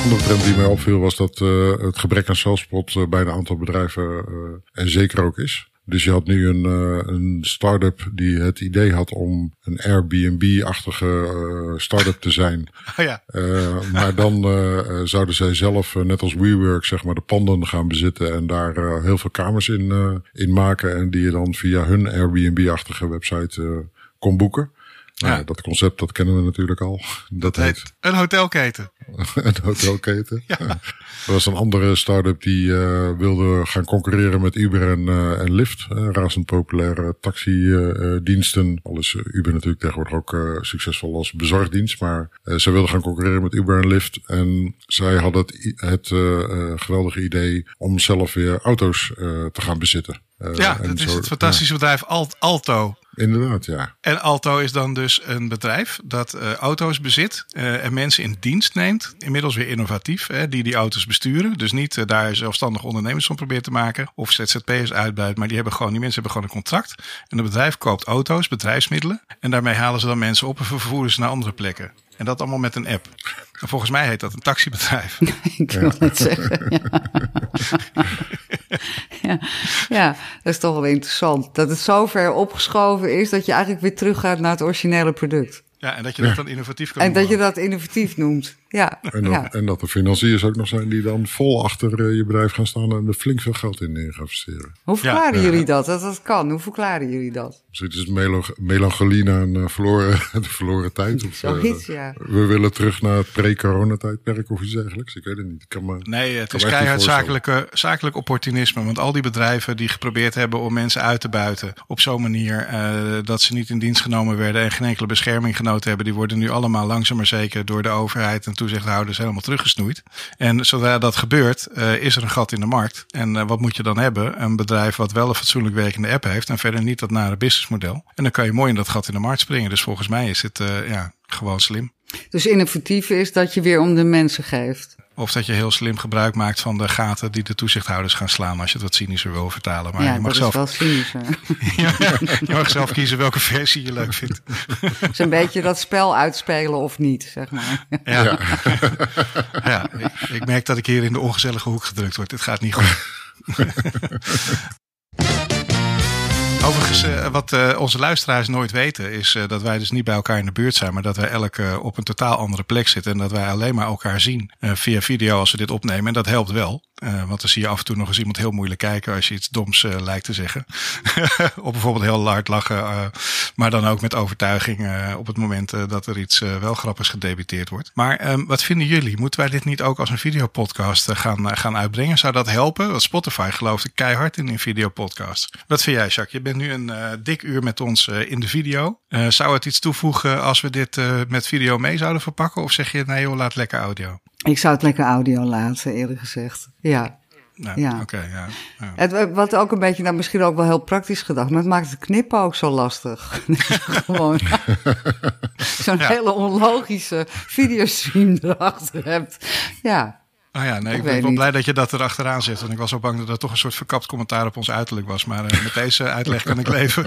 Een andere trend die mij opviel was dat uh, het gebrek aan zelfspot uh, bij een aantal bedrijven uh, en zeker ook is. Dus je had nu een, een start-up die het idee had om een Airbnb-achtige start-up te zijn. [LAUGHS] Oh ja. maar dan zouden zij zelf, net als WeWork, zeg maar, de panden gaan bezitten en daar heel veel kamers in, in maken. En die je dan via hun Airbnb-achtige website kon boeken. Nou, ja. dat concept, dat kennen we natuurlijk al. Dat, dat heet, een hotelketen. [LAUGHS] een hotelketen. ja. [LAUGHS] Er was een andere start-up die uh, wilde gaan concurreren met Uber en, uh, en Lyft. Uh, razend populaire taxidiensten. Al is Uber natuurlijk tegenwoordig ook succesvol als bezorgdienst. Maar ze wilden gaan concurreren met Uber en Lyft. En zij hadden het, het geweldige idee om zelf weer auto's te gaan bezitten. ja, dat is het fantastische bedrijf Alto. Inderdaad, ja. En Alto is dan dus een bedrijf dat uh, auto's bezit uh, en mensen in dienst neemt. Inmiddels weer innovatief, hè, die die auto's besturen. Dus niet uh, daar zelfstandig ondernemers van probeert te maken of ZZP'ers uitbuit. Maar die, hebben gewoon, die mensen hebben gewoon een contract. En het bedrijf koopt auto's, bedrijfsmiddelen. En daarmee halen ze dan mensen op en vervoeren ze naar andere plekken. En dat allemaal met een app. En volgens mij heet dat een taxibedrijf. [LAUGHS] Ik wil het zeggen. Ja. [LAUGHS] ja. ja, dat is toch wel interessant. Dat het zo ver opgeschoven is dat je eigenlijk weer teruggaat naar het originele product. Ja, en dat je dat dan innovatief kan En dat je dat innovatief noemt. Ja. En, dat, ja. en dat er financiers ook nog zijn die dan vol achter uh, je bedrijf gaan staan en er flink veel geld in gaan investeren. Hoe verklaren ja. jullie dat? Dat dat kan. Hoe verklaren jullie dat? Misschien is het melo melancholie naar een uh, verloren, [LAUGHS] de verloren tijd. Of, Zoiets, uh, ja. We willen terug naar het pre-coronatijdperk of iets dergelijks. Ik weet het niet. Ik kan me, nee, het is keihard zakelijke, zakelijk opportunisme. Want al die bedrijven die geprobeerd hebben om mensen uit te buiten op zo'n manier dat ze niet in dienst genomen werden en geen enkele bescherming genoten hebben, die worden nu allemaal langzaam maar zeker door de overheid en toezichthouders helemaal teruggesnoeid. En zodra dat gebeurt, uh, is er een gat in de markt. En uh, wat moet je dan hebben? Een bedrijf wat wel een fatsoenlijk werkende app heeft en verder niet dat nare businessmodel. En dan kan je mooi in dat gat in de markt springen. Dus volgens mij is het uh, ja, gewoon slim. Dus innovatief is dat je weer om de mensen geeft. Of dat je heel slim gebruik maakt van de gaten die de toezichthouders gaan slaan, als je het wat cynischer wil vertalen. Maar ja, je mag dat zelf, is wel cynischer. [LAUGHS] je mag zelf kiezen welke versie je leuk vindt. Het is een beetje dat spel uitspelen of niet, zeg maar. Ja, ja. ja ik, ik merk dat ik hier in de ongezellige hoek gedrukt word. Dit gaat niet goed. [LAUGHS] Uh, wat uh, onze luisteraars nooit weten, is uh, dat wij dus niet bij elkaar in de buurt zijn, maar dat wij elk op een totaal andere plek zitten. En dat wij alleen maar elkaar zien via video als we dit opnemen. En dat helpt wel. Uh, want dan zie je af en toe nog eens iemand heel moeilijk kijken als je iets doms uh, lijkt te zeggen. [LAUGHS] of bijvoorbeeld heel hard lachen. Uh, maar dan ook met overtuiging op het moment dat er iets wel grappigs gedebiteerd wordt. Maar um, wat vinden jullie? Moeten wij dit niet ook als een videopodcast gaan, gaan uitbrengen? Zou dat helpen? Want Spotify gelooft ik keihard in een videopodcast. Wat vind jij, Jacques? Je bent nu een dik uur met ons in de video. zou het iets toevoegen als we dit met video mee zouden verpakken? Of zeg je nee joh, laat lekker audio? Ik zou het lekker audio laten, eerlijk gezegd. Ja. Ja. Oké, ja. ja. Het, wat ook een beetje, nou misschien ook wel heel praktisch gedacht, maar het maakt het knippen ook zo lastig. [LAUGHS] Gewoon [LAUGHS] zo'n hele onlogische videostream erachter hebt. Ja. Oh ja, nee, ik, ik ben wel blij dat je dat erachteraan zet. Want ik was zo bang dat er toch een soort verkapt commentaar op ons uiterlijk was. Maar uh, met deze uitleg kan ik [LAUGHS] leven.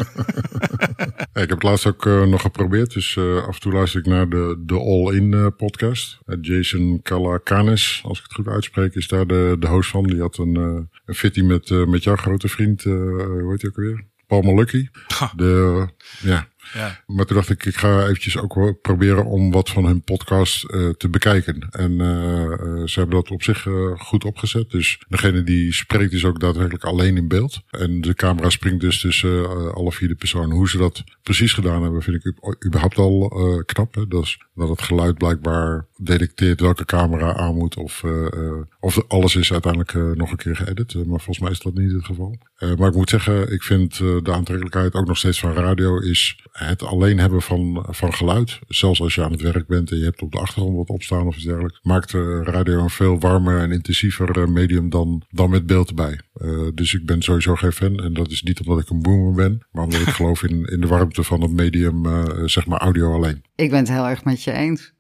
Ja, ik heb het laatst ook uh, nog geprobeerd. Dus uh, af en toe luister ik naar de, de All-In uh, podcast. Jason Kalakanis, als ik het goed uitspreek, is daar de, de host van. Die had een, een fitty met, met jouw grote vriend, hoe heet hij ook weer? Paul. De, ja, ja. Maar toen dacht ik, ik ga eventjes ook wel proberen om wat van hun podcast uh, te bekijken. En uh, ze hebben dat op zich goed opgezet. Dus degene die spreekt is ook daadwerkelijk alleen in beeld. En de camera springt dus tussen alle vier de personen. Hoe ze dat precies gedaan hebben, vind ik überhaupt al knap. Hè? Dat, is, dat het geluid blijkbaar detecteert welke camera aan moet. Of, of alles is uiteindelijk nog een keer geëdit. maar volgens mij is dat niet het geval. maar ik moet zeggen, ik vind de aantrekkelijkheid ook nog steeds van radio is het alleen hebben van, van geluid, zelfs als je aan het werk bent en je hebt op de achtergrond wat opstaan of iets dergelijks, maakt radio een veel warmer en intensiever eh, medium dan, dan met beeld erbij. Uh, dus ik ben sowieso geen fan en dat is niet omdat ik een boomer ben, maar omdat ik [LAUGHS] geloof in, in de warmte van het medium, uh, zeg maar audio alleen. Ik ben het heel erg met je eens.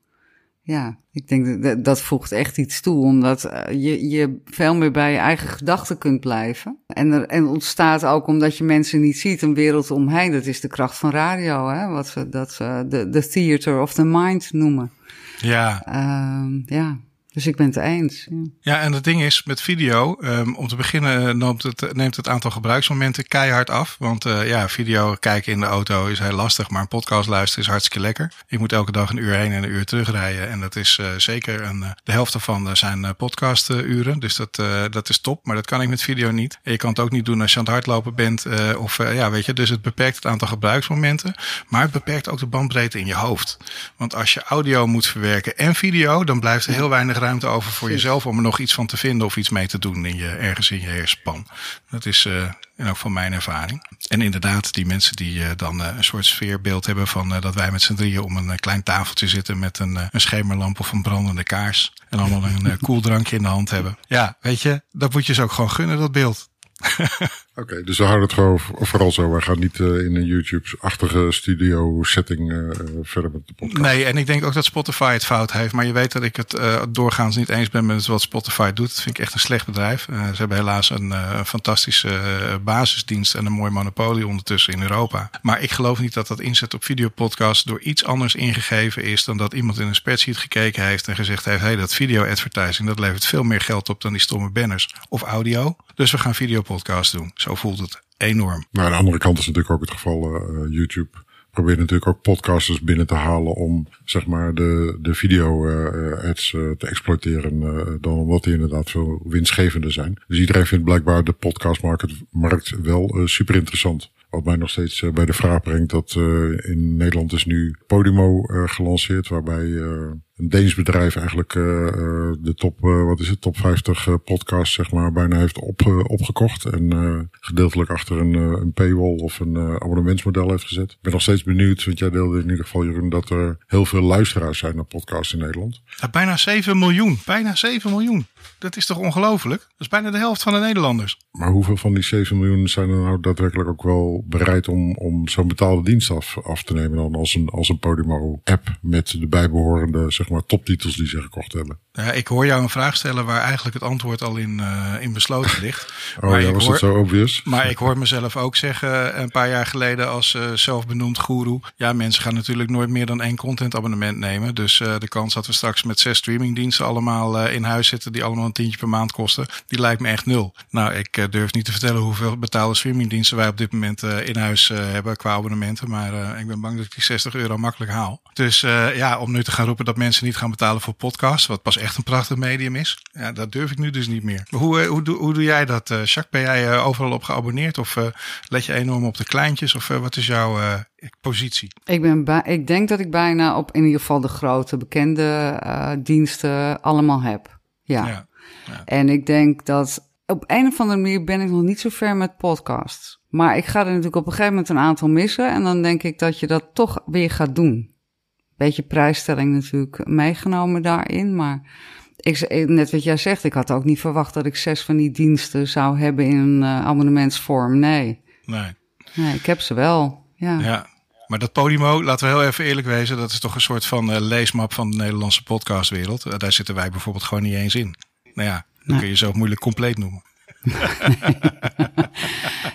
Ja, ik denk dat dat voegt echt iets toe, omdat eh, je, je veel meer bij je eigen gedachten kunt blijven. En er en ontstaat ook omdat je mensen niet ziet, een wereld omheen. Dat is de kracht van radio, hè? wat ze dat ze de, de theater of the mind noemen. Ja. Uh, ja. Dus ik ben het eens. Ja, en het ding is met video, um, om te beginnen eh, neemt het, neemt het aantal gebruiksmomenten keihard af. Want uh, ja, video kijken in de auto is heel lastig, maar een podcast luisteren is hartstikke lekker. Ik moet elke dag een uur heen en een uur terugrijden. En dat is uh, zeker een, de helft daarvan zijn podcasturen. Dus dat, dat is top, maar dat kan ik met video niet. En je kan het ook niet doen als je aan het hardlopen bent. of ja, weet je, dus het beperkt het aantal gebruiksmomenten. Maar het beperkt ook de bandbreedte in je hoofd. Want als je audio moet verwerken en video, dan blijft er heel weinig ruimte over voor jezelf om er nog iets van te vinden of iets mee te doen in je, ergens in je herspan. Dat is uh, en ook van mijn ervaring. En inderdaad, die mensen die uh, dan uh, een soort sfeerbeeld hebben van dat wij met z'n drieën om een klein tafeltje zitten met een, een schemerlamp of een brandende kaars. En allemaal een koeldrankje in de hand hebben. Ja, weet je, dat moet je ze ook gewoon gunnen, dat beeld. [LAUGHS] Oké, dus we houden het gewoon vooral zo. We gaan niet uh, in een YouTube-achtige studio-setting uh, verder met de podcast. Nee, en ik denk ook dat Spotify het fout heeft. Maar je weet dat ik het uh, doorgaans niet eens ben met wat Spotify doet. Dat vind ik echt een slecht bedrijf. ze hebben helaas een, een fantastische basisdienst en een mooi monopolie ondertussen in Europa. Maar ik geloof niet dat dat inzet op videopodcast door iets anders ingegeven is dan dat iemand in een spreadsheet gekeken heeft en gezegd heeft: hé, hey, dat video-advertising dat levert veel meer geld op dan die stomme banners of audio. Dus we gaan videopodcast doen. Zo voelt het enorm. Maar aan de andere kant is natuurlijk ook het geval uh, YouTube probeert natuurlijk ook podcasters binnen te halen om zeg maar de, de video uh, ads uh, te exploiteren dan omdat die inderdaad veel winstgevender zijn. Dus iedereen vindt blijkbaar de podcastmarkt wel super interessant. Wat mij nog steeds bij de vraag brengt dat in Nederland is nu Podimo gelanceerd waarbij een Deens bedrijf eigenlijk uh, de top, uh, wat is het, top 50 uh, podcast zeg maar bijna heeft op, opgekocht. En gedeeltelijk achter een, een paywall of een abonnementsmodel heeft gezet. Ik ben nog steeds benieuwd, want jij deelde in ieder geval Jeroen dat er heel veel luisteraars zijn naar podcasts in Nederland. Bijna 7 miljoen, bijna 7 miljoen. Dat is toch ongelooflijk? Dat is bijna de helft van de Nederlanders. Maar hoeveel van die 7 miljoen zijn er nou daadwerkelijk ook wel bereid om, om zo'n betaalde dienst af, af te nemen dan als een, als een Podimo app met de bijbehorende zeg maar toptitels die ze gekocht hebben. Ja, ik hoor jou een vraag stellen waar eigenlijk het antwoord al in, uh, in besloten ligt. [LAUGHS] oh maar ja, was hoor, dat zo obvious? Maar ik hoor mezelf ook zeggen een paar jaar geleden als uh, zelfbenoemd goeroe. Ja, mensen gaan natuurlijk nooit meer dan één contentabonnement nemen. Dus uh, de kans dat we straks met zes streamingdiensten allemaal in huis zitten die allemaal een tientje per maand kosten, die lijkt me echt nul. Nou, ik durf niet te vertellen hoeveel betaalde streamingdiensten wij op dit moment in huis hebben qua abonnementen. Maar ik ben bang dat ik die 60 euro makkelijk haal. Dus ja, om nu te gaan roepen dat mensen niet gaan betalen voor podcast, wat pas echt een prachtig medium is. Ja, dat durf ik nu dus niet meer. hoe, eh, hoe, hoe, hoe doe jij dat, Jacques? Ben jij overal op geabonneerd of let je enorm op de kleintjes? Of wat is jouw positie? Ik, ben ik denk dat ik bijna op in ieder geval de grote bekende diensten allemaal heb. Ja. ja, ja. En ik denk dat op een of andere manier ben ik nog niet zo ver met podcasts. Maar ik ga er natuurlijk op een gegeven moment een aantal missen. En dan denk ik dat je dat toch weer gaat doen beetje prijsstelling natuurlijk meegenomen daarin. Maar ik, net wat jij zegt, ik had ook niet verwacht dat ik zes van die diensten zou hebben in een uh, abonnementsvorm. Nee. nee. Nee, ik heb ze wel. Ja. ja. Maar dat Podimo, laten we heel even eerlijk wezen, dat is toch een soort van uh, leesmap van de Nederlandse podcastwereld. Uh, daar zitten wij bijvoorbeeld gewoon niet eens in. Nou ja, dan kun je zo moeilijk compleet noemen. [LAUGHS]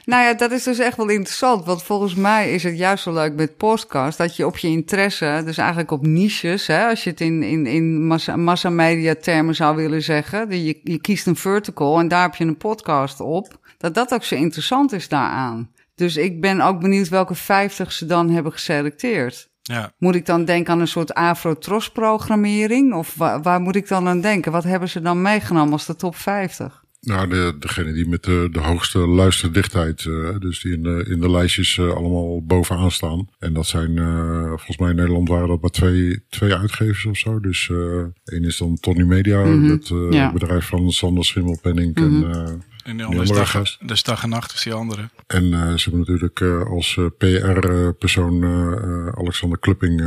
nou ja, dat is dus echt wel interessant. Want volgens mij is het juist zo leuk met podcast dat je op je interesse, dus eigenlijk op niches, hè, als je het in, in, in massa, massamedia termen zou willen zeggen, je, je kiest een vertical en daar heb je een podcast op, dat dat ook zo interessant is daaraan. Dus ik ben ook benieuwd welke 50 ze dan hebben geselecteerd. Ja. Moet ik dan denken aan een soort Afro-Tros-programmering? Of waar, waar, moet ik dan aan denken? Wat hebben ze dan meegenomen als de top 50? Nou, de, degene die met de, de hoogste luisterdichtheid, uh, dus die in de, in de lijstjes uh, allemaal bovenaan staan. En dat zijn, uh, volgens mij in Nederland waren dat maar twee, twee uitgevers of zo. Dus één is dan Tony Media, mm -hmm. het ja. bedrijf van Sander Schimmelpenning mm -hmm. en en de andere is dag, dus dag en nacht is die andere. En uh, ze hebben natuurlijk uh, als uh, PR-persoon Alexander Klupping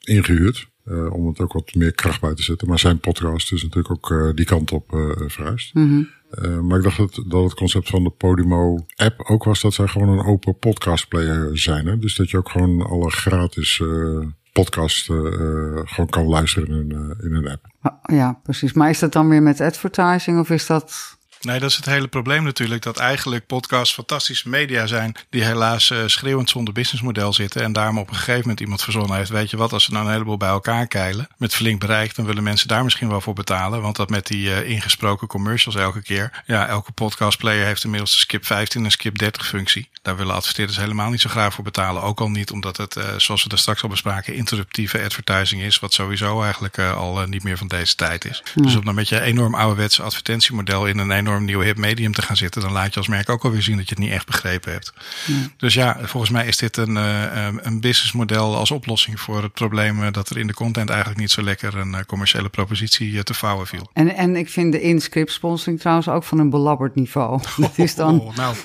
ingehuurd. Om het ook wat meer kracht bij te zetten. Maar zijn podcast is natuurlijk ook die kant op verhuisd. Mm -hmm. maar ik dacht dat, dat het concept van de Podimo-app ook was dat zij gewoon een open podcastplayer zijn. Hè? Dus dat je ook gewoon alle gratis podcast gewoon kan luisteren in een, in een app. Ja, precies. Maar is dat dan weer met advertising of is dat Nee, dat is het hele probleem natuurlijk. Dat eigenlijk podcasts fantastische media zijn. Die helaas uh, schreeuwend zonder businessmodel zitten. En daarom op een gegeven moment iemand verzonnen heeft. Weet je wat, als we nou een heleboel bij elkaar keilen. Met flink bereik, dan willen mensen daar misschien wel voor betalen. Want dat met die uh, ingesproken commercials elke keer. Ja, elke podcastplayer heeft inmiddels de skip 15 en skip 30 functie. Daar willen adverteerders helemaal niet zo graag voor betalen. Ook al niet omdat het, uh, zoals we daar straks al bespraken, interruptieve advertising is. Wat sowieso eigenlijk al niet meer van deze tijd is. Ja. Dus om dan met je enorm ouderwetse advertentiemodel in een enorm nieuw hip medium te gaan zitten, dan laat je als merk ook alweer zien dat je het niet echt begrepen hebt. Dus ja, volgens mij is dit een, uh, een businessmodel als oplossing voor het probleem dat er in de content eigenlijk niet zo lekker een uh, commerciële propositie te vouwen viel. En, en ik vind de inscript sponsoring trouwens ook van een belabberd niveau. [LAUGHS] Dat is dan oh, nou.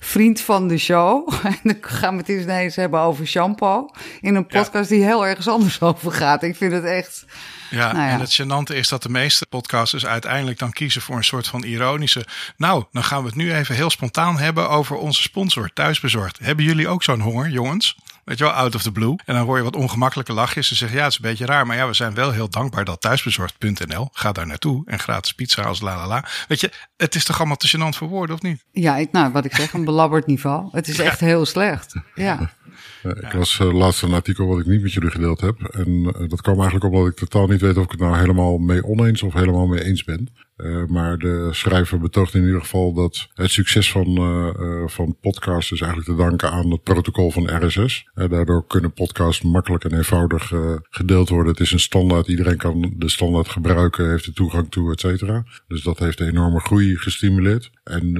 vriend van de show. [LAUGHS] En dan gaan we het eens ineens hebben over shampoo. In een podcast ja. die heel ergens anders over gaat. Ik vind het echt. Ja, nou ja, en het gênante is dat de meeste podcasters uiteindelijk dan kiezen voor een soort van ironische. Nou, dan gaan we het nu even heel spontaan hebben over onze sponsor, Thuisbezorgd. Hebben jullie ook zo'n honger, jongens? Weet je wel, out of the blue. En dan hoor je wat ongemakkelijke lachjes. Ze zeggen, ja, het is een beetje raar. Maar ja, we zijn wel heel dankbaar dat thuisbezorgd.nl. Ga daar naartoe. En gratis pizza als la la la. Weet je, het is toch allemaal te gênant voor woorden, of niet? Ja, ik, nou, wat ik zeg, een belabberd niveau. Het is echt heel slecht. Ja. Ik las uh, laatst een artikel wat ik niet met jullie gedeeld heb. En uh, dat kwam eigenlijk omdat ik totaal niet weet of ik het nou helemaal mee oneens of helemaal mee eens ben. Uh, maar de schrijver betoogt in ieder geval dat het succes van, uh, van podcasts is eigenlijk te danken aan het protocol van RSS. Daardoor kunnen podcasts makkelijk en eenvoudig gedeeld worden. Het is een standaard, iedereen kan de standaard gebruiken, heeft er toegang toe, et cetera. Dus dat heeft een enorme groei gestimuleerd. En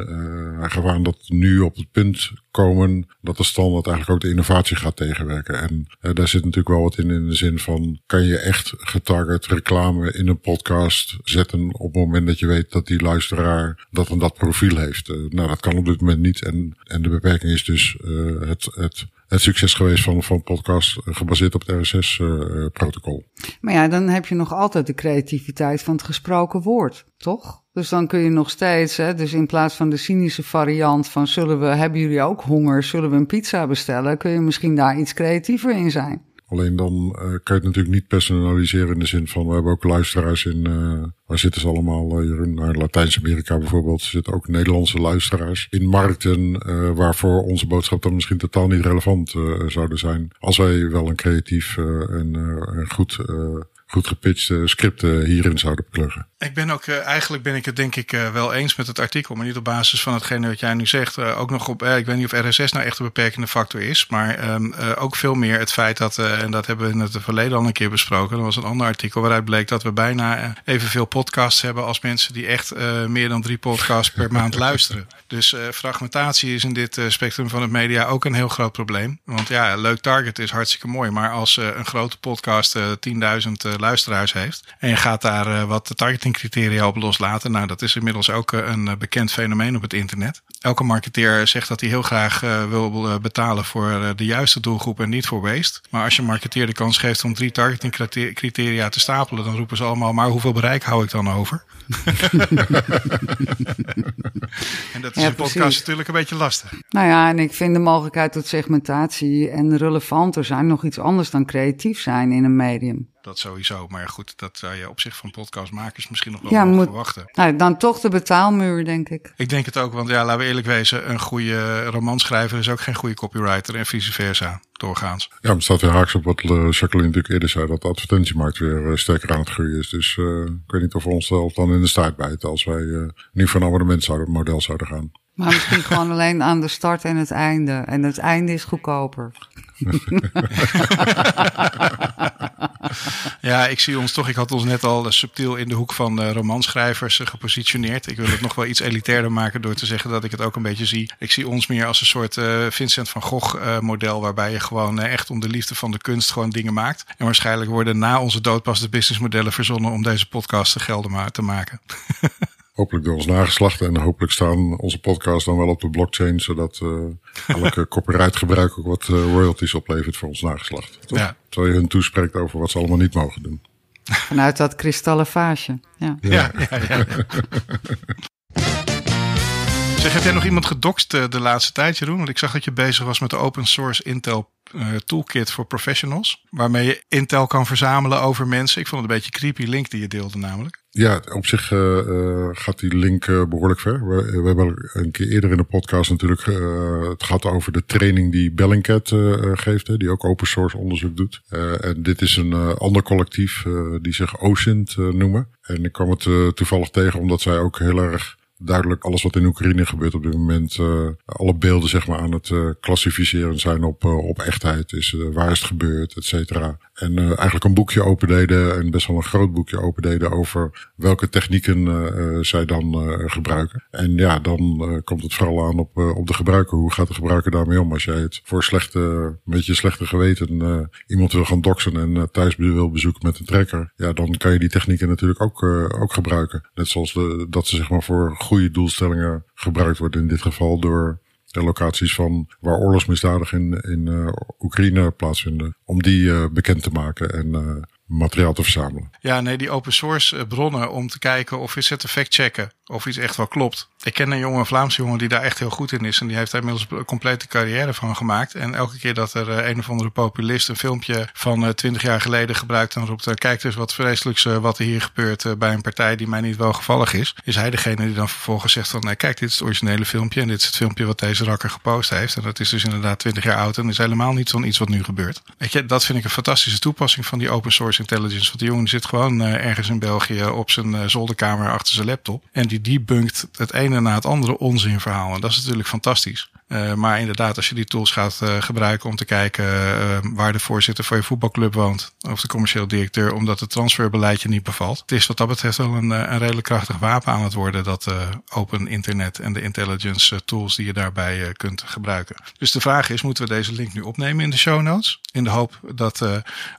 hij gaf aan dat nu op het punt komen dat de standaard eigenlijk ook de innovatie gaat tegenwerken. En daar zit natuurlijk wel wat in, in de zin van, kan je echt getarget reclame in een podcast zetten op het moment dat je weet dat die luisteraar dat en dat profiel heeft. Uh, nou, dat kan op dit moment niet. En, en de beperking is dus uh, het, het, het succes geweest van, van podcast gebaseerd op het RSS-protocol. Uh, maar ja, dan heb je nog altijd de creativiteit van het gesproken woord, toch? Dus dan kun je nog steeds, hè, dus in plaats van de cynische variant van zullen we, hebben jullie ook honger, zullen we een pizza bestellen, kun je misschien daar iets creatiever in zijn. Alleen dan uh, kan je het natuurlijk niet personaliseren in de zin van, we hebben ook luisteraars in, uh, waar zitten ze allemaal, uh, hier naar Latijns-Amerika bijvoorbeeld, zitten ook Nederlandse luisteraars in markten waarvoor onze boodschap dan misschien totaal niet relevant zouden zijn. Als wij wel een creatief en, goed goed gepitchte scripten hierin zouden pluggen. Ik ben ook, uh, eigenlijk ben ik het denk ik uh, wel eens met het artikel, maar niet op basis van hetgene wat jij nu zegt. Uh, ook nog op, ik weet niet of RSS nou echt een beperkende factor is, maar um, ook veel meer het feit dat, en dat hebben we in het verleden al een keer besproken, er was een ander artikel waaruit bleek dat we bijna evenveel podcasts hebben als mensen die echt meer dan drie podcasts per [LAUGHS] maand luisteren. Dus fragmentatie is in dit spectrum van het media ook een heel groot probleem. Want ja, leuk target is hartstikke mooi, maar als een grote podcast 10.000 luisteraars heeft. En je gaat daar wat targetingcriteria op loslaten. Nou, dat is inmiddels ook uh, een bekend fenomeen op het internet. Elke marketeer zegt dat hij heel graag uh, wil betalen voor de juiste doelgroep en niet voor waste. Maar als je marketeer de kans geeft om drie targetingcriteria te stapelen, dan roepen ze allemaal, maar hoeveel bereik hou ik dan over? [LAUGHS] en dat is ja, in podcast natuurlijk een beetje lastig. Nou ja, en ik vind de mogelijkheid tot segmentatie en relevanter zijn nog iets anders dan creatief zijn in een medium. Dat sowieso. Maar goed, dat zou je op zich van podcastmakers misschien nog wel Ja, moet- verwachten. Nou, dan toch de betaalmuur, denk ik. Ik denk het ook, want ja, laten we eerlijk wezen, een goede romanschrijver is ook geen goede copywriter en vice versa, doorgaans. Ja, maar het staat weer haaks op wat eh, Jacqueline natuurlijk eerder zei, dat de advertentiemarkt weer eh, sterker aan het groeien is. Dus eh, ik weet niet of we ons zelf dan in de staart bijten als wij eh, nu een abonnement zouden, model zouden gaan. Maar misschien gewoon alleen aan de start en het einde. En het einde is goedkoper. [LAUGHS] Ja, ik zie ons toch, ik had ons net al subtiel in de hoek van eh, romanschrijvers eh, gepositioneerd. Ik wil het nog wel iets elitairder maken door te zeggen dat ik het ook een beetje zie. Ik zie ons meer als een soort eh, Vincent van Gogh model, waarbij je gewoon echt om de liefde van de kunst gewoon dingen maakt. En waarschijnlijk worden na onze dood pas de businessmodellen verzonnen om deze podcast te gelden te maken. [LAUGHS] Hopelijk door ons nageslacht en hopelijk staan onze podcasts dan wel op de blockchain, zodat eh elke [LAUGHS] copyright gebruik ook wat eh, royalties oplevert voor ons nageslacht. Toch? Ja. Terwijl je hun toespreekt over wat ze allemaal niet mogen doen. [LAUGHS] Vanuit dat kristallen vaasje. Ja. Ja, ja, ja. ja. [LAUGHS] Zeg, heb jij nog iemand gedoxt eh, de laatste tijd, Jeroen? Want ik zag dat je bezig was met de open source Intel eh, toolkit voor professionals. Waarmee je Intel kan verzamelen over mensen. Ik vond het een beetje creepy link die je deelde namelijk. Ja, op zich eh, eh, gaat die link eh, behoorlijk ver. We, hebben een keer eerder in de podcast natuurlijk het gehad over de training die Bellingcat geeft, die ook open source onderzoek doet. En dit is een ander collectief die zich OSINT noemen. En ik kwam het toevallig tegen omdat zij ook heel erg duidelijk alles wat in Oekraïne gebeurt op dit moment, eh, alle beelden zeg maar aan het eh, klassificeren zijn op, eh, op echtheid, is, eh, waar is het gebeurd, et cetera. En eh, eigenlijk een boekje opendeden en best wel een groot boekje opendeden over welke technieken eh, zij dan eh, gebruiken. En ja, dan komt het vooral aan op, op de gebruiker. Hoe gaat de gebruiker daarmee om? Als jij het voor slechte, met je slechte geweten iemand wil gaan doxen en thuis wil bezoeken met een trekker, ja, dan kan je die technieken natuurlijk ook, ook gebruiken. Net zoals de, dat ze zeg maar voor goede doelstellingen gebruikt worden. In dit geval door de locaties van waar oorlogsmisdadig in, in eh, Oekraïne plaatsvinden. Om die eh, bekend te maken en eh, materiaal te verzamelen. Ja, nee, die open source bronnen om te kijken of is het te fact-checken. Of iets echt wel klopt. Ik ken een jonge Vlaamse jongen die daar echt heel goed in is. En die heeft daar inmiddels een complete carrière van gemaakt. En elke keer dat er eh, een of andere populist een filmpje van twintig jaar geleden gebruikt. En roept, eh, kijk dus wat vreselijks eh, wat er hier gebeurt eh, bij een partij die mij niet wel gevallig is. Is hij degene die dan vervolgens zegt van, kijk, dit is het originele filmpje. En dit is het filmpje wat deze rakker gepost heeft. En dat is dus inderdaad twintig jaar oud. En is helemaal niet zo'n iets wat nu gebeurt. Weet je, dat vind ik een fantastische toepassing van die open source intelligence. Want die jongen zit gewoon eh, ergens in België op zijn eh, zolderkamer achter zijn laptop. En die debunkt het ene na het andere onzinverhaal. En dat is natuurlijk fantastisch. Uh, maar inderdaad, als je die tools gaat uh, gebruiken om te kijken uh, waar de voorzitter van je voetbalclub woont, of de commercieel directeur, omdat het transferbeleid je niet bevalt. Het is wat dat betreft wel een, een redelijk krachtig wapen aan het worden, dat open internet en de intelligence tools die je daarbij kunt gebruiken. Dus de vraag is, moeten we deze link nu opnemen in de show notes? In de hoop dat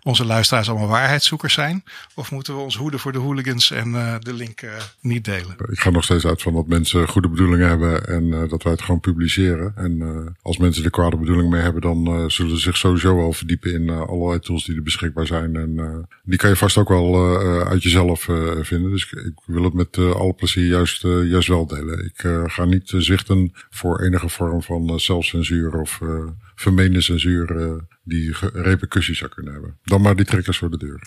onze luisteraars allemaal waarheidszoekers zijn? Of moeten we ons hoeden voor de hooligans en de link niet delen? Ga nog steeds uit van dat mensen goede bedoelingen hebben en dat wij het gewoon publiceren. En uh, als mensen er kwade bedoeling mee hebben, dan uh, zullen ze zich sowieso wel verdiepen in allerlei tools die er beschikbaar zijn. En die kan je vast ook wel uit jezelf vinden. Dus ik, wil het met alle plezier juist, juist wel delen. Ik ga niet zwichten voor enige vorm van zelfcensuur of vermeende censuur die repercussies zou kunnen hebben. Dan maar die trekkers voor de deur.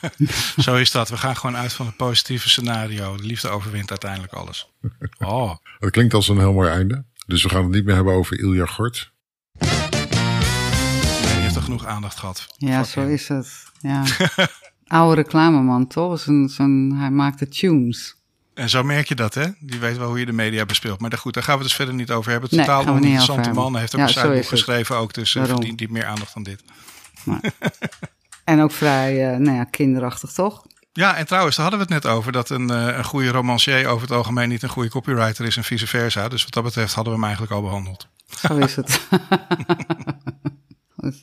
[LAUGHS] Zo is dat. We gaan gewoon uit van het positieve scenario. De liefde overwint uiteindelijk alles. Oh. [LAUGHS] Dat klinkt als een heel mooi einde. Dus we gaan het niet meer hebben over Ilja Gort. Nee, die heeft er genoeg aandacht gehad. Ja, zo is het. Ja. [LAUGHS] Oude reclameman, toch? Zijn, zijn, hij maakte tunes. En zo merk je dat, hè? Die weet wel hoe je de media bespeelt. Maar goed, daar gaan we het dus verder niet over hebben. Nee, Totaal oninteressante man. Hij heeft ook Ja, een het. geschreven ook. Dus uh, Daarom. verdient niet meer aandacht dan dit. [LAUGHS] En ook vrij, uh, nou ja, kinderachtig, toch? Ja, en trouwens, daar hadden we het net over. Dat een, uh, een goede romancier over het algemeen niet een goede copywriter is en vice versa. Dus wat dat betreft hadden we hem eigenlijk al behandeld. Zo is het. [LAUGHS]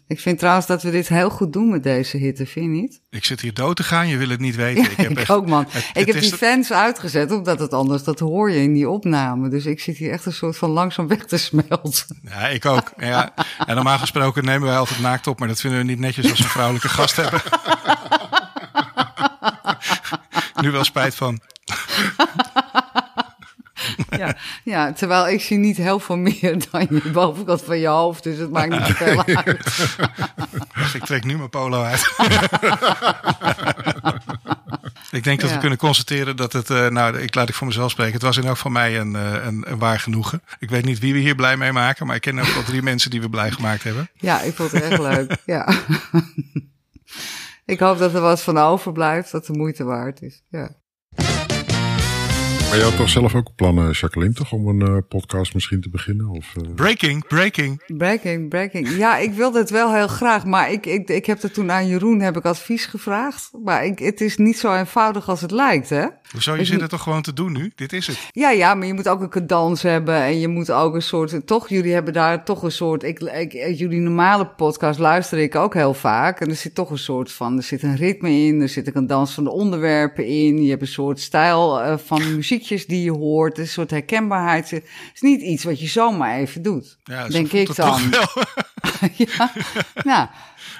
Ik vind trouwens dat we dit heel goed doen met deze hitte, vind je niet? Ik zit hier dood te gaan, je wil het niet weten. Ja, ik heb ik echt, ook, man. het- ik het heb die fans uitgezet, omdat het anders, dat hoor je in die opname. Dus ik zit hier echt een soort van langzaam weg te smelten. Ja, ik ook. [LAUGHS] Ja. En normaal gesproken nemen wij altijd naakt op, maar dat vinden we niet netjes als we een vrouwelijke gast hebben. [LAUGHS] nu wel spijt van. Ja, ja, terwijl ik zie niet heel veel meer dan je bovenkant van je hoofd, dus het maakt niet veel uit. ik trek nu mijn polo uit. ik denk dat we kunnen constateren dat het, eh, nou, ik laat ik voor mezelf spreken. Het was in elk van mij een, eh, een, een waar genoegen. Ik weet niet wie we hier blij mee maken, maar ik ken ook wel drie mensen die we blij gemaakt hebben. Ja, ik vond het echt leuk. Ja. ik hoop dat er wat van overblijft, dat de moeite waard is. Ja. Maar je had toch zelf ook plannen, Jacqueline, toch? Om een eh, podcast misschien te beginnen? Of, eh, Breaking, breaking. Breaking, breaking. Ja, ik wilde het wel heel graag, maar ik, ik, ik heb er toen aan Jeroen heb ik advies gevraagd. Maar ik, het is niet zo eenvoudig als het lijkt, hè? Hoezo, je Ik- zit het toch gewoon te doen nu? Dit is het. Ja, ja, maar je moet ook een cadans hebben en je moet ook een soort, toch, jullie hebben daar toch een soort, ik, ik, jullie normale podcast luister ik ook heel vaak en er zit toch een soort van, er zit een ritme in, er zit een dans van de onderwerpen in, je hebt een soort stijl eh, van muziekjes die je hoort, een soort herkenbaarheid. Het is niet iets wat je zomaar even doet, Ja, denk ik dan. [LAUGHS] ja, nou,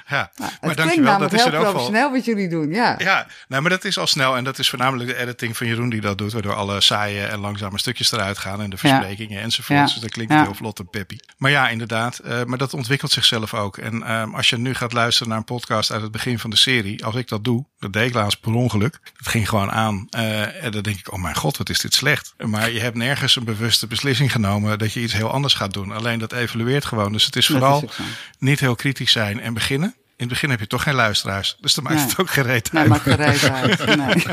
ja, het maar dankjewel. Dat is heel geval. professioneel wat jullie doen, ja. Ja, nou, maar dat is al snel. En dat is voornamelijk de editing van Jeroen die dat doet. Waardoor alle saaie en langzame stukjes eruit gaan. En de versprekingen enzovoort. Ja. Dus dat klinkt Ja. heel vlot en peppy. Maar ja, inderdaad. eh, maar dat ontwikkelt zichzelf ook. En ehm, als je nu gaat luisteren naar een podcast uit het begin van de serie. Als ik dat doe, dat deed ik laatst per ongeluk. Dat ging gewoon aan. eh, en dan denk ik, oh mijn god, wat is dit slecht. Maar je hebt nergens een bewuste beslissing genomen dat je iets heel anders gaat doen. Alleen dat evalueert gewoon. Dus het is vooral ook niet heel kritisch zijn en beginnen. In het begin heb je toch geen luisteraars. Dus dan maakt Nee. het ook gereed Nee, uit. maar gereed uit. [LAUGHS] Nee.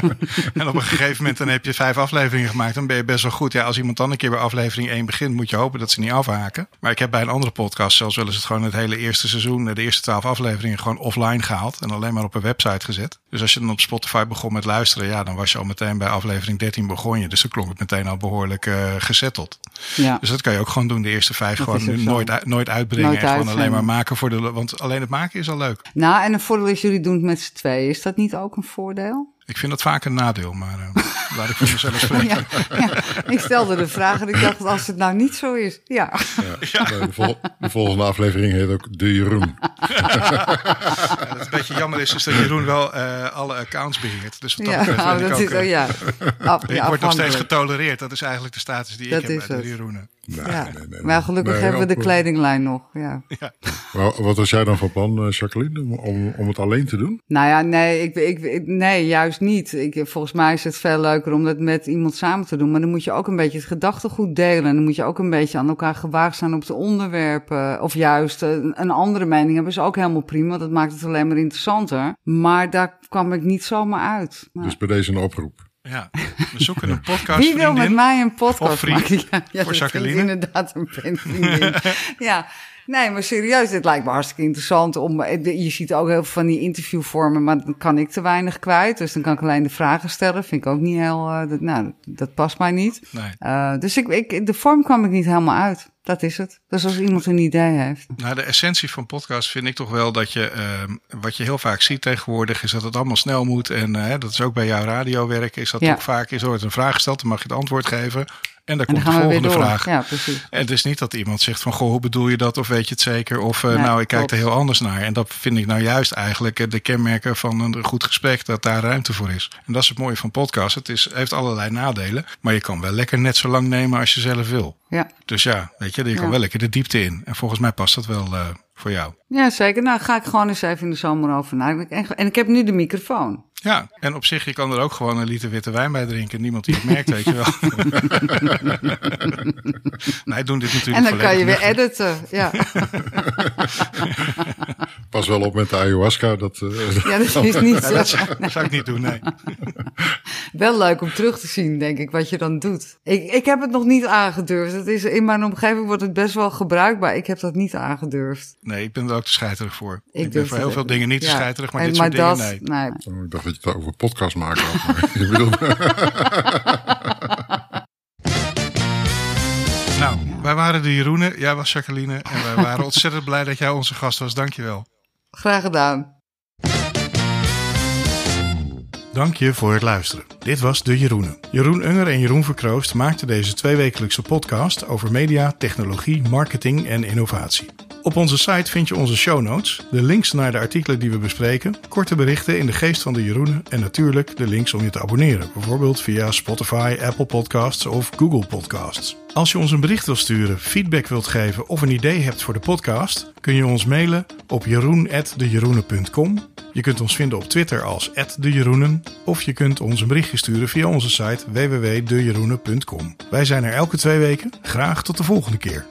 En op een gegeven moment dan heb je vijf afleveringen gemaakt. Dan ben je best wel goed. Ja, als iemand dan een keer bij aflevering 1 begint, moet je hopen dat ze niet afhaken. Maar ik heb bij een andere podcast zelfs wel eens het gewoon het hele eerste seizoen, de eerste twaalf afleveringen gewoon offline gehaald. En alleen maar op een website gezet. Dus als je dan op Spotify begon met luisteren, ja, dan was je al meteen bij aflevering 13 begon je. Dus dan klonk het meteen al behoorlijk eh gezetteld. Ja. Dus dat kan je ook gewoon doen. De eerste vijf Dat gewoon nooit, nooit uitbrengen. Nooit en gewoon alleen maar maken voor de. Want alleen het maken is al leuk. Nou, en een voordeel is, jullie doen het met z'n tweeën. Is dat niet ook een voordeel? Ik vind dat vaak een nadeel, maar eh, [LAUGHS] laat ik voor mezelf spreken. Ja, ja, ik stelde de vraag en ik dacht, als het nou niet zo is. Ja, ja. De, vol- de volgende aflevering heet ook De Jeroen. [LAUGHS] Ja, wat een beetje jammer is, is dat Jeroen wel eh, alle accounts beheert. Dus wat dat ja, betreft ben oh, ik dat ook, is, eh, oh, ja. Af- ik ja, word nog steeds getolereerd. Dat is eigenlijk de status die Dat ik heb is bij de het. Jeroenen. Nee, Ja. nee, nee, nee. Maar gelukkig Nee, hebben we de eh, kledinglijn nog. Ja. [LAUGHS] Maar wat was jij dan van plan, eh, Jacqueline, om, om, het alleen te doen? Nou ja, nee, ik, ik, nee juist niet. Ik, volgens mij is het veel leuker om dat met iemand samen te doen. Maar dan moet je ook een beetje het gedachtegoed delen. En dan moet je ook een beetje aan elkaar gewaagd zijn op de onderwerpen. Of juist eh, een, een andere mening hebben is ook helemaal prima. Dat maakt het alleen maar interessanter. Maar daar kwam ik niet zomaar uit. Maar- Dus bij deze een oproep. Ja, we zoeken een podcast Wie wil met mij een podcast maken? Ja, ja voor Jacqueline. vind ik inderdaad een vriendin. [LAUGHS] ja, nee, maar serieus, dit lijkt me hartstikke interessant. Om, eh, je ziet ook heel veel van die interviewvormen, maar dan kan ik te weinig kwijt. Dus dan kan ik alleen de vragen stellen. Vind ik ook niet heel, eh, dat, nou, dat past mij niet. Nee. Eh, dus ik, ik, de vorm kwam ik niet helemaal uit. Dat is het. Dus als iemand een idee heeft. Nou, de essentie van podcast vind ik toch wel dat je, ehm, wat je heel vaak ziet tegenwoordig, is dat het allemaal snel moet. En eh, dat is ook bij jouw radiowerk, is dat Ja. ook vaak, is er wordt een vraag gesteld, dan mag je het antwoord geven. En dan komt de volgende vraag. Ja, precies. En het is niet dat iemand zegt van, goh, hoe bedoel je dat? Of weet je het zeker? Of eh, Nee, nou, ik kijk er heel anders naar. En dat vind ik nou juist eigenlijk eh, de kenmerken van een goed gesprek, dat daar ruimte voor is. En dat is het mooie van podcast. Het is, heeft allerlei nadelen, maar je kan wel lekker net zo lang nemen als je zelf wil. Ja. Dus ja, weet je, je kan Ja. wel lekker de diepte in. En volgens mij past dat wel eh, voor jou. ja, zeker. Nou, ga ik gewoon eens even in de zomer over nadenken. En, en ik heb nu de microfoon. Ja, en op zich, je kan er ook gewoon een liter witte wijn bij drinken. Niemand die het merkt, weet je wel. [LAUGHS] nee, doen dit natuurlijk En dan kan je weer editen. Ja. [LAUGHS] Pas wel op met de ayahuasca. Dat, eh, [LAUGHS] ja, dat is niet Ja, zo. dat, zou, dat zou ik niet doen, nee. Wel leuk om terug te zien, denk ik, wat je dan doet. Ik, ik heb het nog niet aangedurfd. Het is, in mijn omgeving wordt het best wel gebruikbaar. Ik heb dat niet aangedurfd. Nee, ik ben er ook te scheiterig voor. Ik, ben voor heel veel dingen niet te scheiterig, maar En- dit soort dingen, dat, nee. nee. oh, ik dacht dat je het over podcast maken had. Maar [LAUGHS] je bedoelt, [LAUGHS] Nou, wij waren de Jeroenen, jij was Jacqueline. En wij waren [LAUGHS] ontzettend blij dat jij onze gast was. Dankjewel. Graag gedaan. Dank je voor het luisteren. Dit was De Jeroenen. Jeroen Unger en Jeroen Verkroost maakten deze tweewekelijkse podcast over media, technologie, marketing en innovatie. Op onze site vind je onze show notes, de links naar de artikelen die we bespreken, korte berichten in de geest van de Jeroenen en natuurlijk de links om je te abonneren, bijvoorbeeld via Spotify, Apple Podcasts of Google Podcasts. Als je ons een bericht wilt sturen, feedback wilt geven of een idee hebt voor de podcast, kun je ons mailen op jeroen.dejeroenen.com. Je kunt ons vinden op Twitter als @dejeroenen of je kunt ons een berichtje sturen via onze site www.dejeroenen.com. Wij zijn er elke twee weken. Graag tot de volgende keer.